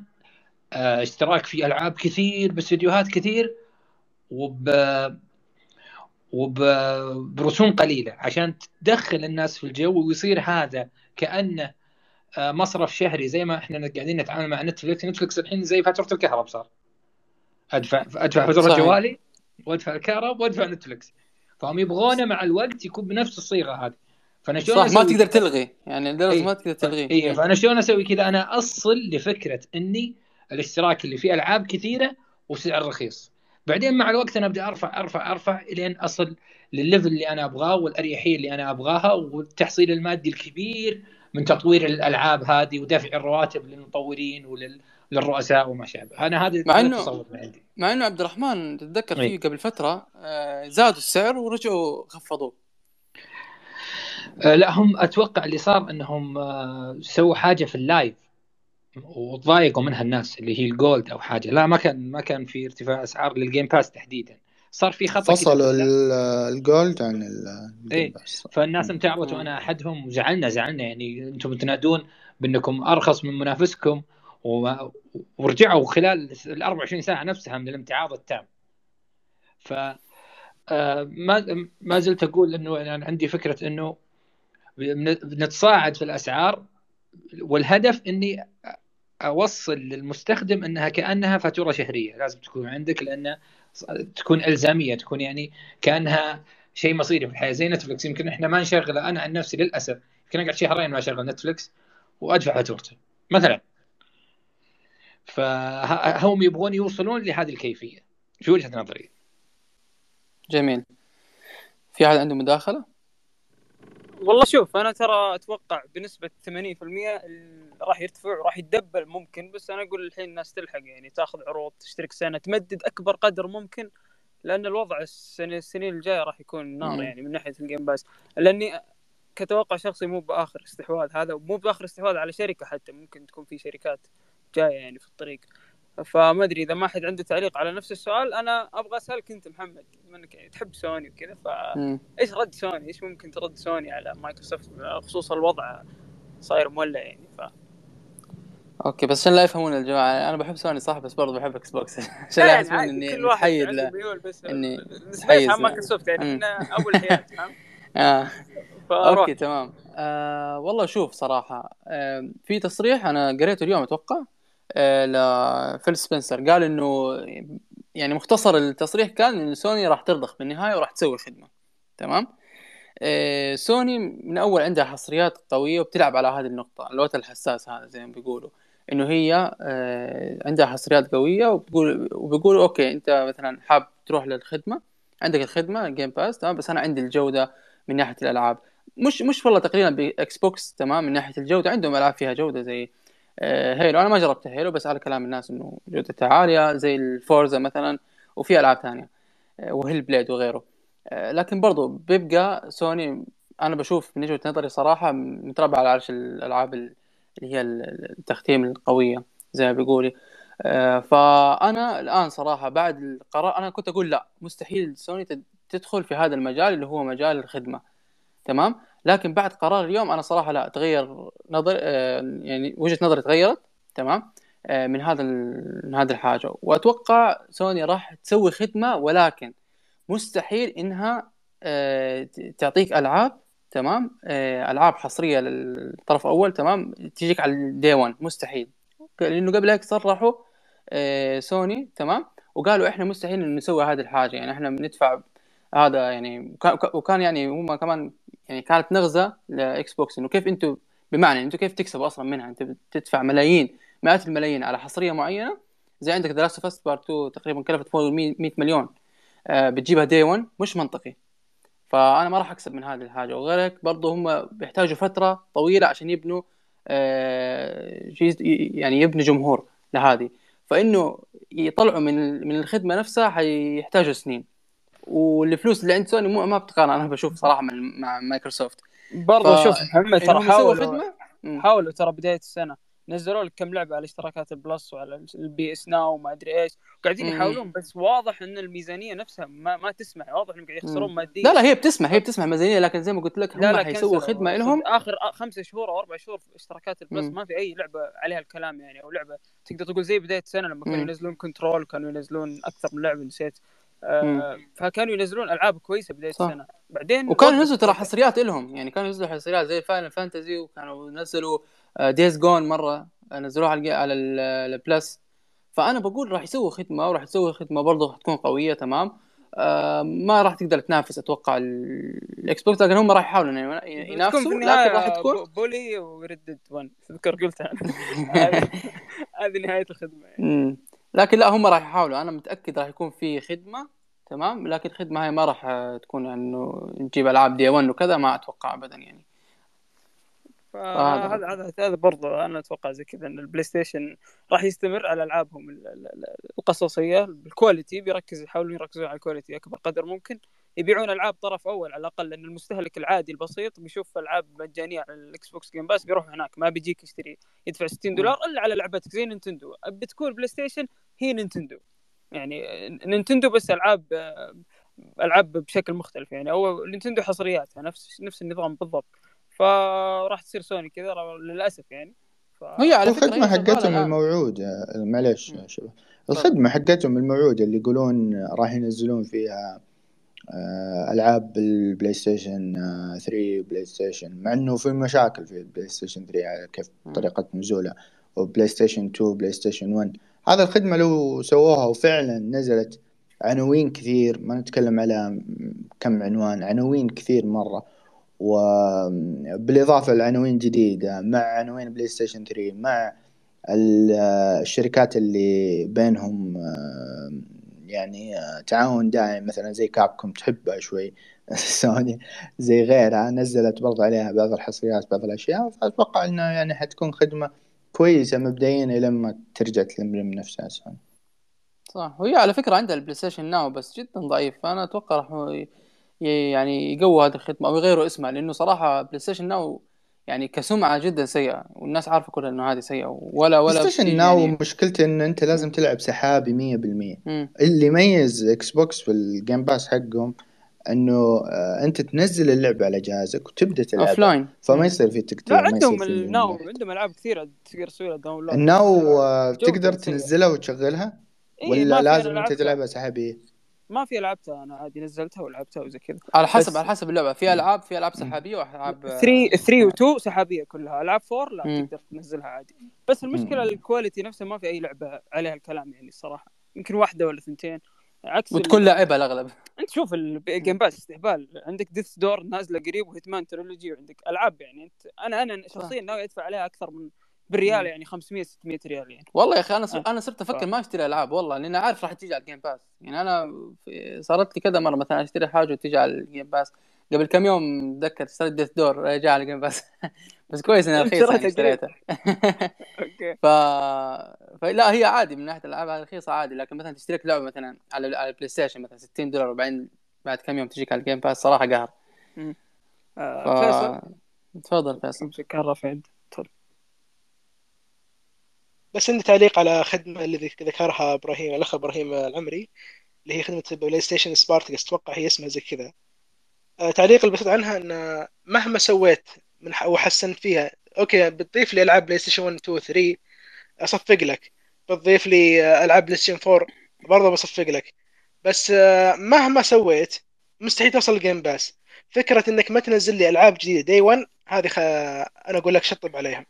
[SPEAKER 5] آه، اشتراك في ألعاب كثير باستديوهات كثير وب وبرسوم قليلة عشان تدخل الناس في الجو ويصير هذا كأنه مصرف شهري زي ما إحنا قاعدين نتعامل مع نتفلكس نتفلكس الحين زي فاتوره الكهرباء صار. ادفع أدفع فاتورة جوالي وأدفع الكهرباء وأدفع نتفلكس فهم يبغونه مع الوقت يكون بنفس الصيغة هذه.
[SPEAKER 2] فأنا شلون صح ما تقدر تلغي. يعني لدرجه
[SPEAKER 5] إيه.
[SPEAKER 2] ما تقدر تلغي
[SPEAKER 5] اي فأنا شلون أسوي كذا؟ أنا أصل لفكرة إني الاشتراك اللي فيه ألعاب كثيرة وسعر رخيص. بعدين مع الوقت أنا أبدأ أرفع أرفع أرفع إلين أصل للل level اللي أنا أبغاه والأريحية اللي أنا أبغاها والتحصيل المادي الكبير من تطوير الألعاب هذه ودفع الرواتب للمطورين وللرؤساء وما شابه. أنا هذا
[SPEAKER 2] مع إنه عندي. مع إنه عبد الرحمن تتذكر فيه قبل فترة آه، زادوا السعر ورجعوا خفضوه.
[SPEAKER 5] آه، لا هم أتوقع اللي صار إنهم آه، سووا حاجة في ال Live وتضايقوا منها الناس اللي هي ال Gold أو حاجة. لا ما كان ما كان في ارتفاع أسعار لل Game Pass تحديدا. صار في خطأ
[SPEAKER 6] فصلوا ال Gold عن
[SPEAKER 5] إيه. فالناس انتعبت وأنا أحدهم وزعلنا زعلنا يعني أنتم تنادون بأنكم أرخص من منافسكم وما ورجعوا خلال ال 24 ساعة نفسها من الامتعاض التام. ف آه، ما ما زلت أقول إنه أنا عندي فكرة إنه نتصاعد في الأسعار. والهدف إني أوصل للمستخدم إنها كأنها فاتورة شهرية. لازم تكون عندك لأن تكون إلزامية تكون يعني كأنها شيء مصيري في الحياة. زي نتفلكس يمكن إحنا ما نشغله. أنا عن نفسي للأسف يمكن اقعد شهرين ما اشغل نتفلكس وادفع فاتورته مثلا. فهم يبغون يوصلون لهذه الكيفية في وجهة نظري.
[SPEAKER 2] جميل. في أحد عنده مداخلة؟
[SPEAKER 1] والله شوف أنا ترى أتوقع بنسبة 80% راح يرتفع وراح يتدبل ممكن بس أنا أقول الحين الناس تلحق يعني تاخذ عروض تشترك سنة تمدد أكبر قدر ممكن لأن الوضع السنة السنين الجاية راح يكون نار يعني من ناحية ال Game Pass لأني كتوقع شخصي مو بآخر استحواذ هذا مو بآخر استحواذ على شركة حتى ممكن تكون في شركات جاية يعني في الطريق. فما أدري إذا ما حد عنده تعليق على نفس السؤال أنا أبغى أسألك أنت محمد بما انك يعني تحب سوني وكذا فايش رد سوني؟ إيش ممكن ترد سوني على مايكروسوفت؟ خصوص الوضع صاير مولع يعني ف
[SPEAKER 2] أوكي بس عشان لا يفهمون الجماعه أنا بحب سوني صح بس برضه بحب إكس بوكس عشان لا يحسبون إني متحيز لا
[SPEAKER 1] إني متحيز مايكروسوفت يعني إحنا ابو الحياة فاهم؟
[SPEAKER 2] أوكي تمام. آه والله شوف صراحة آه في تصريح أنا قريته اليوم أتوقع. آه لفيل سبنسر. قال إنه يعني مختصر التصريح كان إن سوني راح ترضخ بالنهاية وراح تسوي خدمة. تمام؟ آه سوني من أول عندها حصريات قوية وبتلعب على هذه النقطة الوقت الحساس هذا زي ما بيقولوا. إنه هي آه عندها حصريات قوية وبقول وبيقولوا أوكي أنت مثلا حاب تروح للخدمة عندك الخدمة Game Pass تمام؟ بس أنا عندي الجودة من ناحية الألعاب. مش مش والله تقريبا بإكس بوكس تمام؟ من ناحية الجودة عندهم ألعاب فيها جودة زي Halo. أنا ما جربت Halo بس على كلام الناس إنه جودتها عالية زي ال Forza مثلا وفي ألعاب ثانية و Hellblade وغيره. لكن برضو بيبقى سوني أنا بشوف من وجهة نظري صراحة متربع على عرش الألعاب اللي هي التختيم القوية زي ما بيقولي فأنا الآن صراحة بعد القرار أنا كنت أقول لا مستحيل سوني تدخل في هذا المجال اللي هو مجال الخدمة. تمام؟ لكن بعد قرار اليوم أنا صراحة لا تغير نظر يعني وجهة نظري تغيرت تمام؟ من هذا من هذه الحاجة. وأتوقع سوني راح تسوي خدمة ولكن مستحيل إنها تعطيك ألعاب تمام؟ ألعاب حصرية للطرف الأول تمام؟ تجيك على الدي 1 مستحيل. لأنه قبل هيك صرحوا سوني تمام؟ وقالوا إحنا مستحيل نسوي هذه الحاجة يعني إحنا بندفع هذا يعني وكان يعني هم كمان يعني كانت نغزة لإكس بوكس إنه كيف أنتم بمعنى أنتم كيف تكسبوا أصلا منها؟ أنت بتدفع ملايين مئات الملايين على حصرية معينة زي عندك The Last Part 2 تقريبا كلفت فوق 100 مليون. آه بتجيبها day 1 مش منطقي. فأنا ما راح أكسب من هذه الحاجة. وغير هيك برضه هم بيحتاجوا فترة طويلة عشان يبنوا آه يعني يبنوا جمهور لهذه. فإنه يطلعوا من من الخدمة نفسها حيحتاجوا سنين. والفلوس اللي عند سوني مو ما بتقارن. أنا بشوف صراحة مع مايكروسوفت.
[SPEAKER 1] برضه ف... شوف محمد ترى حاولوا حاولوا ترى بداية السنة. نزلوا لك كم لعبة على اشتراكات ال Plus وعلى ال PS Now وما أدري إيش. قاعدين يحاولون بس واضح إن الميزانية نفسها ما, ما تسمح. واضح إنهم قاعد يخسرون ماديا.
[SPEAKER 2] لا لا هي بتسمح هي بتسمح ميزانية لكن زي ما قلت لك هم حيسووا خدمة لهم.
[SPEAKER 1] اخر خمسة شهور أو أربع شهور في اشتراكات ال Plus مم. ما في أي لعبة عليها الكلام يعني أو لعبة تقدر تقول زي بداية السنة لما كانوا ينزلون Control كانوا ينزلون أكثر من لعبة نسيت. فكانوا ينزلون ألعاب كويسة بداية صح. السنة. بعدين
[SPEAKER 2] وكانوا ينزلوا ترى حصريات لهم يعني كانوا ينزلوا حصريات زي Final Fantasy وكانوا نزلوا Days Gone مرة نزلوها على على ال Plus فأنا بقول راح يسووا خدمة وراح يسووا خدمة برضه حتكون قوية تمام؟ آه ما راح تقدر تنافس أتوقع الاكس بوكس لكن هم راح يحاولوا ينافسوا
[SPEAKER 1] لكن راح تكون بولي وردد 1 تذكر قلتها. هذه نهاية الخدمة يعني.
[SPEAKER 2] لكن لا هم راح يحاولوا. أنا متأكد راح يكون في خدمة تمام؟ لكن الخدمه هاي ما راح تكون إنه نجيب ألعاب day 1 وكذا ما أتوقع ابدا يعني.
[SPEAKER 1] هذا هذا هذا برضه أنا أتوقع زي كذا إن البلاي ستيشن راح يستمر على ألعابهم القصصية. بال quality بيركز يحاولون يركزون على ال quality أكبر قدر ممكن. يبيعون ألعاب طرف أول على الأقل لأن المستهلك العادي البسيط بيشوف ألعاب مجانية على الاكس بوكس Game Pass بيروح هناك ما بيجيك يشتري يدفع 60 دولار إلا على لعبتك. زي نينتندو بتكون بلاي ستيشن هي نينتندو. يعني نينتندو بس ألعاب ألعاب بشكل مختلف. يعني أو نينتندو حصرياتها نفس نفس النظام بالضبط. فراح تصير سوني كذا للأسف يعني.
[SPEAKER 6] ف... هي على فكرة الخدمه حقتهم الموعوده معليش يا شباب. الخدمة حقتهم الموعوده اللي يقولون راح ينزلون فيها ألعاب البلاي ستيشن 3 بلاي ستيشن مع إنه في مشاكل في البلاي ستيشن 3 كيف طريقة نزولها. وبلاي ستيشن 2 بلاي ستيشن 1 هذا الخدمة لو سووها وفعلا نزلت عناوين كثير ما نتكلم على كم عنوان عناوين كثير مرة. وبالإضافة لعناوين جديدة مع عناوين بلاي ستيشن 3 مع الشركات اللي بينهم يعني تعاون دائم مثلا زي كابكوم تحبها شوي سوني زي غيرها نزلت برضه عليها بعض الحصريات بعض الأشياء. فأتوقع إنه يعني حتكون خدمة كويسة مبدئيا لما ترجع تلملم نفسها سوني.
[SPEAKER 2] صح. وهي على فكرة عندها البلاي ستيشن Now بس جدا ضعيف. فأنا أتوقع راح يعني يقووا هذه الخدمة أو يغيروا اسمها لأنه صراحة بلاي ستيشن Now يعني كسمعة جدا سيئة والناس عارفة كلها إنه هذه سيئة ولا ولا
[SPEAKER 6] ستيشن
[SPEAKER 2] بتيجي
[SPEAKER 6] Now
[SPEAKER 2] يعني
[SPEAKER 6] مشكلته إن أنت لازم تلعب سحابي 100%
[SPEAKER 2] مم.
[SPEAKER 6] اللي يميز إكس بوكس في ال Game Pass حقهم إنه آه، أنت تنزل اللعبة على جهازك وتبدأ
[SPEAKER 2] off
[SPEAKER 6] تلعبها.
[SPEAKER 2] line
[SPEAKER 6] فما يصير في
[SPEAKER 1] لا
[SPEAKER 6] ما يصير
[SPEAKER 1] عندهم
[SPEAKER 6] في
[SPEAKER 1] ال Now عندهم ألعاب كثيرة تقدر تسوي لها download
[SPEAKER 6] ال Now
[SPEAKER 1] آه،
[SPEAKER 6] تقدر. تنزلها وتشغلها؟
[SPEAKER 1] إيه
[SPEAKER 6] ولا لازم
[SPEAKER 1] أنت.
[SPEAKER 6] تلعبها سحابية؟
[SPEAKER 1] ما في لعبتها أنا عادي نزلتها ولعبتها وزي كذا.
[SPEAKER 2] على حسب
[SPEAKER 1] بس-
[SPEAKER 2] على حسب اللعبة. في ألعاب في ألعاب سحابية وألعاب
[SPEAKER 1] 3 3 و2 سحابية. كلها. ألعاب 4 لا
[SPEAKER 2] مم.
[SPEAKER 1] تقدر تنزلها عادي. بس المشكلة.
[SPEAKER 6] ال
[SPEAKER 1] quality نفسها ما في أي لعبة عليها الكلام يعني الصراحه يمكن واحدة ولا ثنتين. عكس
[SPEAKER 2] وتكون لاعبها الأغلب.
[SPEAKER 1] انت شوف ال Game Pass استهبال. عندك Death's Door نازلة قريب و Hitman Trilogy وعندك ألعاب يعني. انت أنا أنا شخصيا ناوي أدفع عليها أكثر من بالريال. يعني 500 600 ريال يعني.
[SPEAKER 2] والله يا أخي أنا صر...
[SPEAKER 1] آه.
[SPEAKER 2] أنا صرت أفكر
[SPEAKER 1] ف-
[SPEAKER 2] ما أشتري ألعاب والله لأن عارف راح تيجي على ال Game Pass يعني أنا. صارت لي كذا مرة مثلا أشتري حاجة وتيجي على ال Game Pass قبل كم يوم اتذكر اشتريت Death's Door جاء على ال Game Pass بس كويس
[SPEAKER 1] إنها
[SPEAKER 2] رخيصة يعني اشتريتها.
[SPEAKER 1] أوكي.
[SPEAKER 2] ف... فلا هي عادي من ناحية الألعاب هذه رخيصة عادي لكن مثلا تشترك لعبة مثلا على على ال PlayStation مثلا 60 دولار وبعدين بعد كم يوم تجيك على ال Game Pass صراحة قهر. ف...
[SPEAKER 1] آه فيصل؟
[SPEAKER 2] تفضل فيصل.
[SPEAKER 1] امسك الرفع عند
[SPEAKER 7] بس عندي تعليق على خدمة اللي ذك- ذكرها إبراهيم الأخ إبراهيم العمري اللي هي خدمة PlayStation Spartacus أتوقع هي اسمها زي كذا. آه، تعليق البسيط عنها إن مهما سويت من وحسنت فيها. أوكي بتضيف لي ألعاب PlayStation 1 2 3 أصفق لك. بتضيف لي آه، ألعاب PlayStation 4 برضه بصفق لك. بس آه، مهما سويت مستحيل توصل ال Game Pass فكرة إنك ما تنزل لي ألعاب جديدة day 1 هذه خ... أنا أقول لك شطب عليها.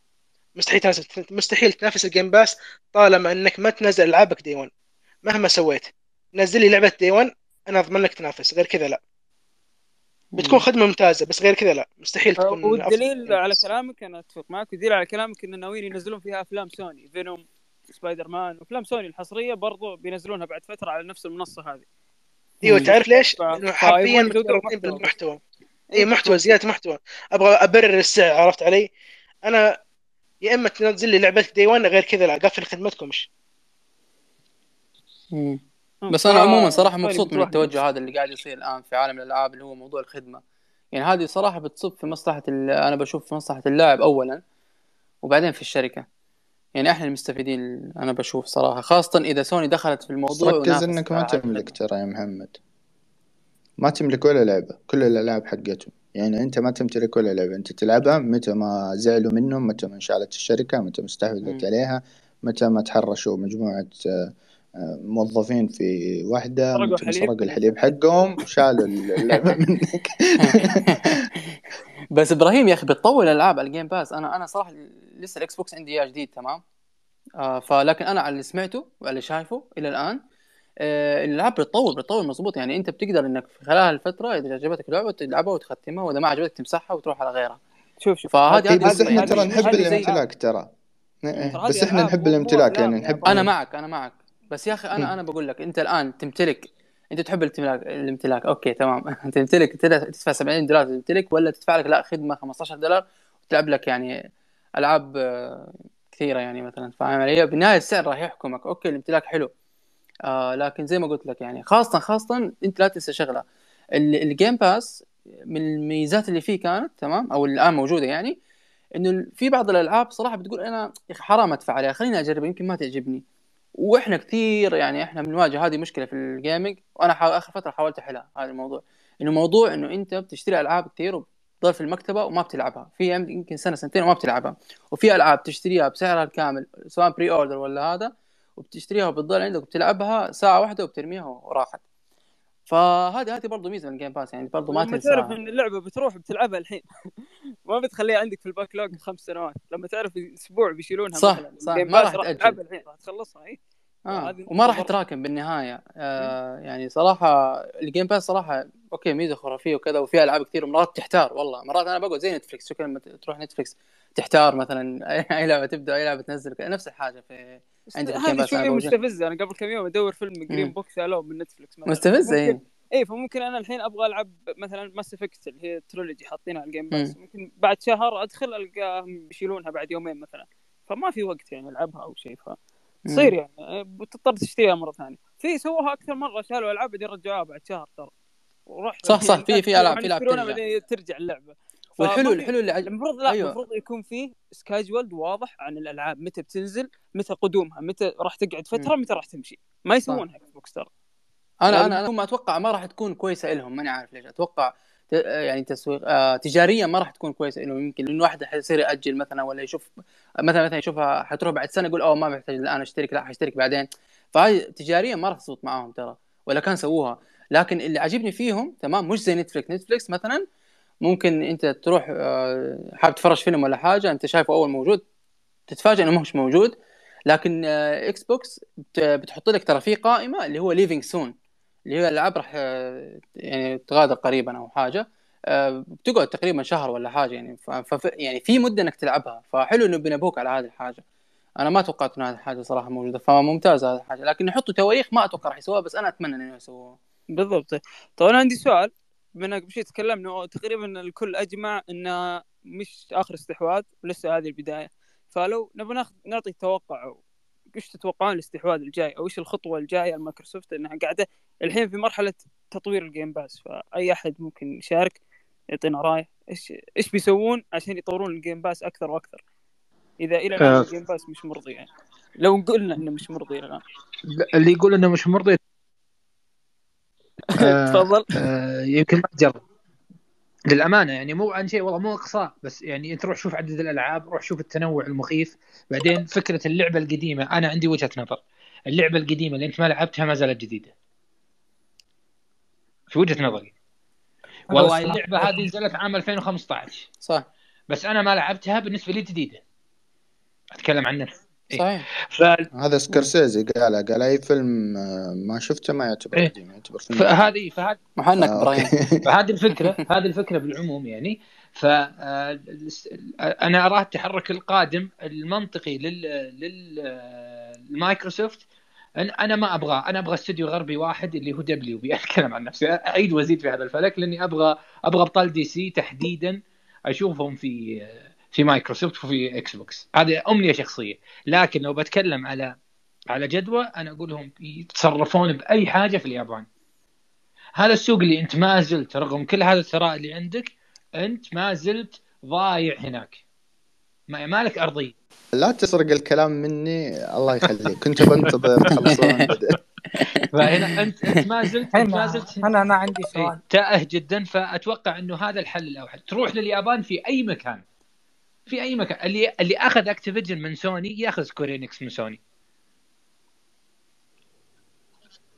[SPEAKER 7] مستحيل تنافس مستحيل تنافس ال Game Pass طالما إنك ما تنزل ألعابك day 1 مهما سويت. نزل لي لعبة day 1 أنا أضمن لك تنافس. غير كذا لا. بتكون خدمة ممتازة بس غير كذا لا مستحيل تكون
[SPEAKER 1] والدليل
[SPEAKER 7] أفضل.
[SPEAKER 1] على كلامك أنا أتفق معك والدليل على كلامك إن ناويين ينزلون فيها أفلام Sony Venom Spider-Man وأفلام سوني الحصرية برضو بينزلونها بعد فترة على نفس المنصة هذه
[SPEAKER 2] إيوه.
[SPEAKER 7] تعرف ليش؟
[SPEAKER 1] فيبغون
[SPEAKER 7] حرفيا متورطين
[SPEAKER 1] محتوى.
[SPEAKER 7] بالمحتوى اي محتوى زيادة محتوى أبغى أبرر السعر عرفت علي؟ أنا يا إما تنزل لي لعبة day 1 غير كذا لا قفل خدمتكمش
[SPEAKER 2] مم.
[SPEAKER 1] مم.
[SPEAKER 2] بس
[SPEAKER 1] أنا
[SPEAKER 2] عموما صراحة
[SPEAKER 1] سوني
[SPEAKER 2] مبسوط من التوجه هذا اللي قاعد يصير الآن في عالم الألعاب اللي هو موضوع الخدمة. يعني هذه صراحة بتصب في مصلحة ال- أنا بشوف في مصلحة اللاعب اولا وبعدين في الشركة. يعني إحنا المستفيدين أنا بشوف صراحة خاصة إذا سوني دخلت في الموضوع
[SPEAKER 6] ركز إنك ما تملك. ترى يا محمد. ما تملك ولا لعبة كل الألعاب حقتهم. يعني أنت ما تمتلك ولا لعبة أنت تلعبها متى ما زعلوا منهم متى ما انشالت الشركة متى ما استحوذت. عليها متى ما تحرشوا مجموعة آه، آه، موظفين في واحدة
[SPEAKER 1] سرقوا.
[SPEAKER 6] الحليب. حقهم وشالوا اللعبة منك.
[SPEAKER 2] بس إبراهيم يا أخي بتطول الالعاب على ال Game Pass أنا أنا صراحة لسه ال Xbox عندي إياه جديد تمام؟ آه فلكن أنا على اللي سمعته وعلى اللي شايفه إلى الآن آه الألعاب بتطول بتطول مضبوط يعني أنت بتقدر إنك في خلال الفترة إذا عجبتك لعبة تلعبها وتختمها وإذا ما عجبتك تمسحها وتروح على غيرها.
[SPEAKER 1] شوف شوف.
[SPEAKER 2] فهذه هذه
[SPEAKER 6] بس
[SPEAKER 2] إحنا
[SPEAKER 6] ترى نحب الامتلاك ترى. إيه، بس
[SPEAKER 1] إحنا
[SPEAKER 6] نحب الامتلاك يعني نحب.
[SPEAKER 2] أنا معك أنا معك. بس يا
[SPEAKER 6] أخي.
[SPEAKER 2] أنا أنا بقول لك أنت الآن تمتلك أنت تحب الامتلاك الامتلاك أوكي تمام. تمتلك تدفع 70 دولار تمتلك ولا تدفع لك لا خدمة 15 دولار وتلعب لك يعني ألعاب آه، كثيرة يعني مثلا فاهم علي؟ بالنهايه السعر راح يحكمك. أوكي الامتلاك حلو. آه لكن زي ما قلت لك يعني خاصة خاصة أنت لا تنسى شغلة. ال- ال Game Pass من الميزات اللي فيه كانت تمام أو الآن موجودة يعني إنه في بعض الألعاب صراحة بتقول أنا يا أخي حرام أدفع عليها خليني اجربها يمكن ما تعجبني. وإحنا كثير يعني إحنا بنواجه هذه مشكلة في ال gaming وأنا حاول آخر فترة حاولت أحلها هذا الموضوع. إنه موضوع إنه أنت بتشتري ألعاب كثير وبتضل في المكتبة وما بتلعبها. في يمكن سنة سنتين وما بتلعبها. وفي ألعاب تشتريها بسعرها الكامل سواء pre-order ولا هذا وبتشتريها وبتضل عندك وبتلعبها ساعة واحدة وبترميها وراحت. فهذه هذه برضه ميزة من ال Game Pass يعني برضه ما
[SPEAKER 1] لما تعرف
[SPEAKER 2] تنسى
[SPEAKER 1] إن اللعبة بتروح بتلعبها الحين. ما بتخليها عندك في ال backlog خمس سنوات. لما تعرف أسبوع بيشيلونها
[SPEAKER 2] صح،
[SPEAKER 1] مثلا
[SPEAKER 2] صح، ما راح.
[SPEAKER 1] تلعبها الحين راح تخلصها إي.
[SPEAKER 2] آه. وما راح
[SPEAKER 1] نقطة
[SPEAKER 2] تراكم بالنهاية. آه يعني صراحة ال Game Pass صراحة أوكي ميزة خرافية وكذا وفيها ألعاب كثير ومرات تحتار والله. مرات أنا بقعد زي Netflix شوف لما تروح Netflix تحتار مثلا أي لعبة تبدأ أي لعبة تنزل نفس الحاجة في عندك ال
[SPEAKER 1] Game
[SPEAKER 2] Pass.
[SPEAKER 1] مستفزة.
[SPEAKER 2] أنا
[SPEAKER 1] قبل كم يوم أدور فيلم
[SPEAKER 2] Green.
[SPEAKER 1] Book ألو من Netflix
[SPEAKER 2] مستفزه
[SPEAKER 1] إي.
[SPEAKER 2] اي
[SPEAKER 1] فممكن أنا الحين أبغى ألعب مثلا Mass Effect اللي هي trilogy حاطينها على ال Game Pass
[SPEAKER 2] مم.
[SPEAKER 1] ممكن بعد شهر أدخل ألقاهم بيشيلونها بعد يومين مثلا. فما في وقت يعني ألعبها أو شيء فتصير يعني أه، بتضطر تشتريها مرة ثانية. في سووها أكثر مرة شالوا ألعاب بعدين رجعوها بعد شهر ترى. وروح
[SPEAKER 2] صح، صح، في- في ألعاب- في
[SPEAKER 1] يشترونها
[SPEAKER 2] ترجع.
[SPEAKER 1] بعدين ترجع اللعبة.
[SPEAKER 2] والحلو الحلو اللي عجب
[SPEAKER 1] المفروض لا
[SPEAKER 2] أيوة.
[SPEAKER 1] المفروض يكون فيه schedule واضح عن الألعاب متى بتنزل متى قدومها متى راح تقعد فترة متى راح تمشي. ما يسوونها Xbox ترى. أنا
[SPEAKER 2] أنا أنا ما أتوقع ما راح تكون كويسة لهم ماني عارف ليش. أتوقع يعني تسويق آه تجاريا ما راح تكون كويسة لهم يمكن لأنه واحد حيصير يأجل مثلا ولا يشوف مثلا مثلا يشوفها حتروح بعد سنة يقول أوه ما محتاج الان أشترك لا حأشترك بعدين. فهاي تجاريا ما راح تزبط معاهم ترى ولا كان سووها. لكن اللي عجبني فيهم تمام مش زي Netflix Netflix مثلا ممكن أنت تروح آه، حاب تفرج فيلم ولا حاجة أنت شايفه أول موجود تتفاجئ إنه مش موجود. لكن آه، Xbox بت- بتحط لك ترى في قائمة اللي هو leaving soon اللي هي الألعاب راح آه، يعني تغادر قريبا أو حاجة. آه، بتقعد تقريبا شهر ولا حاجة يعني. ف... يعني في مدة إنك تلعبها. فحلو إنه بينبهوك على هذه الحاجة. أنا ما توقعت ان هذه الحاجة صراحة موجودة. فممتازه هذه الحاجة. لكن يحطوا تواريخ ما أتوقع راح يسووها بس أنا أتمنى انه يسووها.
[SPEAKER 1] بالضبط. طيب أنا عندي سؤال. بما إنك بشي تكلمنا تقريبا الكل أجمع انها مش آخر استحواذ ولسه هذه البداية. فلو نبغى ناخذ نعطي توقع إيش تتوقعون الاستحواذ الجاي؟ أو إيش الخطوة الجاية لمايكروسوفت إنها قاعدة الحين في مرحلة تطوير ال Game Pass فأي أحد ممكن يشارك يعطينا رأيه. إيش إيش بيسوون عشان يطورون ال Game Pass أكثر وأكثر؟ إذا إلى الآن
[SPEAKER 5] آه.
[SPEAKER 1] ال Game Pass مش مرضي يعني. لو قلنا إنه مش مرضي الآن.
[SPEAKER 5] اللي يقول إنه مش مرضي آه،
[SPEAKER 1] تفضل.
[SPEAKER 5] آه، يمكن ما تجرب للأمانة يعني مو عن شيء والله مو إقصاء بس يعني أنت روح شوف عدد الألعاب روح شوف التنوع المخيف. بعدين فكرة اللعبة القديمة أنا عندي وجهة نظر. اللعبة القديمة اللي أنت ما لعبتها ما زالت جديدة. في وجهة نظري. والله اللعبة هذه نزلت عام 2015
[SPEAKER 2] صح.
[SPEAKER 5] بس أنا ما لعبتها بالنسبة لي جديدة. أتكلم عن نفسي.
[SPEAKER 2] صحيح.
[SPEAKER 5] ف...
[SPEAKER 6] هذا سكورسيزي قال قال أي فيلم آه، ما شفته ما يعتبر
[SPEAKER 5] إيه.
[SPEAKER 6] قديم يعتبر فيلم.
[SPEAKER 5] فهذه فهذه
[SPEAKER 2] محنك
[SPEAKER 6] آه،
[SPEAKER 2] إبراهيم
[SPEAKER 6] أوكي.
[SPEAKER 5] فهذه الفكرة هذه الفكرة بالعموم يعني. ف آه، أنا ارى التحرك القادم المنطقي لل لل المايكروسوفت أن- أنا ما أبغى أنا أبغى استوديو غربي واحد اللي هو WB. أتكلم عن نفسي. أعيد وازيد في هذا الفلك لأني أبغى أبغى ابطال دي سي تحديدا أشوفهم في في مايكروسوفت وفي إكس بوكس هذه أمنية شخصية. لكن لو بتكلم على على جدوى أنا أقول لهم يتصرفون بأي حاجة في اليابان. هذا السوق اللي أنت ما زلت رغم كل هذا الثراء اللي عندك أنت ما زلت ضايع هناك. ما مالك أرضية.
[SPEAKER 6] لا تسرق الكلام مني الله يخليك. كنت بنتظر تخلصون.
[SPEAKER 5] فهنا انت أنت ما زلت أنت ما زلت
[SPEAKER 8] أنا أنا عندي
[SPEAKER 5] إيه،
[SPEAKER 8] سؤال
[SPEAKER 5] تائه جدا فأتوقع إنه هذا الحل الأوحد. تروح لليابان في أي مكان. في أي مكان. اللي اللي أخذ اكتيفيجن من سوني يأخذ سكوير انكس من سوني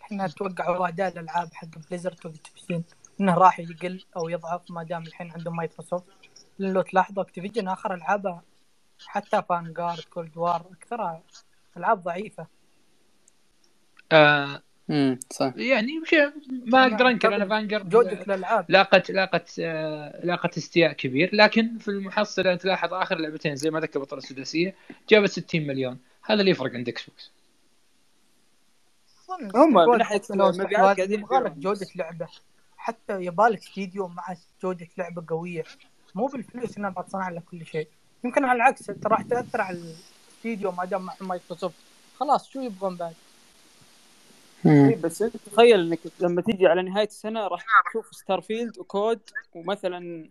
[SPEAKER 8] إحنا أتوقع والله اداء الألعاب حق بليزرد وأكتيفيجن إنه راح يقل أو يضعف ما دام الحين عندهم مايكروسوفت لأن لو تلاحظوا أكتيفيجن آخر ألعابها حتى فانجارد كولد وار أكثرها ألعاب ضعيفة.
[SPEAKER 5] آه
[SPEAKER 2] امم صح.
[SPEAKER 5] يعني شيء ما أقدر أنكر أنا فانجر
[SPEAKER 8] جودة الألعاب.
[SPEAKER 5] لاقت لاقت آه، لاقت استياء كبير. لكن في المحصله تلاحظ آخر لعبتين زي ما ذكر البطوله السداسية جابت 60 مليون. هذا اللي يفرق عند إكس بوكس
[SPEAKER 1] هم من
[SPEAKER 8] لو
[SPEAKER 1] المبيعات قاعدين
[SPEAKER 8] يبغى لك
[SPEAKER 1] يبيعون.
[SPEAKER 8] جودة لعبة. حتى يبالك استديو مع جودة لعبة قوية. مو بالفلوس إنها بتصنع لك كل شيء. يمكن على العكس أنت راح تأثر على الاستديو ما دام مع مايكروسوفت. خلاص شو يبغون بعد؟
[SPEAKER 1] بس أنت تخيل إنك لما تيجي على نهاية السنة راح تشوف ستار فيلد وكود ومثلا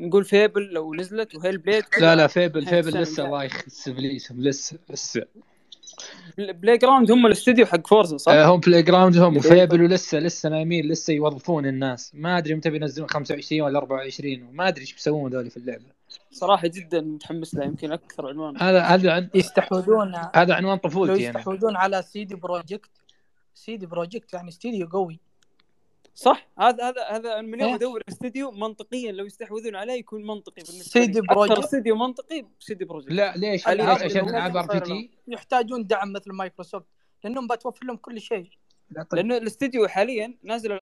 [SPEAKER 1] نقول فيبل لو نزلت وهيلبليد
[SPEAKER 5] لا لا فيبل فيبل لسه. الله يخس ابليسهم لسه لسه.
[SPEAKER 1] بلاي جراوند هم الاستوديو حق فورزا صح؟
[SPEAKER 5] آه، هم بلاي جراوند هم وفيبل ولسه لسه نايمين لسه يوظفون الناس. ما أدري متى بينزلون 25 ولا 24 وما أدري إيش بيسوون ذولي في اللعبة.
[SPEAKER 1] صراحة جدا متحمس له يمكن أكثر عنوان.
[SPEAKER 5] هذا هذا عن
[SPEAKER 8] يستحوذون
[SPEAKER 5] هذا عنوان طفولتي أنا.
[SPEAKER 8] يستحوذون على سي دي بروجكت. سي دي بروجكت يعني استديو قوي.
[SPEAKER 1] صح هذا هذا هذا من يوم
[SPEAKER 8] إيه.
[SPEAKER 1] أدور استوديو منطقيا لو يستحوذون عليه يكون منطقي بالنسبة
[SPEAKER 8] سيدي
[SPEAKER 1] لي. أكثر
[SPEAKER 8] بروجكت.
[SPEAKER 1] استوديو منطقي سي دي بروجكت.
[SPEAKER 5] لا ليش؟ ليش؟ عشان العاب RPG
[SPEAKER 8] يحتاجون دعم مثل مايكروسوفت لأنهم بتوفر لهم كل شيء.
[SPEAKER 1] لأنه الاستوديو حاليا نازل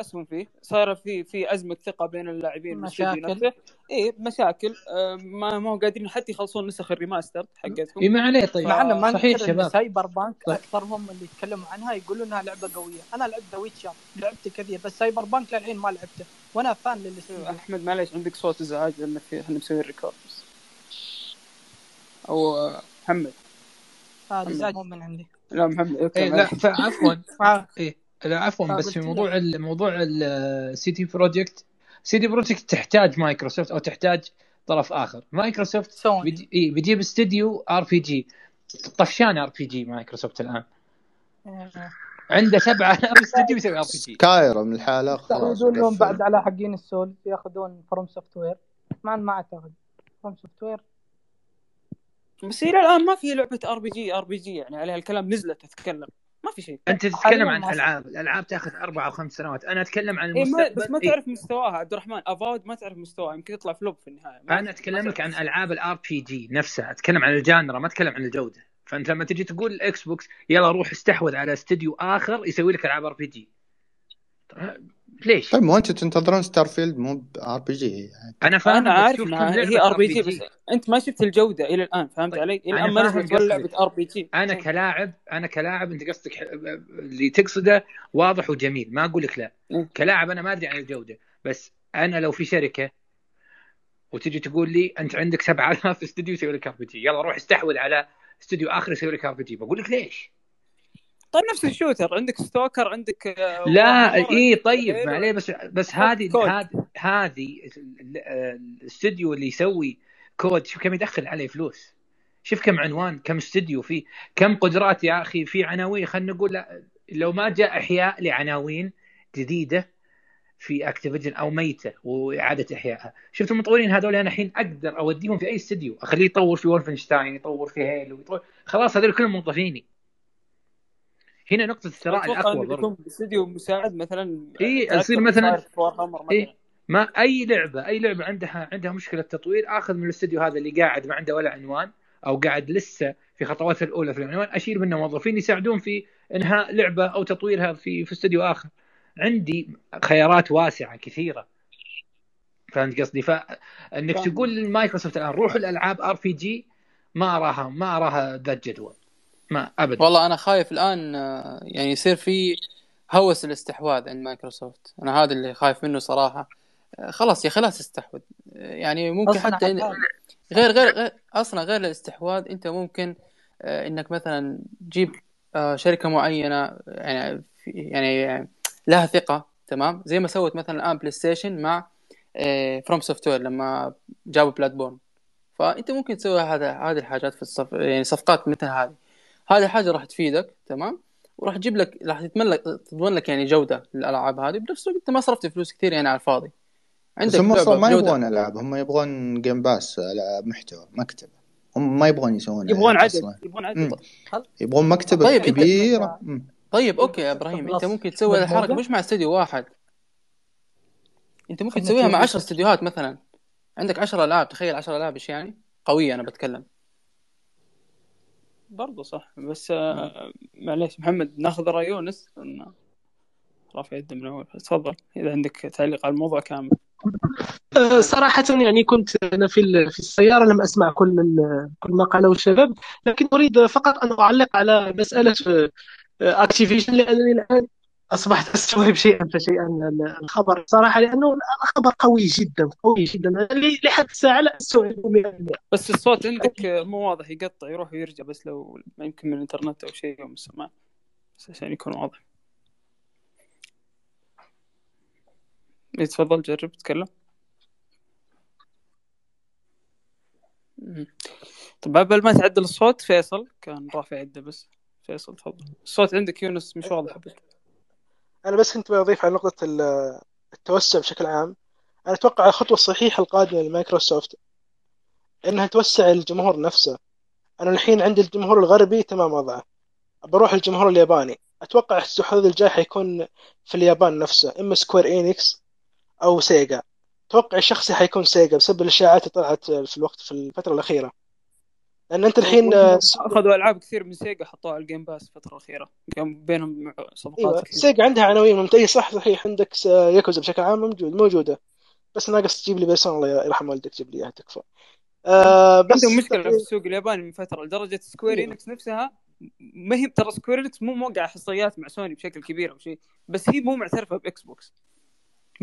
[SPEAKER 1] أسهم فيه. صار في في أزمة ثقة بين اللاعبين
[SPEAKER 8] مشاكل.
[SPEAKER 1] اي مشاكل. آه، ما ما هو قادرين حتى يخلصون نسخ ال remaster حقتهم.
[SPEAKER 5] إي ما عليه طيب.
[SPEAKER 8] مع انه ما
[SPEAKER 5] صحيح شباب.
[SPEAKER 8] سايبر بانك
[SPEAKER 5] طيب.
[SPEAKER 8] اكثرهم اللي يتكلموا عنها يقولوا إنها لعبة قوية. أنا لعبت ذا ويتشر لعبت كثير بس سايبر بانك للحين ما لعبته. وأنا fan للاستوديو
[SPEAKER 1] أحمد معليش عندك صوت إزعاج لأن في إحنا مسويين record أو آه، محمد.
[SPEAKER 8] هذا إزعاج مو من عندي.
[SPEAKER 1] لا محمد okay
[SPEAKER 5] إيه لا
[SPEAKER 8] آه،
[SPEAKER 5] إيه لا عفوا بس في. موضوع ال- موضوع السي دي بروجكت سي دي بروجكت تحتاج مايكروسوفت أو تحتاج طرف آخر. مايكروسوفت
[SPEAKER 8] سوني.
[SPEAKER 5] بيجي إيه بيجيب استديو RPG. طفشان RPG مايكروسوفت الآن.
[SPEAKER 8] آه،
[SPEAKER 5] عنده 7000 استديو يسوي RPG.
[SPEAKER 6] سكايرم الحالة خلاص
[SPEAKER 8] لهم. بعد على حقين ال souls ياخذون فروم سوفت وير ما ما أعتقد. فروم سوفت وير
[SPEAKER 1] بس إلى الآن ما في لعبة آر بي جي آر بي جي يعني عليها الكلام نزلت تتكلم ما في شيء.
[SPEAKER 5] أنت تتكلم عن ألعاب الألعاب تأخذ أربع أو خمس سنوات. أنا أتكلم عن
[SPEAKER 1] إيه ما
[SPEAKER 5] المستقبل.
[SPEAKER 1] بس ما
[SPEAKER 5] إيه.
[SPEAKER 1] تعرف مستواها عبد الرحمن. أفاود ما تعرف مستواها. يمكن يطلع flop في
[SPEAKER 5] النهاية. أنا
[SPEAKER 1] أتكلم
[SPEAKER 5] لك عن. ألعاب ال RPG نفسها. أتكلم عن ال genre ما أتكلم عن الجودة. فأنت لما تجي تقول الاكس بوكس يلا روح استحوذ على استديو آخر يسوي لك ألعاب RPG. ليش؟
[SPEAKER 6] طيب مو أنتم تنتظرون ستار فيلد مو RPG
[SPEAKER 5] أنا فاهم أنا
[SPEAKER 1] عارف
[SPEAKER 5] إنها
[SPEAKER 1] هي
[SPEAKER 5] RPG.
[SPEAKER 1] بس أنت ما شفت الجودة إلى الآن فهمت
[SPEAKER 5] طيب،
[SPEAKER 1] علي؟
[SPEAKER 5] إلى
[SPEAKER 1] الآن ما نزلت ولا. لعبة RPG
[SPEAKER 5] أنا كلاعب أنا كلاعب أنت قصدك ح- اللي تقصده واضح وجميل ما أقول لك لا
[SPEAKER 1] إيه.
[SPEAKER 5] كلاعب أنا ما أدري عن الجودة بس أنا لو في شركة وتجي تقول لي أنت عندك 7000 استوديو يسوي لك RPG يلا روح استحوذ على استوديو آخر يسوي لك RPG بقول لك ليش؟
[SPEAKER 1] طيب نفس ال shooter عندك ستوكر عندك آه،
[SPEAKER 5] لا اي
[SPEAKER 1] عندك
[SPEAKER 5] طيب. ما عليه بس بس
[SPEAKER 1] حط
[SPEAKER 5] هذه. هذه هذه ال- ال- الاستوديو اللي يسوي كود شوف كم يدخل عليه فلوس. شوف كم عنوان كم استوديو فيه كم قدرات يا أخي في عناوين خلينا نقول لو ما جاء إحياء لعناوين جديدة في أكتيفيجن أو ميتة وإعادة إحيائها. شفت المطورين هذول؟ أنا الحين أقدر أوديهم في أي استوديو أخليه يطور في وولفنشتاين يطور في هيلو يطور خلاص هذول كلهم موظفيني هنا نقطة الثراء
[SPEAKER 1] الأقوى
[SPEAKER 5] برضه
[SPEAKER 1] يكون باستديو مساعد مثلا تعتبر
[SPEAKER 5] يصير مثلاً-. إيه. ما أي لعبة أي لعبة عندها عندها مشكلة تطوير آخذ من الاستوديو هذا اللي قاعد ما عنده ولا عنوان أو قاعد لسه في خطواته الأولى في العنوان اشيل منه موظفين يساعدون في إنهاء لعبة أو تطويرها في في استوديو آخر عندي خيارات واسعة كثيرة فهمت قصدي فانك. تقول لمايكروسوفت الآن روحوا الألعاب RPG ما اراها ما اراها ذات جدوى ما ابدا.
[SPEAKER 2] والله أنا خايف الآن آه، يعني يصير في هوس الاستحواذ عند مايكروسوفت. أنا هذا اللي خايف منه صراحة. آه، خلاص يا خلاص استحوذ آه، يعني ممكن حتى إن... غير غير غير أصلا غير الاستحواذ أنت ممكن إنك مثلا تجيب شركة معينة يعني في- يعني لها ثقة تمام؟ زي ما سوت مثلا الآن بلاي ستيشن مع FromSoftware لما جابوا Bloodborne فأنت ممكن تسوي هذا هذه الحاجات في الصف يعني صفقات مثل هذه. هذه الحاجة راح تفيدك تمام؟ وراح تجيب لك راح تضمن لك تضمن لك يعني جودة للألعاب هذه. بنفس الوقت أنت ما صرفت فلوس كثير يعني على الفاضي.
[SPEAKER 6] بس هم أصلا ما. يبغون ألعاب هم يبغون Game Pass العاب محتوى مكتبة. هم ما يبغون يسوون
[SPEAKER 1] يبغون عدد
[SPEAKER 6] أصلاً.
[SPEAKER 1] يبغون. عدد.
[SPEAKER 6] يبغون مكتبة
[SPEAKER 2] طيب، أنت-
[SPEAKER 6] كبيرة.
[SPEAKER 2] طيب أوكي يا إبراهيم أنت ممكن تسوي الحركة مش مع استوديو واحد. أنت ممكن تسويها مع
[SPEAKER 8] يوبي
[SPEAKER 2] 10 استديوهات مثلا. عندك 10 ألعاب تخيل 10 ألعاب إيش يعني؟ قوية أنا بتكلم.
[SPEAKER 1] برضه صح بس آه، معليش محمد ناخذ رأي يونس؟ إنه رافع يده من أول. تفضل إذا عندك تعليق على الموضوع كامل.
[SPEAKER 3] أه، صراحة يعني كنت أنا في ال- في السيارة لم أسمع كل ال- كل ما قاله الشباب لكن أريد فقط أن أعلق على مسألة Activision لأنني الآن أصبحت أستوعب شيئا فشيئا ال- الخبر. صراحة لأنه الخبر قوي جدا قوي جدا. لحد الساعة لا أستوعبه 100%
[SPEAKER 1] بس الصوت عندك مو واضح يقطع يروح ويرجع بس لو يمكن من الإنترنت أو شيء أو من السماعه بس عشان يكون واضح. إيه، تفضل جرب تكلم. طب قبل ما تعدل الصوت فيصل. كان رافع يده بس. فيصل تفضل. الصوت عندك يونس مش واضح.
[SPEAKER 7] أنا بس كنت بضيف على نقطة ال- التوسع بشكل عام. أنا أتوقع الخطوة الصحيحة القادمة لمايكروسوفت إنها توسع الجمهور نفسه. أنا الحين عندي الجمهور الغربي تمام وضعه. بروح الجمهور الياباني. أتوقع الاستحواذ الجاي حيكون في اليابان نفسه إما Square Enix أو Sega. أتوقع الشخصي حيكون Sega بسبب الإشاعات اللي طلعت في الوقت في الفترة الأخيرة. لأن أنت الحين آه،
[SPEAKER 1] اخذوا ألعاب كثير من Sega حطوها على ال Game Pass الفترة الأخيرة. قام بينهم صفقات
[SPEAKER 7] أيوه
[SPEAKER 1] كثير
[SPEAKER 7] Sega عندها عناوين ممتازة. صح صحيح عندك س- ياكوزا بشكل عام موجود موجودة. بس ناقص تجيب لي Persona الله يرحم والدك تجيب لي إياها تكفى. آه بس
[SPEAKER 1] عندهم مشكلة في السوق الياباني من فترة. لدرجة Square
[SPEAKER 7] أيوة.
[SPEAKER 1] Enix نفسها ما هي ترى Square Enix مو موقع حصريات مع سوني بشكل كبير أو شيء بس هي مو معترفة ب Xbox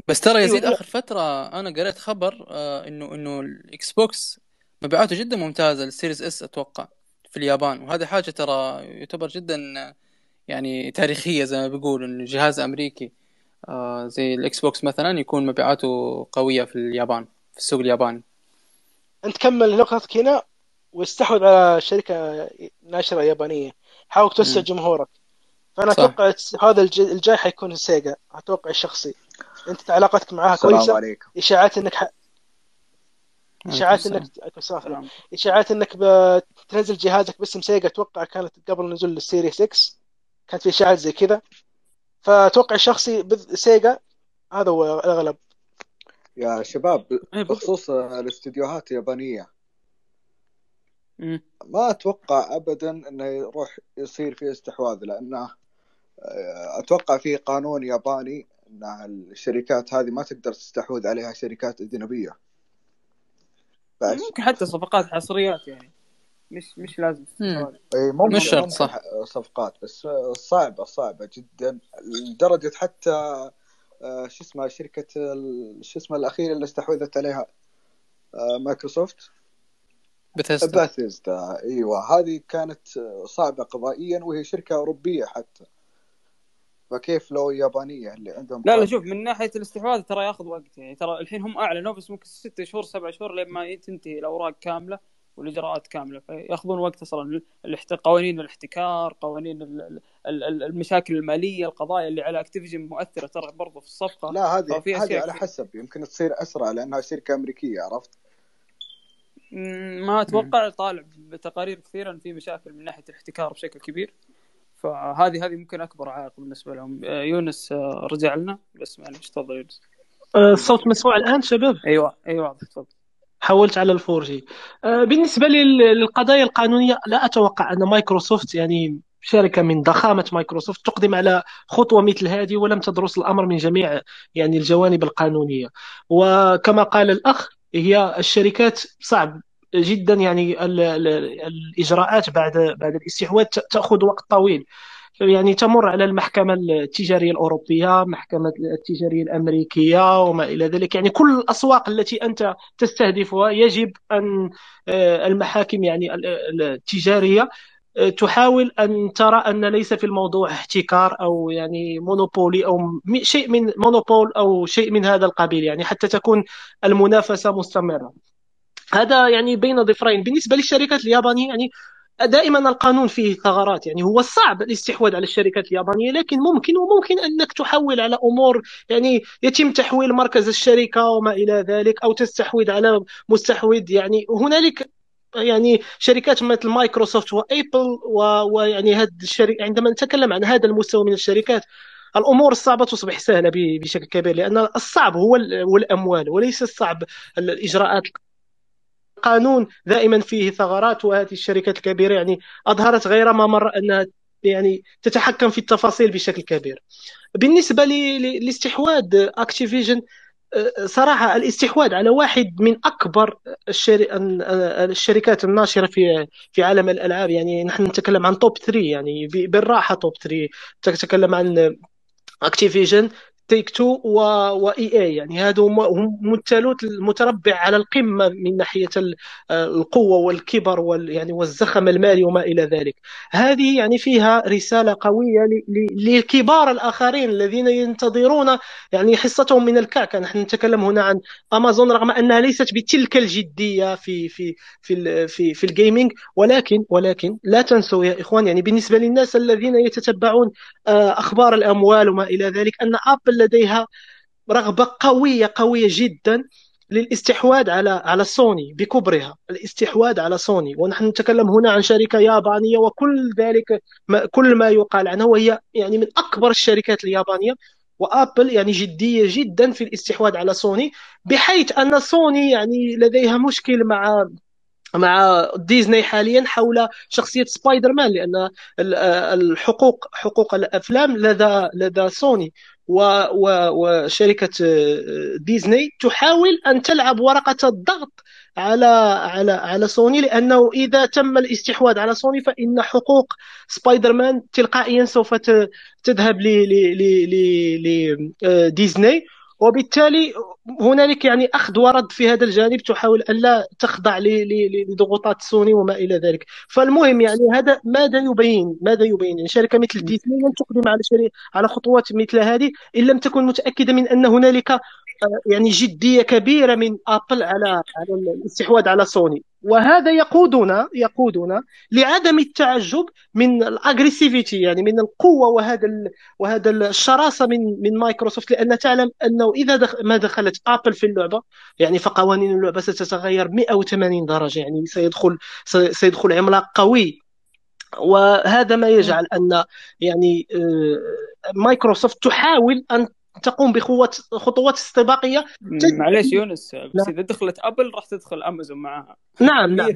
[SPEAKER 2] بس ترى يزيد
[SPEAKER 1] أيوة.
[SPEAKER 2] آخر فترة أنا قريت خبر آه انه إنه ال Xbox مبيعاته جدا ممتازة لل Series S أتوقع في اليابان. وهذه حاجة ترى يعتبر جدا يعني تاريخية زي ما بيقولوا. انه جهاز أمريكي آه زي ال Xbox مثلا يكون مبيعاته قوية في اليابان في السوق الياباني.
[SPEAKER 7] أنت كمل نقطتك هنا واستحوذ على شركة ناشرة يابانية. حاول توسع. جمهورك. فأنا
[SPEAKER 2] صح.
[SPEAKER 7] أتوقع هذا الج- الجاي حيكون Sega. أتوقع الشخصي. أنت علاقتك معها
[SPEAKER 9] السلام
[SPEAKER 7] كويسة؟
[SPEAKER 9] عليكم.
[SPEAKER 7] إشاعات إنك ح... إشاعات
[SPEAKER 2] إنك.
[SPEAKER 7] إشاعات إنك بتنزل جهازك باسم Sega أتوقع كانت قبل نزول ال Series X كانت في إشاعات زي كذا فأتوقع الشخصي بذ- Sega هذا هو الأغلب
[SPEAKER 9] يا شباب
[SPEAKER 2] إيه،.
[SPEAKER 9] بخصوص الاستديوهات اليابانية
[SPEAKER 2] مم.
[SPEAKER 9] ما أتوقع ابدا إنه يروح يصير في استحواذ لأنه آه، أتوقع في قانون ياباني إن الشركات هذه ما تقدر تستحوذ عليها شركات أجنبية بس
[SPEAKER 1] ممكن حتى صفقات حصريات يعني. مش مش لازم
[SPEAKER 2] مم.
[SPEAKER 9] اي ممكن
[SPEAKER 2] مش شرط، صح.
[SPEAKER 9] صفقات بس صعبة صعبة جدا. لدرجة حتى آه، شو اسمها شركة ال- شو اسمها الأخيرة اللي استحوذت عليها آه، مايكروسوفت؟
[SPEAKER 2] Bethesda.
[SPEAKER 9] Bethesda إيوه. هذه كانت صعبة قضائيا وهي شركة أوروبية حتى. فكيف لو يابانية اللي عندهم
[SPEAKER 1] لا لا؟ شوف من ناحية الاستحواذ ترى ياخذ وقت يعني ترى الحين هم اعلنوا بس ممكن ست شهور سبع شهور لين ما تنتهي الأوراق كاملة والإجراءات كاملة فيأخذون وقت أصلا. قوانين الاحتكار قوانين ال... ال... ال- المشاكل المالية القضايا اللي على اكتيفيجن مؤثرة ترى برضه في الصفقة
[SPEAKER 9] لا هذه هذه على. حسب يمكن تصير أسرع لأنها شركه امريكيه عرفت؟
[SPEAKER 1] ما أتوقع طالع بتقارير كثيره ان في مشاكل من ناحية الاحتكار بشكل كبير فهذه هذه ممكن أكبر عائق بالنسبة لهم. آه، يونس آه، رجع لنا. بس معلش تفضل يونس.
[SPEAKER 3] آه، الصوت مسموع الآن شباب؟
[SPEAKER 1] أيوه أيوه واضح تفضل.
[SPEAKER 3] حولت على ال 4G. بالنسبة لل- للقضايا القانونية لا أتوقع أن مايكروسوفت يعني شركة من ضخامة مايكروسوفت تقدم على خطوة مثل هذه ولم تدرس الأمر من جميع يعني الجوانب القانونية. وكما قال الأخ هي الشركات صعب جدا يعني ال- ال- الإجراءات بعد بعد الاستحواذ ت- تأخذ وقت طويل. يعني تمر على المحكمة التجارية الأوروبية محكمة التجارية الأمريكية وما إلى ذلك. يعني كل الأسواق التي أنت تستهدفها يجب أن آه، المحاكم يعني ال- ال- التجارية آه، تحاول أن ترى أن ليس في الموضوع احتكار أو يعني مونوبولي م- شيء من monopole أو شيء من هذا القبيل يعني حتى تكون المنافسة مستمرة. هذا يعني بين ظفرين بالنسبة للشركات اليابانية يعني دائما القانون فيه ثغرات يعني هو صعب الاستحواذ على الشركات اليابانية لكن ممكن وممكن أنك تحول على أمور يعني يتم تحويل مركز الشركة وما إلى ذلك أو تستحوذ على مستحوذ يعني هنالك يعني شركات مثل مايكروسوفت وابل ويعني هذه الشركة عندما نتكلم عن هذا المستوى من الشركات الأمور الصعبه تصبح سهلة بشكل كبير لأن الصعب هو ال- هو الأموال وليس الصعب الإجراءات القانون دائما فيه ثغرات وهذه الشركات الكبيرة يعني أظهرت غير ما مر أنها يعني تتحكم في التفاصيل بشكل كبير. بالنسبة لاستحواذ اكتيفيجن صراحة الاستحواذ على واحد من الشر... الشركات الناشرة في في عالم الألعاب. يعني نحن نتكلم عن top 3 يعني ب- بالراحة top 3 تتكلم عن Activision Take-Two و EA يعني هادو هم- الثالوث المتربع على القمة من ناحية ال- القوة والكبر وال يعني والزخم المالي وما إلى ذلك. هذه يعني فيها رسالة قوية ل- ل- للكبار الآخرين الذين ينتظرون يعني حصتهم من الكعكة، نحن نتكلم هنا عن امازون رغم أنها ليست بتلك الجدية في في في ال- في, في ال gaming ولكن ولكن لا تنسوا يا إخوان يعني بالنسبة للناس الذين يتتبعون آه، أخبار الأموال وما إلى ذلك أن ابل لديها رغبة قوية قوية جدا للاستحواذ على على سوني بكبرها الاستحواذ على سوني. ونحن نتكلم هنا عن شركة يابانية وكل ذلك ما كل ما يقال عنها وهي يعني من أكبر الشركات اليابانية. وآبل يعني جدية جدا في الاستحواذ على سوني بحيث أن سوني يعني لديها مشكل مع مع ديزني حاليا حول شخصية سبايدر مان لأن ال- الحقوق حقوق الأفلام لدى لدى سوني. وشركة آه، ديزني تحاول أن تلعب ورقة الضغط على على على سوني لأنه إذا تم الاستحواذ على سوني فإن حقوق سبايدر مان تلقائيا سوف تذهب لديزني وبالتالي هنالك يعني أخذ ورد في هذا الجانب تحاول ان لا تخضع لضغوطات سوني وما إلى ذلك. فالمهم يعني هذا ماذا يبين؟ ماذا يبين؟ يعني شركة مثل ديزني لن تقدم على شري على خطوات مثل هذه إن لم تكن متأكدة من أن هنالك آه، يعني جدية كبيرة من أبل على على الاستحواذ على سوني. وهذا يقودنا يقودنا لعدم التعجب من ال aggressivity يعني من القوة وهذا ال- وهذا الشراسة من من مايكروسوفت لأن تعلم أنه إذا دخ ما دخلت ابل في اللعبة يعني فقوانين اللعبة ستتغير 180 درجة يعني سيدخل سي- سيدخل عملاق قوي. وهذا ما يجعل أن يعني آه، مايكروسوفت تحاول أن تقوم بخطوات خطوات استباقية.
[SPEAKER 1] معليش يونس بس. إذا دخلت أبل راح تدخل أمازون معاها.
[SPEAKER 3] نعم نعم.
[SPEAKER 1] 100%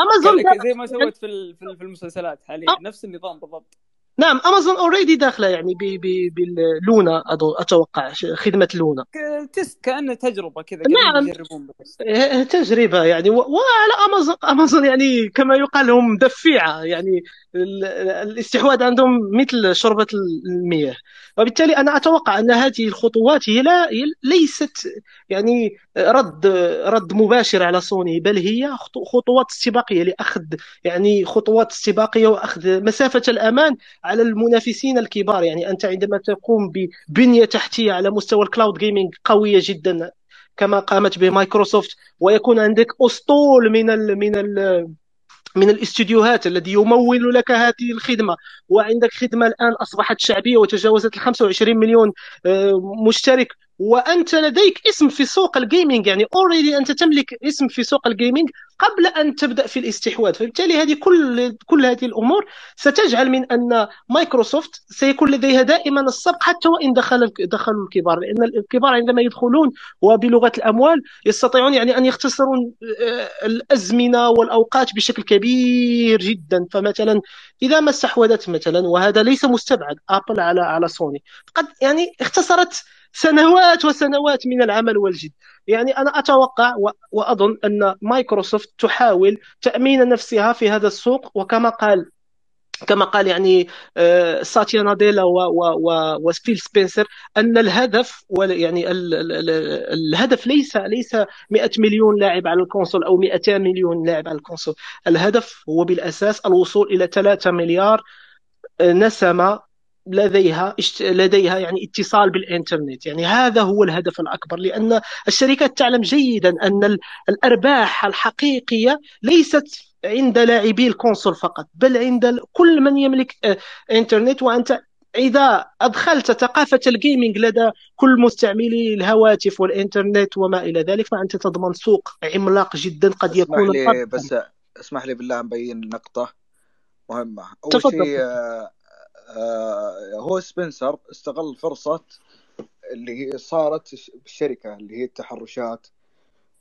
[SPEAKER 1] أمازون زي ما سوت في في ال- في المسلسلات حاليا. نفس النظام بالضبط.
[SPEAKER 3] نعم أمازون already داخلة يعني ب- ب- باللونا أتوقع خدمة لونا.
[SPEAKER 1] test كانه تجربة كذا
[SPEAKER 3] نعم.
[SPEAKER 1] قاعدين يجربون بس.
[SPEAKER 3] ه- تجربة يعني. وعلى امازون أمازون يعني كما يقال هم دفيعة يعني. الاستحواذ عندهم مثل شربة المياه. وبالتالي أنا أتوقع أن هذه الخطوات هي لا ليست يعني رد رد مباشر على سوني بل هي خطو- خطوات استباقية لأخذ يعني خطوات استباقية وأخذ مسافة الأمان على المنافسين الكبار. يعني أنت عندما تقوم ببنية تحتية على مستوى ال cloud gaming قوية جدا كما قامت به مايكروسوفت ويكون عندك أسطول من ال من ال من الاستديوهات الذي يمول لك هذه الخدمة. وعندك خدمة الآن أصبحت شعبية وتجاوزت ال 25 مليون آه، مشترك وأنت لديك اسم في سوق ال gaming يعني already أنت تملك اسم في سوق ال gaming قبل أن تبدأ في الاستحواذ. فبالتالي هذه كل كل هذه الأمور ستجعل من أن مايكروسوفت سيكون لديها دائما السبق حتى وإن دخل دخلوا الكبار. لأن الكبار عندما يدخلون وبلغة الأموال يستطيعون يعني أن يختصرون آه، الأزمنة والأوقات بشكل كبير جدا. فمثلا إذا ما استحوذت مثلا وهذا ليس مستبعد أبل على على سوني. قد يعني اختصرت سنوات وسنوات من العمل والجد. يعني أنا أتوقع وأظن أن مايكروسوفت تحاول تأمين نفسها في هذا السوق وكما قال كما قال يعني آه، ساتيا ناديلا و- و- و- وفيل سبنسر أن الهدف يعني ال- ال- ال- الهدف ليس ليس 100 مليون لاعب على ال console أو 200 مليون لاعب على ال console. الهدف هو بالأساس الوصول إلى 3 مليار نسمة لديها لديها يعني اتصال بالإنترنت يعني هذا هو الهدف الأكبر لأن الشركات تعلم جيدا أن ال- الأرباح الحقيقية ليست عند لاعبي ال console فقط بل عند كل من يملك آه، إنترنت وأنت إذا أدخلت ثقافة ال gaming لدى كل مستعملي الهواتف والإنترنت وما إلى ذلك فأنت تضمن سوق عملاق جدا قد
[SPEAKER 9] اسمح
[SPEAKER 3] يكون
[SPEAKER 9] لي
[SPEAKER 3] قد-
[SPEAKER 9] بس اسمح لي بالله نبين نقطة مهمة أول
[SPEAKER 3] تفضل.
[SPEAKER 9] شيء آه، هو سبنسر استغل فرصة اللي هي صارت بالشركة اللي هي التحرشات.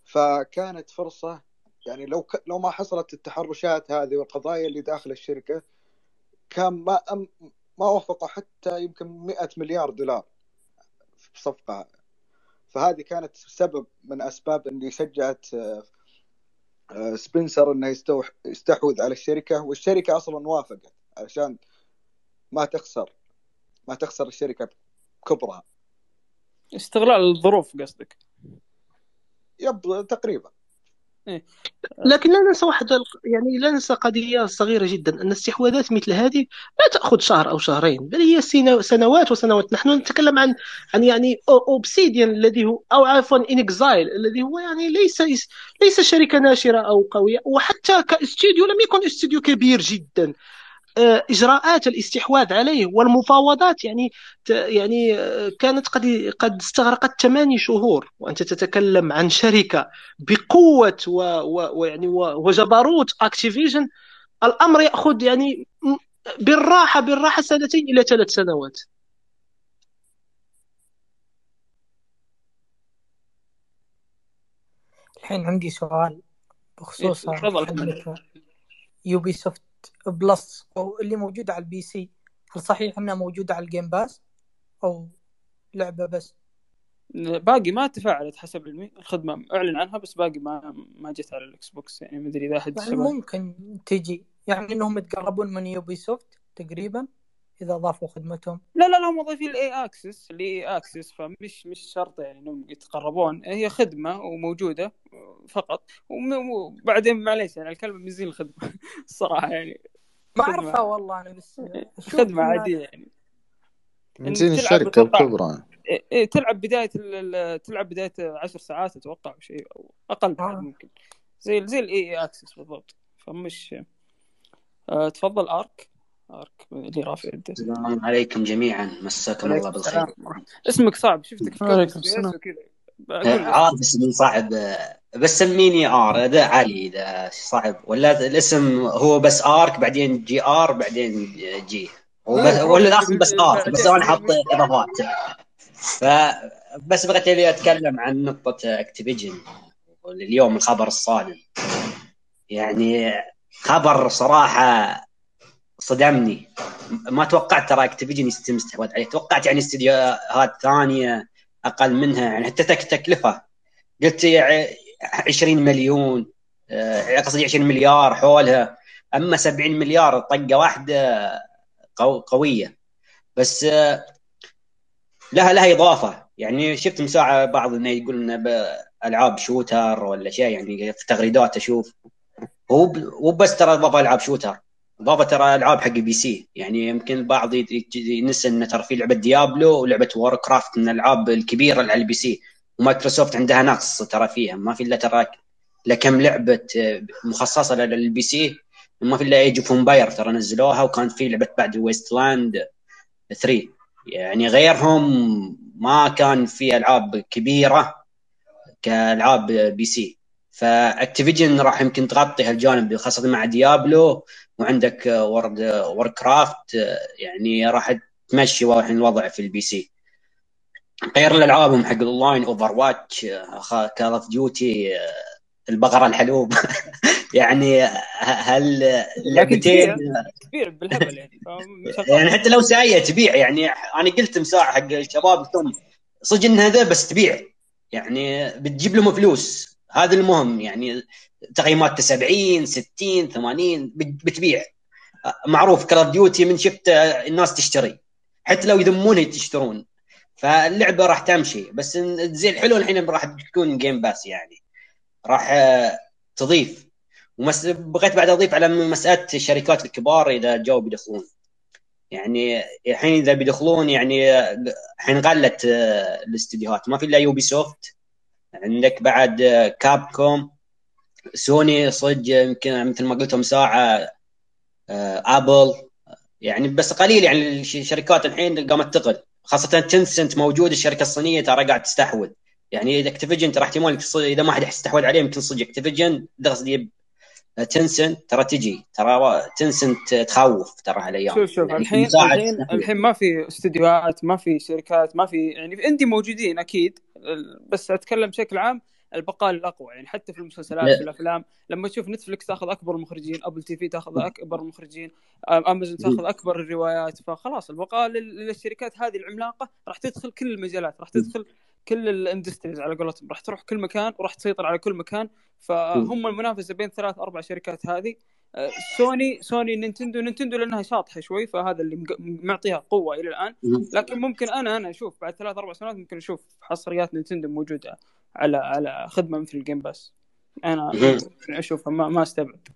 [SPEAKER 9] فكانت فرصة يعني لو ك... لو ما حصلت التحرشات هذه والقضايا اللي داخل الشركة كان ما أم... ما وفقوا حتى يمكن 100 مليار دولار في صفقة فهذه كانت سبب من أسباب اللي شجعت آه، آه، سبنسر إنه يستوح... يستحوذ على الشركة والشركة أصلا وافقت علشان ما تخسر. ما تخسر الشركة كبرها
[SPEAKER 1] استغلال الظروف قصدك.
[SPEAKER 9] يب تقريبا.
[SPEAKER 3] لكن لا ننسى واحد يعني لا ننسى قضية صغيرة جدا أن استحواذات مثل هذه لا تأخذ شهر أو شهرين بل هي سنو- سنوات وسنوات. نحن نتكلم عن عن يعني أوبسيديان الذي هو أو عفوا إنكزايل الذي هو يعني ليس ليس شركة ناشرة أو قوية وحتى كاستوديو لم يكن استوديو كبير جدا. إجراءات الاستحواذ عليه والمفاوضات يعني ت- يعني آه، كانت قد قد استغرقت ثماني شهور. وأنت تتكلم عن شركة بقوة ويعني وجبروت أكتيفيجن الأمر يأخذ يعني بالراحة بالراحة سنتين إلى ثلاث سنوات.
[SPEAKER 8] الحين عندي سؤال بخصوص
[SPEAKER 1] إيه،
[SPEAKER 8] يوبي سوفت بلس أو اللي موجودة على ال PC. هل صحيح انها موجودة على ال Game Pass أو لعبة بس؟
[SPEAKER 1] باقي ما تفاعلت حسب علمي الخدمة. أعلن عنها بس باقي ما ما جت على الإكس بوكس. يعني ما أدري إذا أحد
[SPEAKER 8] يعني. ممكن تجي. يعني إنهم يتقربون من يوبي سوفت تقريبا. إذا ضافوا خدمتهم
[SPEAKER 1] لا لا لا هم ضايفين ال EA Access ال EA Access فمش مش شرط يعني إنهم يتقربون هي خدمة وموجودة فقط وبعدين معليش يعني الكلمة من زين الخدمة الصراحه يعني
[SPEAKER 8] ما. أعرفها والله أنا بس خدمة
[SPEAKER 1] عادية يعني
[SPEAKER 6] من زين
[SPEAKER 1] تلعب
[SPEAKER 6] الشركة
[SPEAKER 1] أتوقع.
[SPEAKER 6] بكبرى
[SPEAKER 1] إيه تلعب بداية ال- ال- تلعب بداية عشر ساعات أتوقع أو شيء أو أقل
[SPEAKER 8] آه.
[SPEAKER 1] ممكن زي زي ال EA Access بالضبط فمش آه تفضل أرك اللي رافع يده
[SPEAKER 10] السلام عليكم جميعا. مساكم الله بالخير.
[SPEAKER 1] اسمك صعب. شفتك في
[SPEAKER 2] السلام.
[SPEAKER 10] آه،
[SPEAKER 1] لك.
[SPEAKER 10] عارف اسمي صعب. آه، بس سميني R. ده علي إذا صعب. ولا الاسم هو بس آرك بعدين جي آر بعدين جي. بس ولا الأصل بس ارك بس أنا حاط إضافات. فبس بغيت لي أتكلم عن نقطة أكتيفيجن. اليوم الخبر الصادم. يعني خبر صراحة صدمني. ما توقعت ترى اكتيفيجن يتم استحواذ عليه. توقعت يعني استديوهات ثانية أقل منها يعني حتى تك تكلفة. قلت يعني 20 مليون آه، قصدي 20 مليار حولها. أما 70 مليار طقة واحدة قو- قوية. بس آه، لها لها إضافة. يعني شفت مساعة بعض إنه يقول إنه ألعاب shooter ولا شيء يعني في تغريدات أشوف. هو بس ترى ألعاب shooter. اضاف ترى ألعاب حق PC. يعني يمكن البعض ينسى انه ترى في لعبة Diablo ولعبة Warcraft من الألعاب الكبيرة اللي على ال PC. ومايكروسوفت عندها نقص ترى فيها. ما في إلا ترى الا كم لعبة آه، مخصصة لل PC. ما في إلا Age of Empire ترى نزلوها. وكان في لعبة بعد Wasteland 3 يعني غيرهم ما كان في ألعاب كبيرة كألعاب PC. ف Activision راح يمكن تغطي هالجانب خاصة مع Diablo وعندك World of Warcraft يعني راح تمشي واضح الوضع في ال PC غير الالعاب حق ال online Overwatch Call of Duty البقرة الحلوب. يعني هل اللعبتين
[SPEAKER 1] كبير. بالهبل يعني.
[SPEAKER 10] يعني حتى لو سيئة تبيع يعني أنا قلت مساعة حق الشباب قلت صدق ان هذا بس تبيع. يعني بتجيب لهم فلوس. هذا المهم يعني تقييمات 70 60 80 بت- بتبيع. معروف Call of Duty من شفت الناس تشتري. حتى لو يذمونها تشترون فاللعبة راح تمشي. بس زي الحلو الحين راح تكون Game Pass يعني. راح آه، تضيف. ومس... بغيت بعد أضيف على مسألة الشركات الكبار إذا جو بيدخلون. يعني الحين إذا بيدخلون يعني آه، الحين قلت آه، الاستديوهات. ما في إلا Ubisoft عندك بعد آه، Capcom سوني صدق يمكن مثل ما قلتم مساعة آه، ابل يعني بس قليل يعني الش- الشركات الحين قامت تقل. خاصة Tencent موجود الشركة الصينية ترى قاعد تستحوذ. يعني إذا Activision ترى احتمال إذا ما حد يستحوذ عليه يمكن صدق Activision Tencent ترى تجي ترى Tencent تخوف ترى هالايام
[SPEAKER 1] شوف شوف
[SPEAKER 10] يعني
[SPEAKER 1] الحين الحين. الحين ما في استديوهات ما في شركات ما في يعني عندي موجودين أكيد بس أتكلم بشكل عام البقاء الأقوى. يعني حتى في المسلسلات
[SPEAKER 10] لا.
[SPEAKER 1] في الأفلام لما تشوف نتفلكس تاخذ أكبر المخرجين Apple TV تاخذ أكبر المخرجين امازون تاخذ أكبر الروايات فخلاص البقاء لل- للشركات هذه العملاقة راح تدخل كل المجالات راح تدخل كل ال industries على قولتهم راح تروح كل مكان وراح تسيطر على كل مكان. فهم المنافسة بين ثلاث أربع شركات هذه. آه، سوني سوني نينتندو. نينتندو لأنها شاطحة شوي فهذا اللي معطيها قوة إلى الآن. لكن ممكن أنا أنا أشوف بعد ثلاث أربع سنوات ممكن أشوف حصريات نينتندو موجودة على على خدمة مثل ال Game
[SPEAKER 10] Pass
[SPEAKER 1] أنا أشوفها ما, ما أستبعد.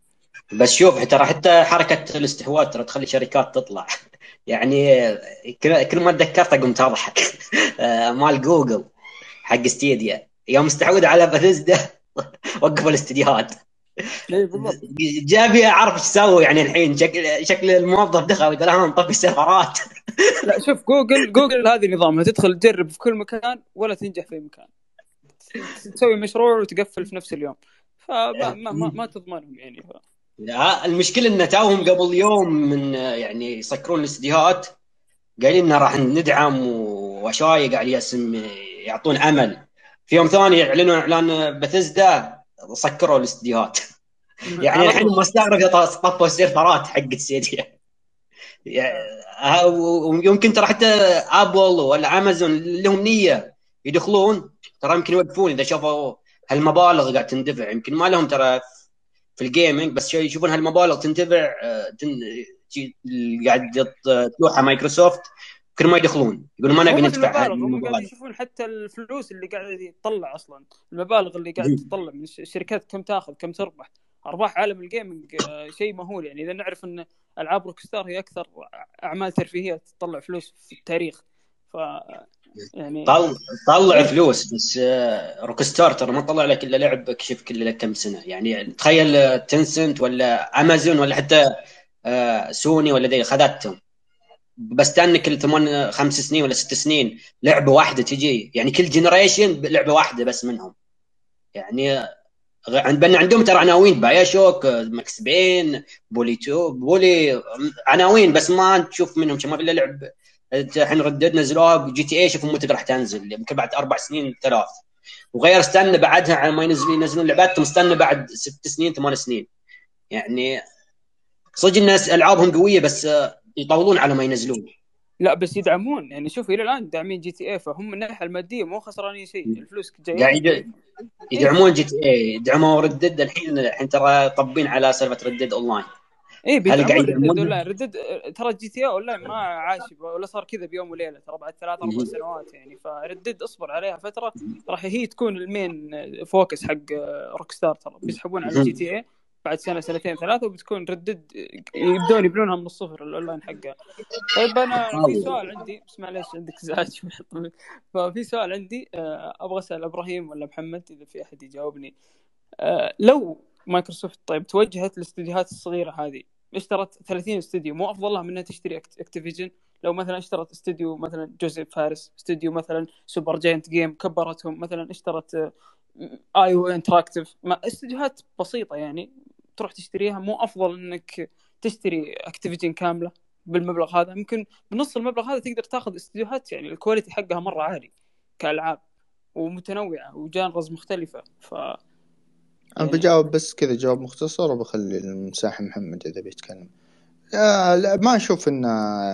[SPEAKER 10] بس شوف ترى حتى حركة الاستحواذ ترى تخلي شركات تطلع. يعني كل ما تذكرت اقوم تضحك آه، مال جوجل حق Stadia. يوم استحوذ على بثزدا وقفوا الاستديوهات.
[SPEAKER 1] بالضبط.
[SPEAKER 10] جابي اعرف إيش سووا يعني الحين. شكل شكل الموظف دخل قال ها نطفي السيرفرات.
[SPEAKER 1] لا شوف جوجل جوجل هذه نظامها تدخل تجرب في كل مكان ولا تنجح في مكان. تسوي مشروع وتقفل في نفس اليوم. فما ما, ما, ما تضمنهم يعني. ف...
[SPEAKER 10] لا، المشكلة إن توهم قبل يوم من يعني يسكرون الاستديوهات قايلين راح ندعم وشايق على اسم يعطون أمل. في يوم ثاني يعلنون إعلان بثزدا سكروا الاستديوهات. يعني
[SPEAKER 1] على
[SPEAKER 10] الحين. ما استغرب إذا طفوا السيرفرات حق ستيديا يعني ويمكن ترى حتى أبل ولا أمازون لهم نية يدخلون. ترى يمكن يوقفون إذا شافوا هالمبالغ قاعد تندفع. يمكن ما لهم ترى في ال gaming بس يشوفون هالمبالغ تندفع آه، تن- قاعد يط- تلوحها مايكروسوفت. كل ما يدخلون يقولون ما نبي ندفع
[SPEAKER 1] هم قاعد يشوفون حتى الفلوس اللي قاعد يطلع أصلا. المبالغ اللي قاعد تطلع من الش- الشركات كم تاخذ كم تربح. أرباح عالم ال gaming آه، شيء مهول. يعني إذا نعرف إن ألعاب Rockstar هي أكثر أعمال ترفيهية تطلع فلوس في التاريخ. ف يعني
[SPEAKER 10] طل طلع
[SPEAKER 1] إيه.
[SPEAKER 10] فلوس بس آه، Rockstar ترى ما طلع لك إلا لعب كشف كل كم سنة. يعني تخيل آه، Tencent ولا امازون ولا حتى آه، سوني ولا ذي خذتهم. بستنى كل ثمان خمس سنين ولا ست سنين لعبة واحدة تجي. يعني كل generation لعبة واحدة بس منهم. يعني غ- عند عندهم ترى عناوين. BioShock Max Payne Bully two Bully عناوين بس ما تشوف منهم. ما إلا لعب. الحين Red Dead نزلوها GTA شوفوا متى راح تنزل. يمكن بعد أربع سنين ثلاث. وغير استنى بعدها على ما ينزلون ينزلون لعباتهم استنى بعد ست سنين ثمان سنين. يعني صدق الناس ألعابهم قوية بس يطولون على ما ينزلون.
[SPEAKER 1] لا بس يدعمون. يعني شوف إلى الآن داعمين GTA فهم من الناحية المادية مو خسرانين شيء. الفلوس جاية
[SPEAKER 10] قاعد يد- يدعمون GTA يدعمون Red Dead الحين الحين ترى طبين على سالفة Red Dead Online
[SPEAKER 1] اي
[SPEAKER 10] هل قاعد
[SPEAKER 1] بيدعمون Red
[SPEAKER 10] Dead
[SPEAKER 1] Red Dead ترى GTA Online ما عاش ولا صار كذا بيوم وليلة ترى بعد ثلاث
[SPEAKER 10] أربع.
[SPEAKER 1] سنوات يعني. ف Red Dead اصبر عليها فترة راح هي تكون ال main focus حق Rockstar ترى. بيسحبون على. GTA بعد سنة سنتين ثلاثة وبتكون Red Dead يبدون يبنونها من الصفر الأونلاين حقها. طيب أنا في سؤال عندي بس معليش عندك ازعاج. ففي سؤال عندي آه، أبغى أسأل إبراهيم ولا محمد إذا في أحد يجاوبني. آه، لو مايكروسوفت طيب توجهت للاستديوهات الصغيرة هذه اشترت 30 استوديو مو أفضل لها من إنها تشتري Activision؟ لو مثلا اشترت استوديو مثلا جوزيف فارس استوديو مثلا Supergiant Game كبرتهم مثلا اشترت آه، IO Interactive استديوهات بسيطة يعني تروح تشتريها مو أفضل إنك تشتري Activision كاملة بالمبلغ هذا. ممكن بنص المبلغ هذا تقدر تاخذ استديوهات يعني ال quality حقها مرة عالي كألعاب ومتنوعة وجانرز مختلفة. ف
[SPEAKER 6] أنا
[SPEAKER 1] يعني-
[SPEAKER 6] بجاوب بس كذا جواب مختصر وبخلي المساحة محمد إذا بيتكلم. آه لا ما أشوف إن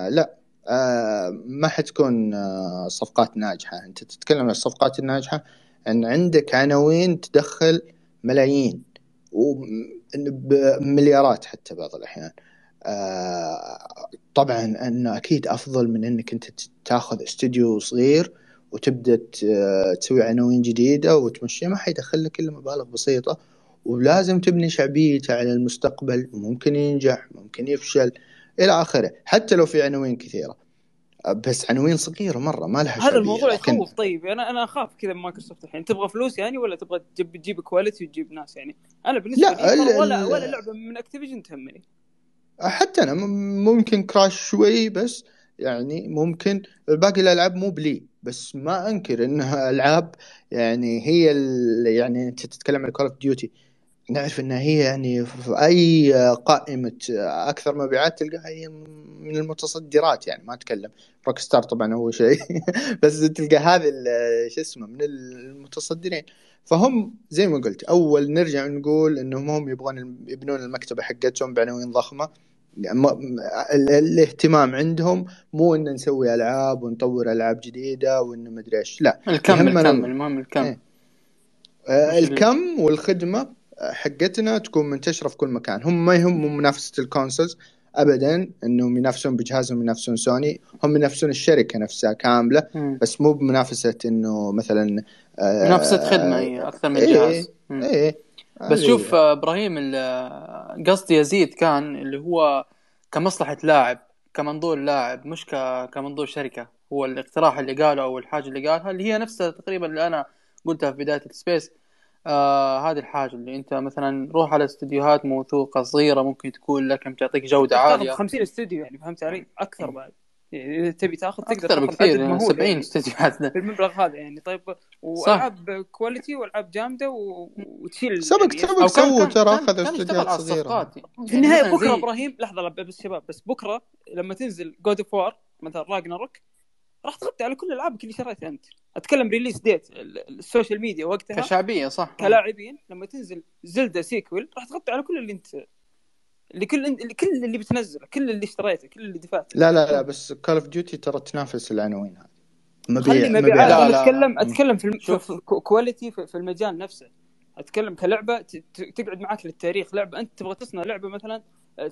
[SPEAKER 6] لا آه ما حتكون آه صفقات ناجحة. أنت تتكلم عن الصفقات الناجحة إن عندك عناوين تدخل ملايين. ومليارات حتى بعض الأحيان. آه طبعا انه أكيد أفضل من إنك أنت تاخذ استوديو صغير وتبدأ تسوي عناوين جديدة وتمشيها ما حيدخل لك إلا مبالغ بسيطة. ولازم تبني شعبيته على المستقبل ممكن ينجح ممكن يفشل إلى آخره. حتى لو في عناوين كثيرة. بس عناوين صغيرة مرة ما لها
[SPEAKER 1] هذا الموضوع
[SPEAKER 6] لكن
[SPEAKER 1] يخوف. طيب أنا أنا أخاف كذا من مايكروسوفت الحين. تبغى فلوس يعني ولا تبغى تجيب تجيب quality وتجيب ناس يعني؟ أنا بالنسبة
[SPEAKER 6] لا،
[SPEAKER 1] لي
[SPEAKER 6] ال-
[SPEAKER 1] ولا ولا لعبة من Activision تهمني.
[SPEAKER 6] حتى أنا ممكن Crash شوي بس يعني ممكن باقي الألعاب مو بلاي. بس ما أنكر إنها ألعاب يعني هي ال- يعني أنت تتكلم عن Call of Duty نعرف انها هي يعني في أي قائمة أكثر مبيعات تلقاها هي من المتصدرات يعني ما أتكلم. Rockstar طبعا أول شيء. بس تلقى هذه شو اسمه من المتصدرين. فهم زي ما قلت أول نرجع نقول إنهم هم يبغون يبنون المكتبة حقتهم بعناوين ضخمة. ما- ال- الاهتمام عندهم مو إن نسوي ألعاب ونطور ألعاب جديدة وإن مدري إيش لا.
[SPEAKER 2] الكم الكم المهم الكم.
[SPEAKER 6] إيه. آه، الكم والخدمة حقتنا تكون منتشرة في كل مكان هم ما يهمهم منافسة الكونسولز ابدا إنهم ينافسون بجهازهم ينافسون سوني هم ينافسون الشركة نفسها كاملة
[SPEAKER 2] مم.
[SPEAKER 6] بس مو بمنافسة إنه مثلا آه،
[SPEAKER 2] منافسة خدمة هي أكثر من
[SPEAKER 6] إيه،
[SPEAKER 2] جهاز مم.
[SPEAKER 6] إيه
[SPEAKER 2] بس شوف. آه، إبراهيم ال- قصدي يزيد كان اللي هو كمصلحة لاعب كمنظور لاعب مش كمنظور شركة هو الاقتراح اللي قاله أو الحاجة اللي قالها اللي هي نفسها تقريبا اللي أنا قلتها في بداية السبيس آه هذه الحاجة اللي أنت مثلا روح على استديوهات موثوقة صغيرة ممكن تكون لك تعطيك جودة
[SPEAKER 1] تاخذ
[SPEAKER 2] عالية.
[SPEAKER 1] 50 استوديو يعني فهمت علي؟ أكثر بعد. يعني إذا تبي تاخذ تقدر أكثر
[SPEAKER 2] بكثير يعني
[SPEAKER 1] مهول
[SPEAKER 2] 70
[SPEAKER 1] يعني
[SPEAKER 2] استديوهات.
[SPEAKER 1] بالمبلغ هذا يعني. طيب وألعاب quality وألعاب جامدة و- وتشيل
[SPEAKER 6] سبق
[SPEAKER 1] يعني
[SPEAKER 6] سبق سووا ترى اخذوا استديوهات
[SPEAKER 2] صغيرة.
[SPEAKER 1] في
[SPEAKER 2] يعني.
[SPEAKER 1] النهاية
[SPEAKER 2] مثلا
[SPEAKER 1] بكرة إبراهيم لحظة بس شباب بس بكرة لما تنزل God of War مثلا Ragnarök راح تغطي على كل العابك اللي شريتها أنت. أتكلم release date ال- ال social media وقتها.
[SPEAKER 2] كشعبية صح.
[SPEAKER 1] كلاعبين لما تنزل Zelda sequel راح تغطي على كل اللي أنت اللي كل اللي كل اللي بتنزله كل اللي اشتريته كل اللي دفعته.
[SPEAKER 6] لا لا لا بس Call of Duty ترى تنافس العناوين هذه. مبيع
[SPEAKER 1] مبيعات
[SPEAKER 2] لا
[SPEAKER 1] أنا
[SPEAKER 2] لا
[SPEAKER 1] اتكلم. أتكلم في, الم... في
[SPEAKER 2] quality
[SPEAKER 1] في, في المجال نفسه. أتكلم كلعبة ت... ت- تقعد معك للتاريخ. لعبة أنت تبغى تصنع لعبة مثلا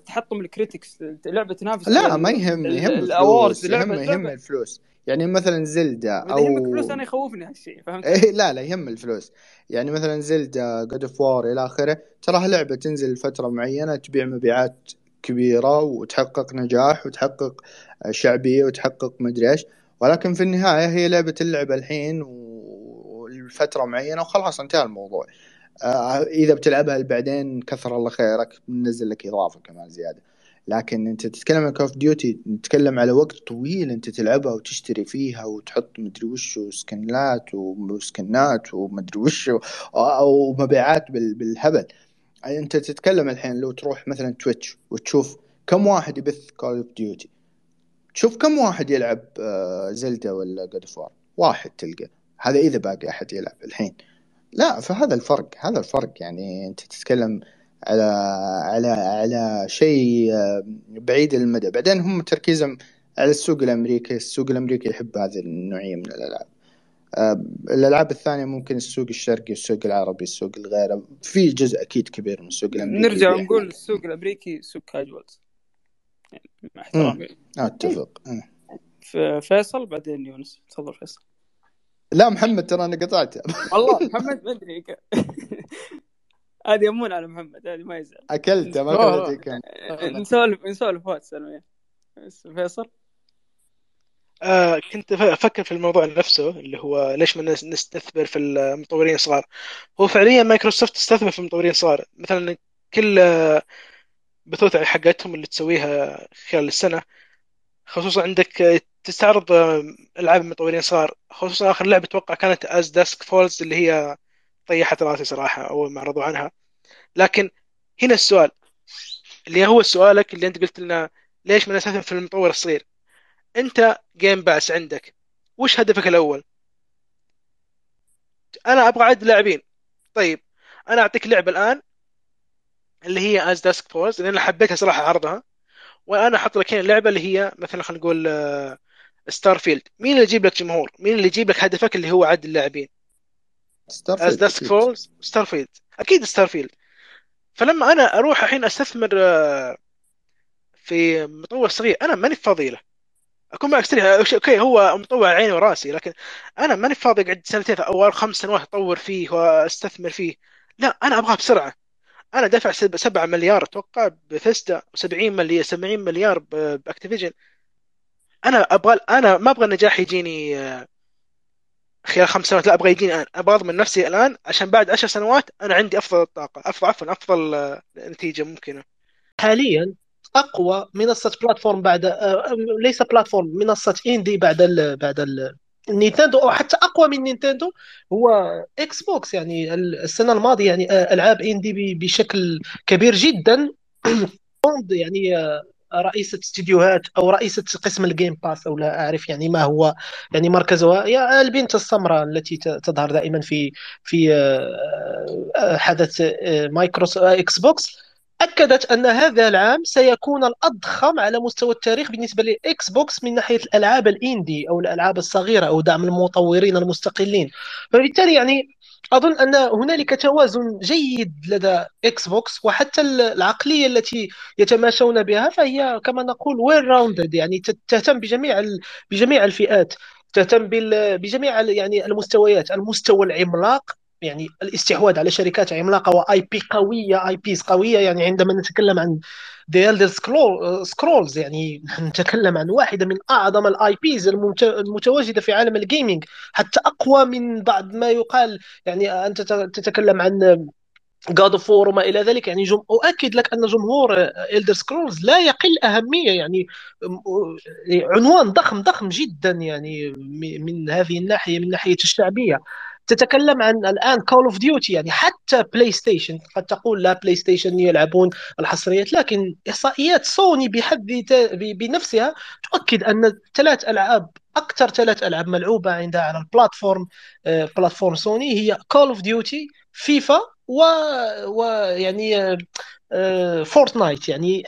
[SPEAKER 1] تحطم ال critics لعبة تنافس
[SPEAKER 6] لا ما يهم يهم
[SPEAKER 1] ال awards
[SPEAKER 6] الفلوس يهم يهم الفلوس. يعني مثلا Zelda
[SPEAKER 1] اذا يهمك
[SPEAKER 6] أو
[SPEAKER 1] فلوس أنا يخوفني هالشيء فهمت؟
[SPEAKER 6] إيه لا لا يهم الفلوس. يعني مثلا Zelda God of War إلى آخره تراها لعبة تنزل لفترة معينة تبيع مبيعات كبيرة وتحقق نجاح وتحقق شعبية وتحقق مدري إيش. ولكن في النهاية هي لعبة اللعبه الحين ولفتره معينة وخلاص انتهى الموضوع. آه، إذا بتلعبها بعدين كثر الله خيرك بننزل لك إضافة كمان زيادة. لكن انت تتكلم عن Call of Duty نتكلم على وقت طويل انت تلعبها وتشتري فيها وتحط مدري وش سكنات وسكنات ومدري وش أو مبيعات بال- بالهبل. انت تتكلم الحين لو تروح مثلا Twitch وتشوف كم واحد يبث Call of Duty تشوف كم واحد يلعب آه، Zelda ولا God واحد تلقى. هذا إذا باقي أحد يلعب الحين. لا فهذا الفرق هذا الفرق يعني انت تتكلم على على على شيء آه، بعيد المدى. بعدين هم تركيزهم على السوق الأمريكي. السوق الأمريكي يحب هذه النوعية من الألعاب. آه، الألعاب الثانية ممكن السوق الشرقي السوق العربي السوق الغيره في جزء أكيد كبير من السوق الأمريكي
[SPEAKER 1] نرجع
[SPEAKER 6] هناك.
[SPEAKER 1] السوق الأمريكي سوق كاجوالز يعني مع احترامي.
[SPEAKER 6] أتفق. مم.
[SPEAKER 1] ف- فيصل بعدين يونس. تفضل فيصل.
[SPEAKER 6] لا محمد ترى أنا قطعته
[SPEAKER 1] والله محمد ما أدري. هذه يمون على محمد هذه ما يزعل
[SPEAKER 6] اكلته ما. كنت كم
[SPEAKER 1] نسولف نسولف واتس أنا فيصل؟
[SPEAKER 7] آه كنت أفكر في الموضوع نفسه اللي هو ليش ما نس- نستثمر في المطورين الصغار هو فعليا مايكروسوفت تستثمر في المطورين الصغار مثلا كل آه، بثوث حقتهم اللي تسويها خلال السنة خصوصا عندك آه، تستعرض آه، ألعاب المطورين الصغار خصوصا آخر لعبة أتوقع كانت As Dusk Falls اللي هي طيحت راسي صراحة أول ما عرضوا عنها. لكن هنا السؤال اللي هو سؤالك اللي أنت قلت لنا ليش ما نستثمر في المطور الصغير أنت Game Pass عندك وش هدفك الأول؟ أنا أبغى أعد لاعبين. طيب أنا أعطيك لعبة الآن اللي هي As Dusk Falls لأن حبيتها صراحة عرضها. وأنا أحط لك هنا اللعبه اللي هي مثلا خلينا نقول Starfield مين اللي يجيب لك جمهور؟ مين اللي يجيب لك هدفك اللي هو عد اللاعبين؟ As
[SPEAKER 6] Starfield
[SPEAKER 7] Dusk أكيد Falls Starfield أكيد Starfield فلما أنا أروح الحين أستثمر آه، في مطور صغير أنا ماني فاضي له. أكون معك صريح أوكي هو مطور عيني وراسي لكن أنا ماني فاضي اقعد سنتين أو خمس سنوات أطور فيه وأستثمر فيه. لا أنا أبغاه بسرعة. أنا دافع 7 مليار أتوقع بثيستا و70 مليار 70 مليار ب Activision. أنا أبغى أنا ما أبغى النجاح يجيني آه، خلال خمس سنوات لا أبغى يجيني الآن. أبغى أضمن نفسي الآن عشان بعد عشر سنوات أنا عندي أفضل طاقه أفضل عفوا أفضل آه، نتيجة ممكنة.
[SPEAKER 3] حاليا أقوى منصة platform بعد آه، ليس platform منصة indie بعد ال بعد ال Nintendo أو حتى أقوى من Nintendo هو Xbox. يعني ال- السنة الماضية يعني آه، ألعاب indie بشكل كبير جدا. يعني رئيسة استديوهات أو رئيسة قسم ال Game Pass أو لا أعرف يعني ما هو يعني مركزها. هي البنت السمراء التي تظهر دائما في في آه، آه، حدث آه، مايكروس Xbox أكدت أن هذا العام سيكون الأضخم على مستوى التاريخ بالنسبة ل Xbox من ناحية الألعاب ال indie أو الألعاب الصغيرة أو دعم المطورين المستقلين. فبالتالي يعني أظن أن هنالك توازن جيد لدى Xbox وحتى العقلية التي يتماشون بها فهي كما نقول well rounded يعني تهتم بجميع بجميع الفئات تهتم بجميع يعني المستويات المستوى العملاق يعني الاستحواذ على شركات عملاقة و IP قوية IPs قوية يعني عندما نتكلم عن The Elder Scrolls يعني نتكلم عن واحدة من أعظم ال IPs المتواجدة في عالم ال gaming حتى أقوى من بعض ما يقال. يعني أنت تتكلم عن God of وما إلى ذلك. يعني جم... أؤكد لك أن جمهور Elder Scrolls لا يقل أهمية. يعني عنوان ضخم ضخم جدا يعني من هذه الناحية من ناحية الشعبية. تتكلم عن الآن Call of Duty يعني حتى بلاي ستيشن قد تقول لا بلاي ستيشن يلعبون الحصريات لكن إحصائيات سوني بحد بنفسها تؤكد أن ثلاث ألعاب أكثر ثلاث ألعاب ملعوبة عندها على ال platform platform سوني هي Call of Duty فيفا و... ويعني فورتنايت يعني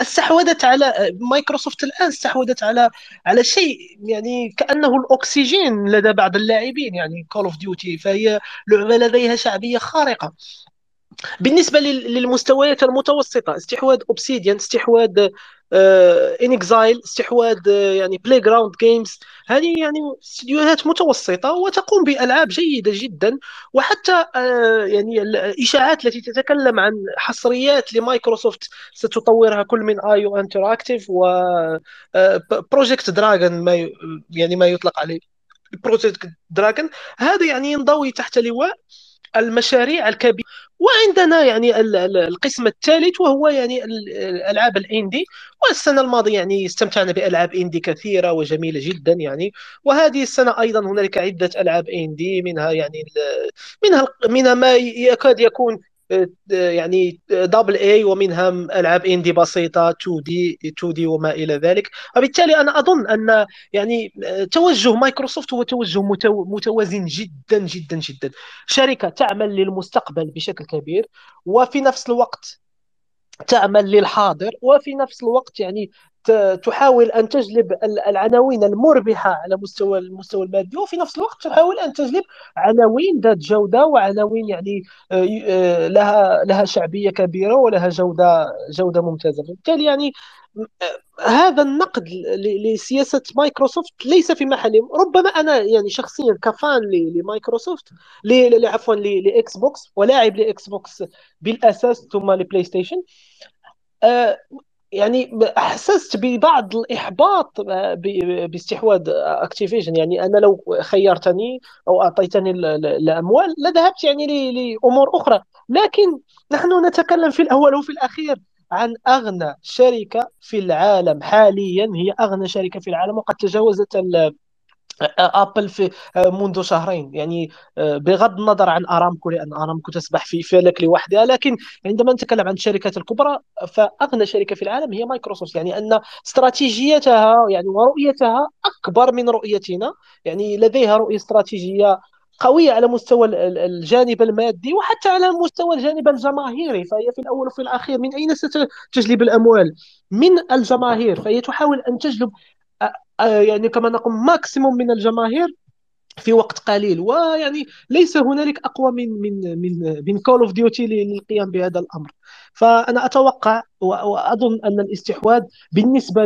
[SPEAKER 3] استحوذت على مايكروسوفت الآن استحوذت على على شيء يعني كأنه الأكسجين لدى بعض اللاعبين يعني Call of Duty فهي لعبة لديها شعبية خارقة. بالنسبة للمستويات المتوسطة استحواذ اوبسيديان استحواذ inXile استحواذ يعني Playground Games هذه يعني استديوهات متوسطة وتقوم بألعاب جيدة جدا وحتى آه، يعني الإشاعات التي تتكلم عن حصريات لمايكروسوفت ستطورها كل من IO Interactive و Project Dragon ما يعني ما يطلق عليه. Project Dragon هذا يعني ينضوي تحت لواء المشاريع الكبيرة. وعندنا يعني القسم الثالث وهو يعني الألعاب ال indie والسنة الماضية يعني استمتعنا بألعاب indie كثيرة وجميلة جدا يعني. وهذه السنة أيضا هنالك عدة ألعاب indie منها يعني منها منها ما يكاد يكون يعني double A ومنها ألعاب indie بسيطة 2D 2D وما إلى ذلك. وبالتالي أنا أظن أن يعني توجه مايكروسوفت هو توجه متوازن جدا جدا جدا. شركة تعمل للمستقبل بشكل كبير وفي نفس الوقت تعمل للحاضر وفي نفس الوقت يعني تحاول أن تجلب العناوين المربحة على مستوى المستوى المادي وفي نفس الوقت تحاول أن تجلب عناوين ذات جودة وعناوين يعني آه، آه، لها لها شعبية كبيرة ولها جودة جودة ممتازة. بالتالي يعني آه، هذا النقد لسياسة مايكروسوفت ليس في محله ربما أنا يعني شخصيا ك fan لمايكروسوفت عفوا لاكس بوكس ولاعب لاكس بوكس بالأساس ثم لبلاي ستيشن يعني أحسست ببعض الإحباط آه، باستحواذ أكتيفيجن. يعني أنا لو خيرتني أو أعطيتني الأموال لذهبت يعني لأمور أخرى. لكن نحن نتكلم في الأول وفي الأخير عن أغنى شركة في العالم حاليا. هي أغنى شركة في العالم وقد تجاوزت أبل في منذ شهرين. يعني بغض النظر عن أرامكو لأن أرامكو تسبح في فلك لوحدها لكن عندما نتكلم عن الشركات الكبرى فأغنى شركة في العالم هي مايكروسوفت. يعني أن استراتيجيتها يعني ورؤيتها أكبر من رؤيتنا. يعني لديها رؤية استراتيجية قوية على مستوى الجانب المادي وحتى على مستوى الجانب الجماهيري. فهي في الأول وفي الأخير من أين ستجلب الأموال؟ من الجماهير. فهي تحاول أن تجلب آه، يعني كما نقول maximum من الجماهير في وقت قليل. ويعني ليس هنالك أقوى من من من من Call of Duty للقيام بهذا الأمر. فأنا أتوقع وأظن أن الاستحواذ بالنسبة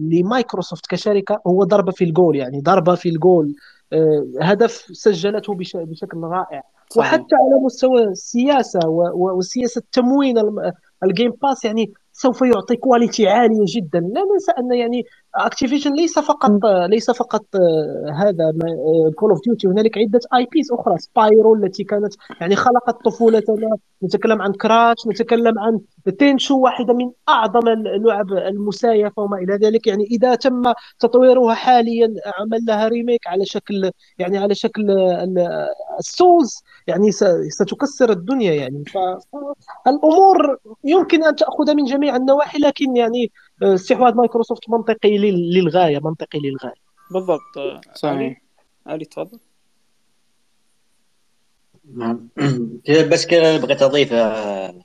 [SPEAKER 3] لمايكروسوفت كشركة هو ضربة في الجول. يعني ضربة في الجول. آه، هدف سجلته بشكل رائع. صحيح. وحتى على مستوى السياسة وسياسة تموين ال Game Pass يعني سوف يعطي quality عالية جدا. لا ننسى أن يعني اكتيفيجن ليس فقط ليس فقط آه، هذا Call of Duty هنالك عدة IPs أخرى. سبايرو التي كانت يعني خلقت طفولتنا. نتكلم عن كراش نتكلم عن تينشو واحدة من أعظم اللعب المسايفه وما إلى ذلك. يعني إذا تم تطويرها حاليا عمل لها remake على شكل يعني على شكل ال Souls يعني ستكسر الدنيا يعني. فالامور يمكن أن تأخذ من جميع النواحي لكن يعني استحواذ مايكروسوفت منطقي للغاية منطقي للغاية.
[SPEAKER 1] بالضبط. صحيح. علي؟ تفضل.
[SPEAKER 10] نعم. بس كذا بغيت أضيف آه،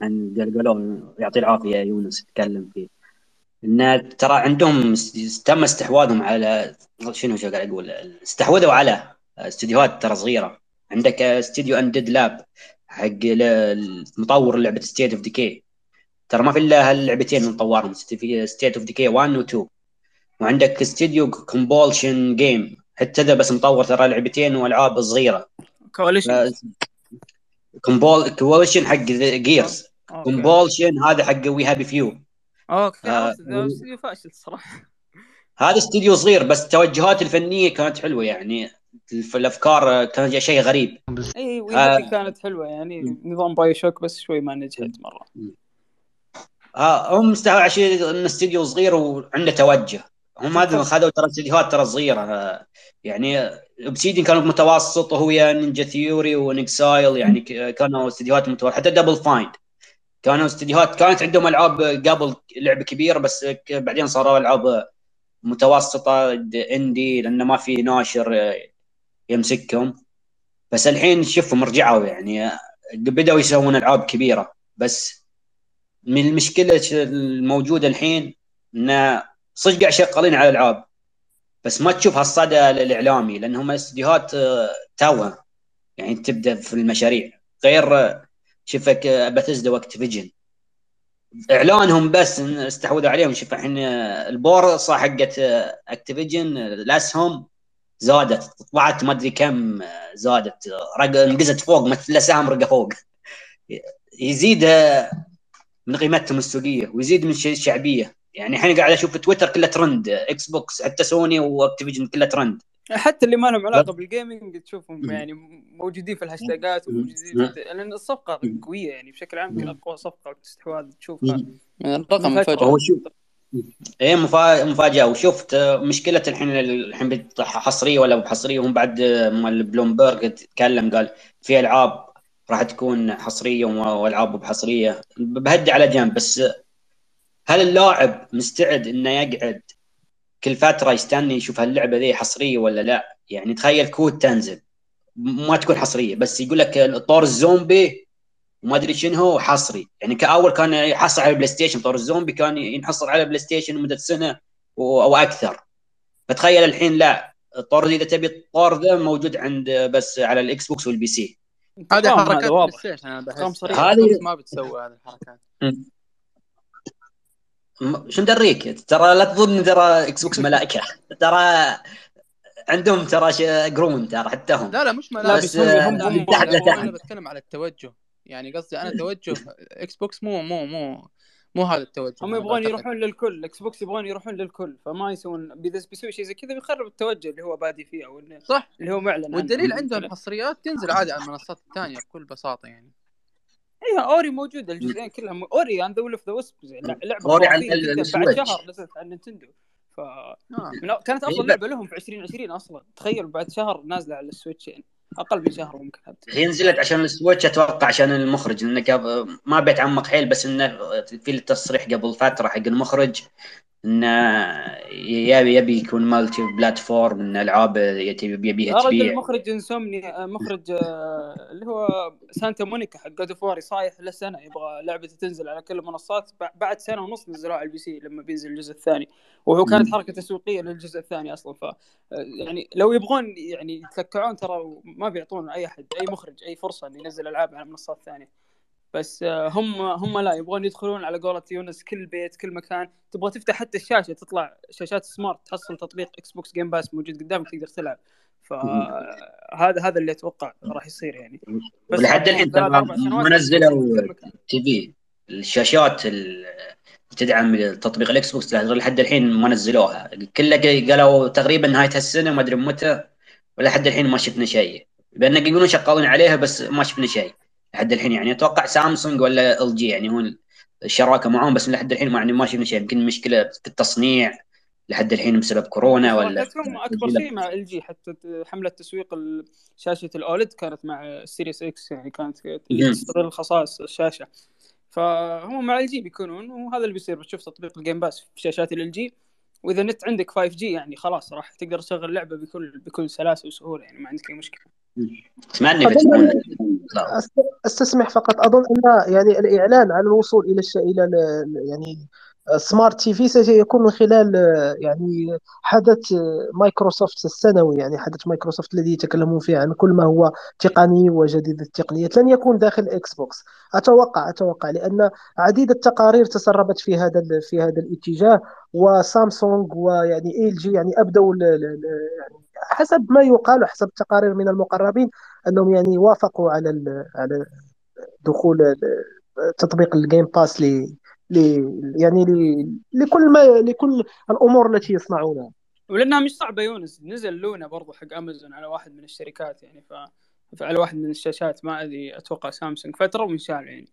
[SPEAKER 10] عن قالوا يعطي العافية يونس يتكلم فيه. إن ترى عندهم تم استحواذهم على شنو شو قاعد أقول؟ استحوذوا على استديوهات ترى صغيرة. عندك استديو Undead Labs حق مطور لعبة State of Decay ترى ما في إلا هاللعبتين اللي مطورهم في State of Decay 1 و 2 وعندك استديو Compulsion Games حتى ذا بس مطور ترى لعبتين وألعاب صغيرة.
[SPEAKER 1] Coalition
[SPEAKER 10] Compul Coalition حق Gears Compulsion هذا حق We Happy Few
[SPEAKER 1] okay آه استديو فاشل الصراحه
[SPEAKER 10] هذا استديو صغير بس التوجهات الفنية كانت حلوة يعني. الأفكار كانت شيء غريب.
[SPEAKER 1] اي آه كانت حلوة يعني. نظام BioShock بس شوي ما نجحت مرة.
[SPEAKER 10] آه هم عشان انه استديو صغير وعنده توجه. هم هذا خذوا ترى استديوهات ترى صغيرة آه يعني اوبسيدين كانوا متوسط وهو Ninja Theory و inXile يعني كانوا استديوهات متوسط حتى Double Fine كانوا استديوهات كانت عندهم ألعاب قبل لعبه كبيره بس بعدين صاروا ألعاب متوسطة اندي لأنه ما في ناشر يمسكهم. بس الحين شوفهم رجعوا يعني بدأوا يسوون ألعاب كبيرة. بس من المشكلة الموجودة الحين انه صدق قاعد شغالين على العاب بس ما تشوف هالصدى الإعلامي لأنهم استديوهات توها يعني تبدأ في المشاريع. غير شفك بثزدا واكتيفيجن إعلانهم بس استحوذوا عليهم. شوف الحين البورصه حقت اكتيفيجن الاسهم زادت. طلعت ما أدري كم زادت. رق نقزت فوق مثل الاسهم رقة فوق. يزيد من قيمتهم السوقية ويزيد من الش- الشعبية. يعني الحين قاعد أشوف تويتر كله ترند إكس بوكس حتى سوني وأكتيفيجن كله ترند
[SPEAKER 1] حتى اللي ما لهم علاقة بال gaming تشوفهم يعني موجودين في الهاشتاجات وموجودين في لأن الصفقة قوية يعني بشكل عام يمكن أقوى صفقة استحواذ تشوفها.
[SPEAKER 2] الرقم
[SPEAKER 1] مفاجأة.
[SPEAKER 2] مفاجئ
[SPEAKER 10] هو شوف إيه مفا- مفاجأة. وشفت مشكلة الحين الحين حصريه ولا مو بحصرية هم بعد مال بلومبرج تكلم قال في ألعاب راح تكون حصرية والعاب بحصرية. بهدي على جنب بس هل اللاعب مستعد إنه يقعد كل فترة يستنى يشوف هاللعبة ذي حصرية ولا لا؟ يعني تخيل كود تنزل. ما تكون حصرية بس يقول لك طور الزومبي وما أدري شنو حصري. يعني ك COD كان يحصل على البلاي ستيشن طور الزومبي كان ينحصر على البلاي ستيشن لمدة سنة أو أكثر. فتخيل الحين لا الطور إذا تبي الطور ذا موجود عند بس على الإكس بوكس وال PC.
[SPEAKER 2] هذه حركات
[SPEAKER 1] هذا
[SPEAKER 2] بلاي
[SPEAKER 1] واضح.
[SPEAKER 2] ستيشن
[SPEAKER 1] أنا
[SPEAKER 2] بحس
[SPEAKER 10] هذه-
[SPEAKER 2] ما بتسوي هذه الحركات.
[SPEAKER 10] شو ندريك؟ ترى لا تظن ترى إكس بوكس ملائكة. ترى عندهم ترى قرون ترى حتى هم.
[SPEAKER 2] لا لا مش
[SPEAKER 1] لا
[SPEAKER 2] ملابس
[SPEAKER 1] بس هم هم
[SPEAKER 10] تحت لتحت
[SPEAKER 2] أنا بتكلم على التوجه. يعني قصدي أنا توجه إكس بوكس مو مو مو مو هذا التوجه
[SPEAKER 1] هم يبغون يروحون للكل إكس بوكس يبغون يروحون للكل فما يسوون إذا بيسوي شيء زي كذا بيخرب التوجه اللي هو بادي فيه أو إنه-
[SPEAKER 2] صح.
[SPEAKER 1] اللي هو معلن
[SPEAKER 2] والدليل عندهم؟ حصريات تنزل عادي على المنصات الثانية بكل بساطة يعني.
[SPEAKER 1] أيوه Ori موجوده الجزئين كلهم. Ori and the Will of
[SPEAKER 10] the Wisps
[SPEAKER 1] لعبة
[SPEAKER 10] Ori
[SPEAKER 1] جدا بعد. شهر نزلت على نينتندو. ف
[SPEAKER 2] آه.
[SPEAKER 1] كانت
[SPEAKER 10] إيه أفضل
[SPEAKER 1] لعبة لهم في 2020 أصلا. تخيل بعد شهر نازلة على السويتش يعني. أقل من شهر ممكن حتى.
[SPEAKER 10] هي نزلت عشان السويتش أتوقع عشان المخرج لأنه ما بيتعمق حيل بس إنه في التصريح قبل فترة حق المخرج انه يبي يبي يكون multi platform إن ألعاب يبي يبيها
[SPEAKER 1] رجل
[SPEAKER 10] تبيع.
[SPEAKER 1] مخرج Insomniac مخرج آه، اللي هو سانتا مونيكا حق God of War صايح له سنه يبغى لعبته تنزل على كل المنصات. بع- بعد سنة ونص نزلوها على ال PC لما بينزل الجزء الثاني. وهو كانت حركة تسويقية للجزء الثاني أصلا. ف آه، يعني لو يبغون يعني يتلكعون ترى ما بيعطون أي أحد أي مخرج أي فرصة إنه ينزل ألعاب على منصات ثانية. بس آه، هم هم لا يبغون يدخلون على قولة يونس كل بيت كل مكان. تبغى تفتح حتى الشاشة تطلع شاشات smart تحصل تطبيق إكس بوكس Game Pass موجود قدامك تقدر تلعب. فهذا هذا اللي أتوقع راح يصير يعني. بس
[SPEAKER 10] ولحد الحين ترى ما نزلوا
[SPEAKER 1] في كل مكان.
[SPEAKER 10] TV الشاشات ال- تدعم تطبيق الاكس بوكس لحد الحين ما نزلوها كله قالوا تقريبا نهاية هالسنه ما أدري متى ولحد الحين ما شفنا شيء. لأن يقولون شغالين عليها بس ما شفنا شيء. لحد الحين يعني. أتوقع سامسونج ولا إل جي يعني هو الشراكة معهم بس لحد الحين ما يعني ما شفنا شيء. يمكن مشكلة في التصنيع لحد الحين بسبب كورونا ولا
[SPEAKER 1] شراكتهم أكبر شيء مع إل جي حتى حملة تسويق شاشة ال OLED كانت مع ال Series X يعني كانت. تستغل خصائص الشاشة. فهم مع إل جي بيكونون وهذا اللي بيصير. بتشوف تطبيق ال Game Pass في شاشات إل جي. وإذا أنت عندك 5G يعني خلاص راح تقدر تشغل لعبة بكل بكل سلاسة وسهولة يعني ما عندك
[SPEAKER 10] أي
[SPEAKER 3] مشكلة.
[SPEAKER 10] بتكون
[SPEAKER 3] أست- أستسمح فقط. أظن أن يعني الإعلان عن الوصول إلى الش... إلى ال- يعني smart TV سيكون من خلال آه، يعني حدث آه، مايكروسوفت السنوي يعني حدث مايكروسوفت الذي يتكلمون فيه عن كل ما هو تقني وجديد التقنيات لن يكون داخل إكس بوكس أتوقع أتوقع لأن عديد التقارير تسربت في هذا ال- في هذا الاتجاه وسامسونج ويعني إل جي يعني أبدوا ال- ال- ال- يعني حسب ما يقال وحسب التقارير من المقربين أنهم يعني وافقوا على ال- على دخول ال- تطبيق ال Game Pass يعني لكل ما لكل الأمور التي يصنعونها.
[SPEAKER 1] ولأنها مش صعبة يونس. نزل Luna برضو حق أمازون على واحد من الشركات يعني ف على واحد من الشاشات ما أدري أتوقع سامسونج فترة وانشال يعني.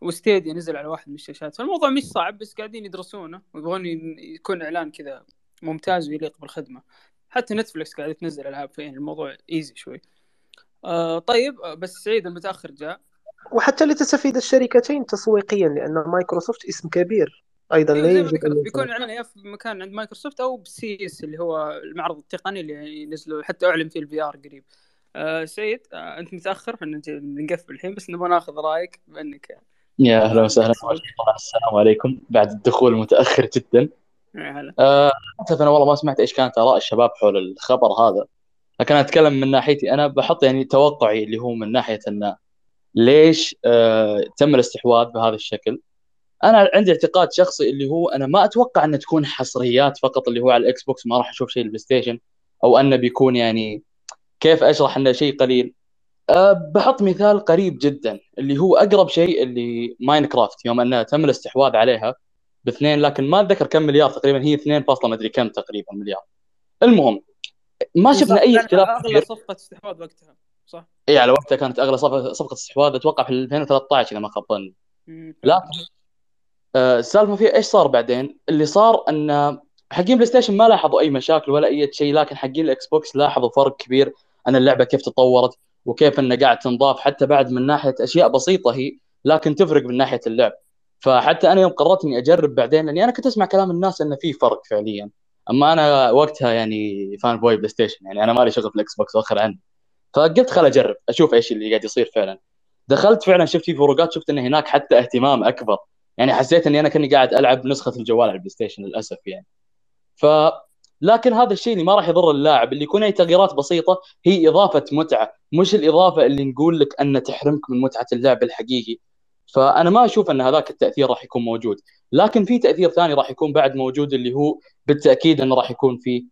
[SPEAKER 1] و Stadia نزل على واحد من الشاشات. فالموضوع مش صعب بس قاعدين يدرسونه ويبغون يكون إعلان كذا ممتاز ويليق بالخدمة. حتى نتفلكس قاعدة تنزل ألعاب فيه الموضوع easy شوي. آه طيب آه، بس سعيد المتأخر جاء.
[SPEAKER 3] وحتى لتستفيد الشركتين تسويقيا لأن مايكروسوفت اسم كبير.
[SPEAKER 1] أيضا
[SPEAKER 3] لا يجب
[SPEAKER 1] ذكرت
[SPEAKER 3] ان
[SPEAKER 1] بيكون
[SPEAKER 3] ينسى
[SPEAKER 1] اعلان يا في مكان عند مايكروسوفت أو بال CES اللي هو المعرض التقني اللي ينزلوا حتى أعلن فيه ال VR قريب. آه سعيد آه أنت متأخر بنقفل الحين بس نبغى ناخذ رأيك بانك
[SPEAKER 11] يا أهلا وسهلا. طبعا السلام عليكم. بعد الدخول المتاخر جدا.
[SPEAKER 1] يا هلا.
[SPEAKER 11] آه، أنا والله ما سمعت إيش كانت آراء الشباب حول الخبر هذا. لكن أتكلم من ناحيتي. أنا بحط يعني توقعي اللي هو من ناحية إن ليش آه تم الاستحواذ بهذا الشكل. أنا عندي اعتقاد شخصي اللي هو أنا ما أتوقع انه تكون حصريات فقط اللي هو على الاكس بوكس ما راح أشوف شيء البلاي ستيشن أو أنه بيكون يعني كيف أشرح أنه شيء قليل. أه بحط مثال قريب جدا اللي هو أقرب شيء اللي ماينكرافت يوم أنه تم الاستحواذ عليها باثنين لكن ما أتذكر كم مليار تقريبا هي 2 فاصلة مدري كم تقريبا مليار. المهم ما شفنا أي اختلاف
[SPEAKER 1] اغلى صفقة استحواذ وقتها. صح؟
[SPEAKER 11] اي على وقتها كانت أغلى صفقة صفقة استحواذ أتوقع في 2013 اذا ما خاب ظني. لكن السالفة فيها إيش صار بعدين؟ اللي صار إن حقين بلاي ستيشن ما لاحظوا أي مشاكل ولا أي شيء لكن حقين الإكس بوكس لاحظوا فرق كبير ان اللعبة كيف تطورت وكيف إنها قاعد تنضاف حتى بعد من ناحية أشياء بسيطة هي لكن تفرق من ناحية اللعب فحتى أنا يوم قررت إني أجرب بعدين لأني أنا كنت أسمع كلام الناس انه في فرق فعليا أما أنا وقتها يعني fanboy بلاي ستيشن يعني أنا مالي شغل في الإكس بوكس وأخر عني فقلت خل أجرب أشوف إيش اللي قاعد يصير فعلا. دخلت فعلا شفت في فروقات شفت إن هناك حتى اهتمام أكبر. يعني حسيت إني أنا كأني قاعد ألعب نسخة الجوال على البلاي ستيشن للأسف يعني. ف لكن هذا الشيء اللي ما راح يضر اللاعب اللي يكون أي تغييرات بسيطة هي إضافة متعة. مش الإضافة اللي نقول لك أن تحرمك من متعة اللعب الحقيقي. فأنا ما أشوف أن هذاك التأثير راح يكون موجود. لكن في تأثير ثاني راح يكون بعد موجود اللي هو بالتأكيد انه راح يكون في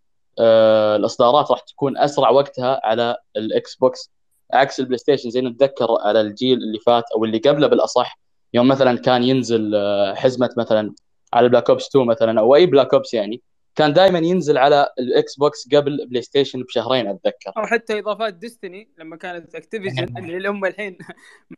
[SPEAKER 11] الإصدارات راح تكون أسرع وقتها على الإكس بوكس. عكس البلاي ستيشن زي نتذكر على الجيل اللي فات أو اللي قبله بالأصح يوم مثلا كان ينزل آه، حزمة مثلا على Black Ops 2 مثلا أو أي Black Ops يعني كان دائما ينزل على الإكس بوكس قبل بلاي ستيشن بشهرين أتذكر.
[SPEAKER 1] أو حتى إضافات Destiny لما كانت Activision اللي هم الحين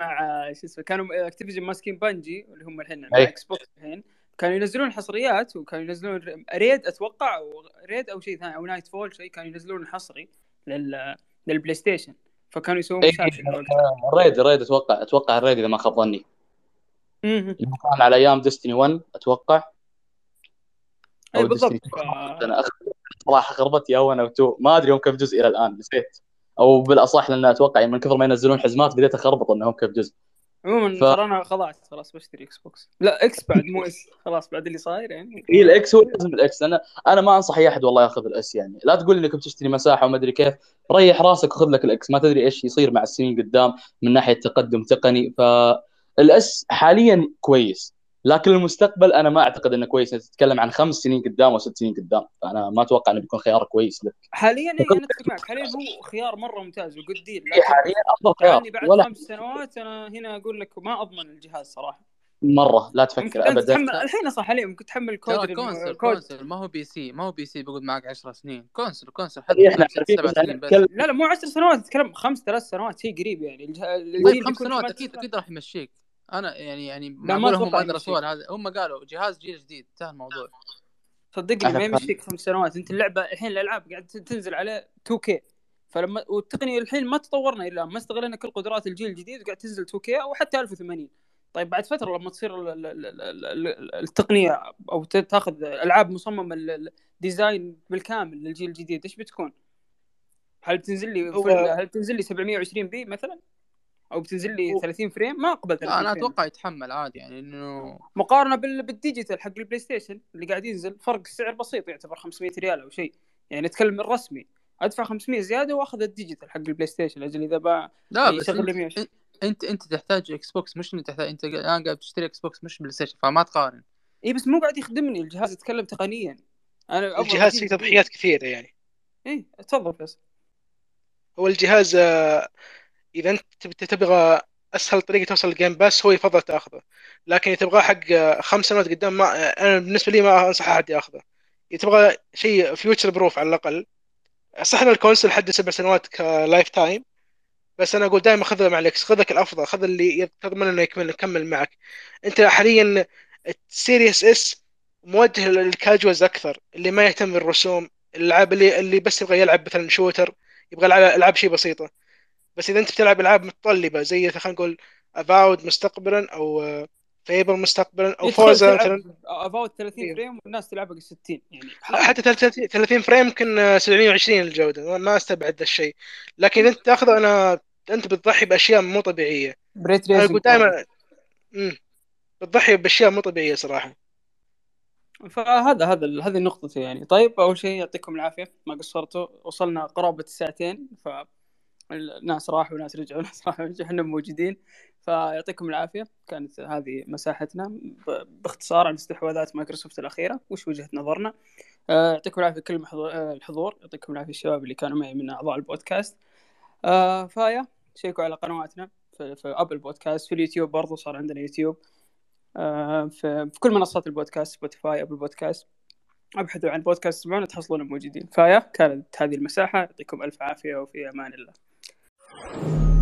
[SPEAKER 1] مع شو اسمه كانوا Activision ماسكين Bungie اللي هم الحين مع. Xbox الحين. كانوا ينزلون حصريات وكانوا ينزلون raid أتوقع أو raid أو شيء ثاني أو Nightfall شيء كانوا ينزلون حصري لل لل PlayStation فكانوا يسوون
[SPEAKER 11] اي
[SPEAKER 1] مشاكل.
[SPEAKER 11] الريد الريد أتوقع أتوقع ال raid إذا ما خاب ظني. كان على أيام Destiny 1 أتوقع.
[SPEAKER 1] اي
[SPEAKER 11] أو
[SPEAKER 1] بالضبط.
[SPEAKER 11] أنا صراحة خربت يا 1 أو 2 ما أدري هم كيف جزء إلى الآن نسيت. أو بالأصح لأن أتوقع من كثر ما ينزلون حزمات بديت أخربط انهم كيف جزء.
[SPEAKER 1] عموما
[SPEAKER 11] ف-
[SPEAKER 1] ترى أنا خلاص خلاص بشتري Xbox لا X بعد مو اس خلاص بعد اللي صاير يعني.
[SPEAKER 11] هي الاكس هو لازم الاكس أنا أنا ما أنصح أي أحد والله ياخذ ال S يعني. لا تقول إنك بتشتري مساحة وما أدري كيف. ريح راسك وخذ لك ال X ما تدري إيش يصير مع السنين قدام من ناحية تقدم تقني. فال S حاليا كويس. لكن المستقبل أنا ما أعتقد إنه كويس. تتكلم عن خمس سنين قدام أو ست سنين قدام فأنا ما أتوقع إنه بيكون خيار كويس لك.
[SPEAKER 1] حاليا اي أنا أتفق معك. حاليا هو خيار مرة ممتاز و good deal
[SPEAKER 11] إيه، حاليا أفضل خيار.
[SPEAKER 1] يعني بعد
[SPEAKER 11] ولا
[SPEAKER 1] خمس سنوات أنا هنا أقول لك ما أضمن الجهاز صراحة.
[SPEAKER 11] مرة لا تفكر ابدا.
[SPEAKER 1] تحمل الحين صح حاليا ممكن تحمل كود الم- console
[SPEAKER 2] console ما هو PC ما هو PC بيقعد معك 10 سنين. console console
[SPEAKER 11] إيه،
[SPEAKER 2] حتى إحنا
[SPEAKER 11] بس إحنا
[SPEAKER 2] سنين بس
[SPEAKER 1] لا لا مو 10 سنوات تتكلم خمس ثلاث سنوات. شيء قريب يعني. الجه... الجيل
[SPEAKER 2] طيب خمس سنوات
[SPEAKER 1] أكيد.
[SPEAKER 2] أكيد راح يمشيك. أنا يعني يعني
[SPEAKER 1] لا ما
[SPEAKER 2] هم ادرسوا
[SPEAKER 1] يمشيك
[SPEAKER 2] هذا هم قالوا جهاز جيل جديد انتهى الموضوع
[SPEAKER 1] صدقني ما يمشيك خمس سنوات أنت اللعبة الحين الألعاب قاعد تنزل على 2K فلما والتقنية الحين ما تطورنا إلا ما استغلنا كل قدرات الجيل الجديد وقاعد تنزل 2K أو حتى 1080 طيب بعد فترة لما تصير ال- ال- ال- ال- ال- التقنية أو تاخذ ألعاب مصممة ال- ال design بالكامل للجيل الجديد إيش بتكون؟ هل بتنزل لي. هل بتنزل لي 720 p مثلا؟ أو بتنزل لي
[SPEAKER 7] هو-
[SPEAKER 1] 30 frame؟ ما أقبل 30
[SPEAKER 2] لا
[SPEAKER 1] أنا
[SPEAKER 2] أتوقع يتحمل عادي يعني إنه
[SPEAKER 1] مقارنة بال... بال digital حق ال PlayStation اللي قاعد ينزل فرق السعر بسيط يعتبر 500 ريال أو شيء. يعني نتكلم الرسمي. أدفع 500 زيادة وأخذ ال digital حق ال PlayStation أجل إذا با
[SPEAKER 2] لا بس
[SPEAKER 1] يشغل لي
[SPEAKER 2] انت
[SPEAKER 1] 120
[SPEAKER 2] أنت أنت تحتاج Xbox مش انت تحتاج أنت الآن قاعد تشتري Xbox مش PlayStation فما تقارن.
[SPEAKER 1] إي بس مو قاعد يخدمني الجهاز يتكلم تقنيا. أنا
[SPEAKER 7] الجهاز فيه تضحيات كثيرة يعني.
[SPEAKER 1] إي تفضل بس.
[SPEAKER 7] هو الجهاز آه، إذا أنت تب- تبغى أسهل طريقة توصل لل Game Pass هو يفضل تأخذه. لكن إذا تبغاه حق خمس سنوات قدام ما أنا بالنسبة لي ما أنصح أحد يأخذه. إذا تبغى شيء future proof على الأقل صح ان ال console حد سبع سنوات ك lifetime بس أنا أقول دائما خذ مع ال X خذ لك الأفضل خذ اللي تضمن إنه يكمل يكمل معك. أنت حاليا ال Series S موجه لل casuals أكثر اللي ما يهتم بالرسوم الالعاب اللي اللي بس يبغى يلعب مثلا shooter يبغى العاب شيء بسيطة. بس إذا أنت بتلعب ألعاب متطلبة زي خلينا نقول Avowed مستقبلا أو Fable مستقبلا
[SPEAKER 1] أو
[SPEAKER 7] Forza
[SPEAKER 1] تلعب
[SPEAKER 7] مثلا.
[SPEAKER 1] about 30
[SPEAKER 7] إيه.
[SPEAKER 1] frame والناس تلعبها 60 يعني
[SPEAKER 7] حتى 30 30 frame يمكن آه، 720 الجودة. ما أستبعد ذا الشيء. لكن اذا أنت تاخذه أنا أنت بتضحي بأشياء مو طبيعية.
[SPEAKER 1] بريت أنا
[SPEAKER 7] أقول دائما بتضحي بأشياء مو طبيعية صراحة.
[SPEAKER 1] فهذا هذا هذه نقطتي يعني. طيب أول شيء يعطيكم العافية ما قصرتوا. وصلنا قرابة الساعتين ف الناس راحوا وناس رجعوا وناس راحوا ورجعوا إحنا موجودين. فيعطيكم العافية. كانت هذه مساحتنا. باختصار عن استحواذات مايكروسوفت الأخيرة وش وجهة نظرنا. آه، يعطيكم العافية كل آه، الحضور. يعطيكم العافية الشباب اللي كانوا معي من أعضاء البودكاست. ف yeah شيكوا على قنواتنا في, في Apple Podcast في اليوتيوب برضو صار عندنا يوتيوب. في, في كل منصات البودكاست Spotify Apple Podcast. أبحثوا عن بودكاست تسمعونه تحصلون موجودين ف yeah كانت هذه المساحة. يعطيكم ألف عافية وفي أمان الله. you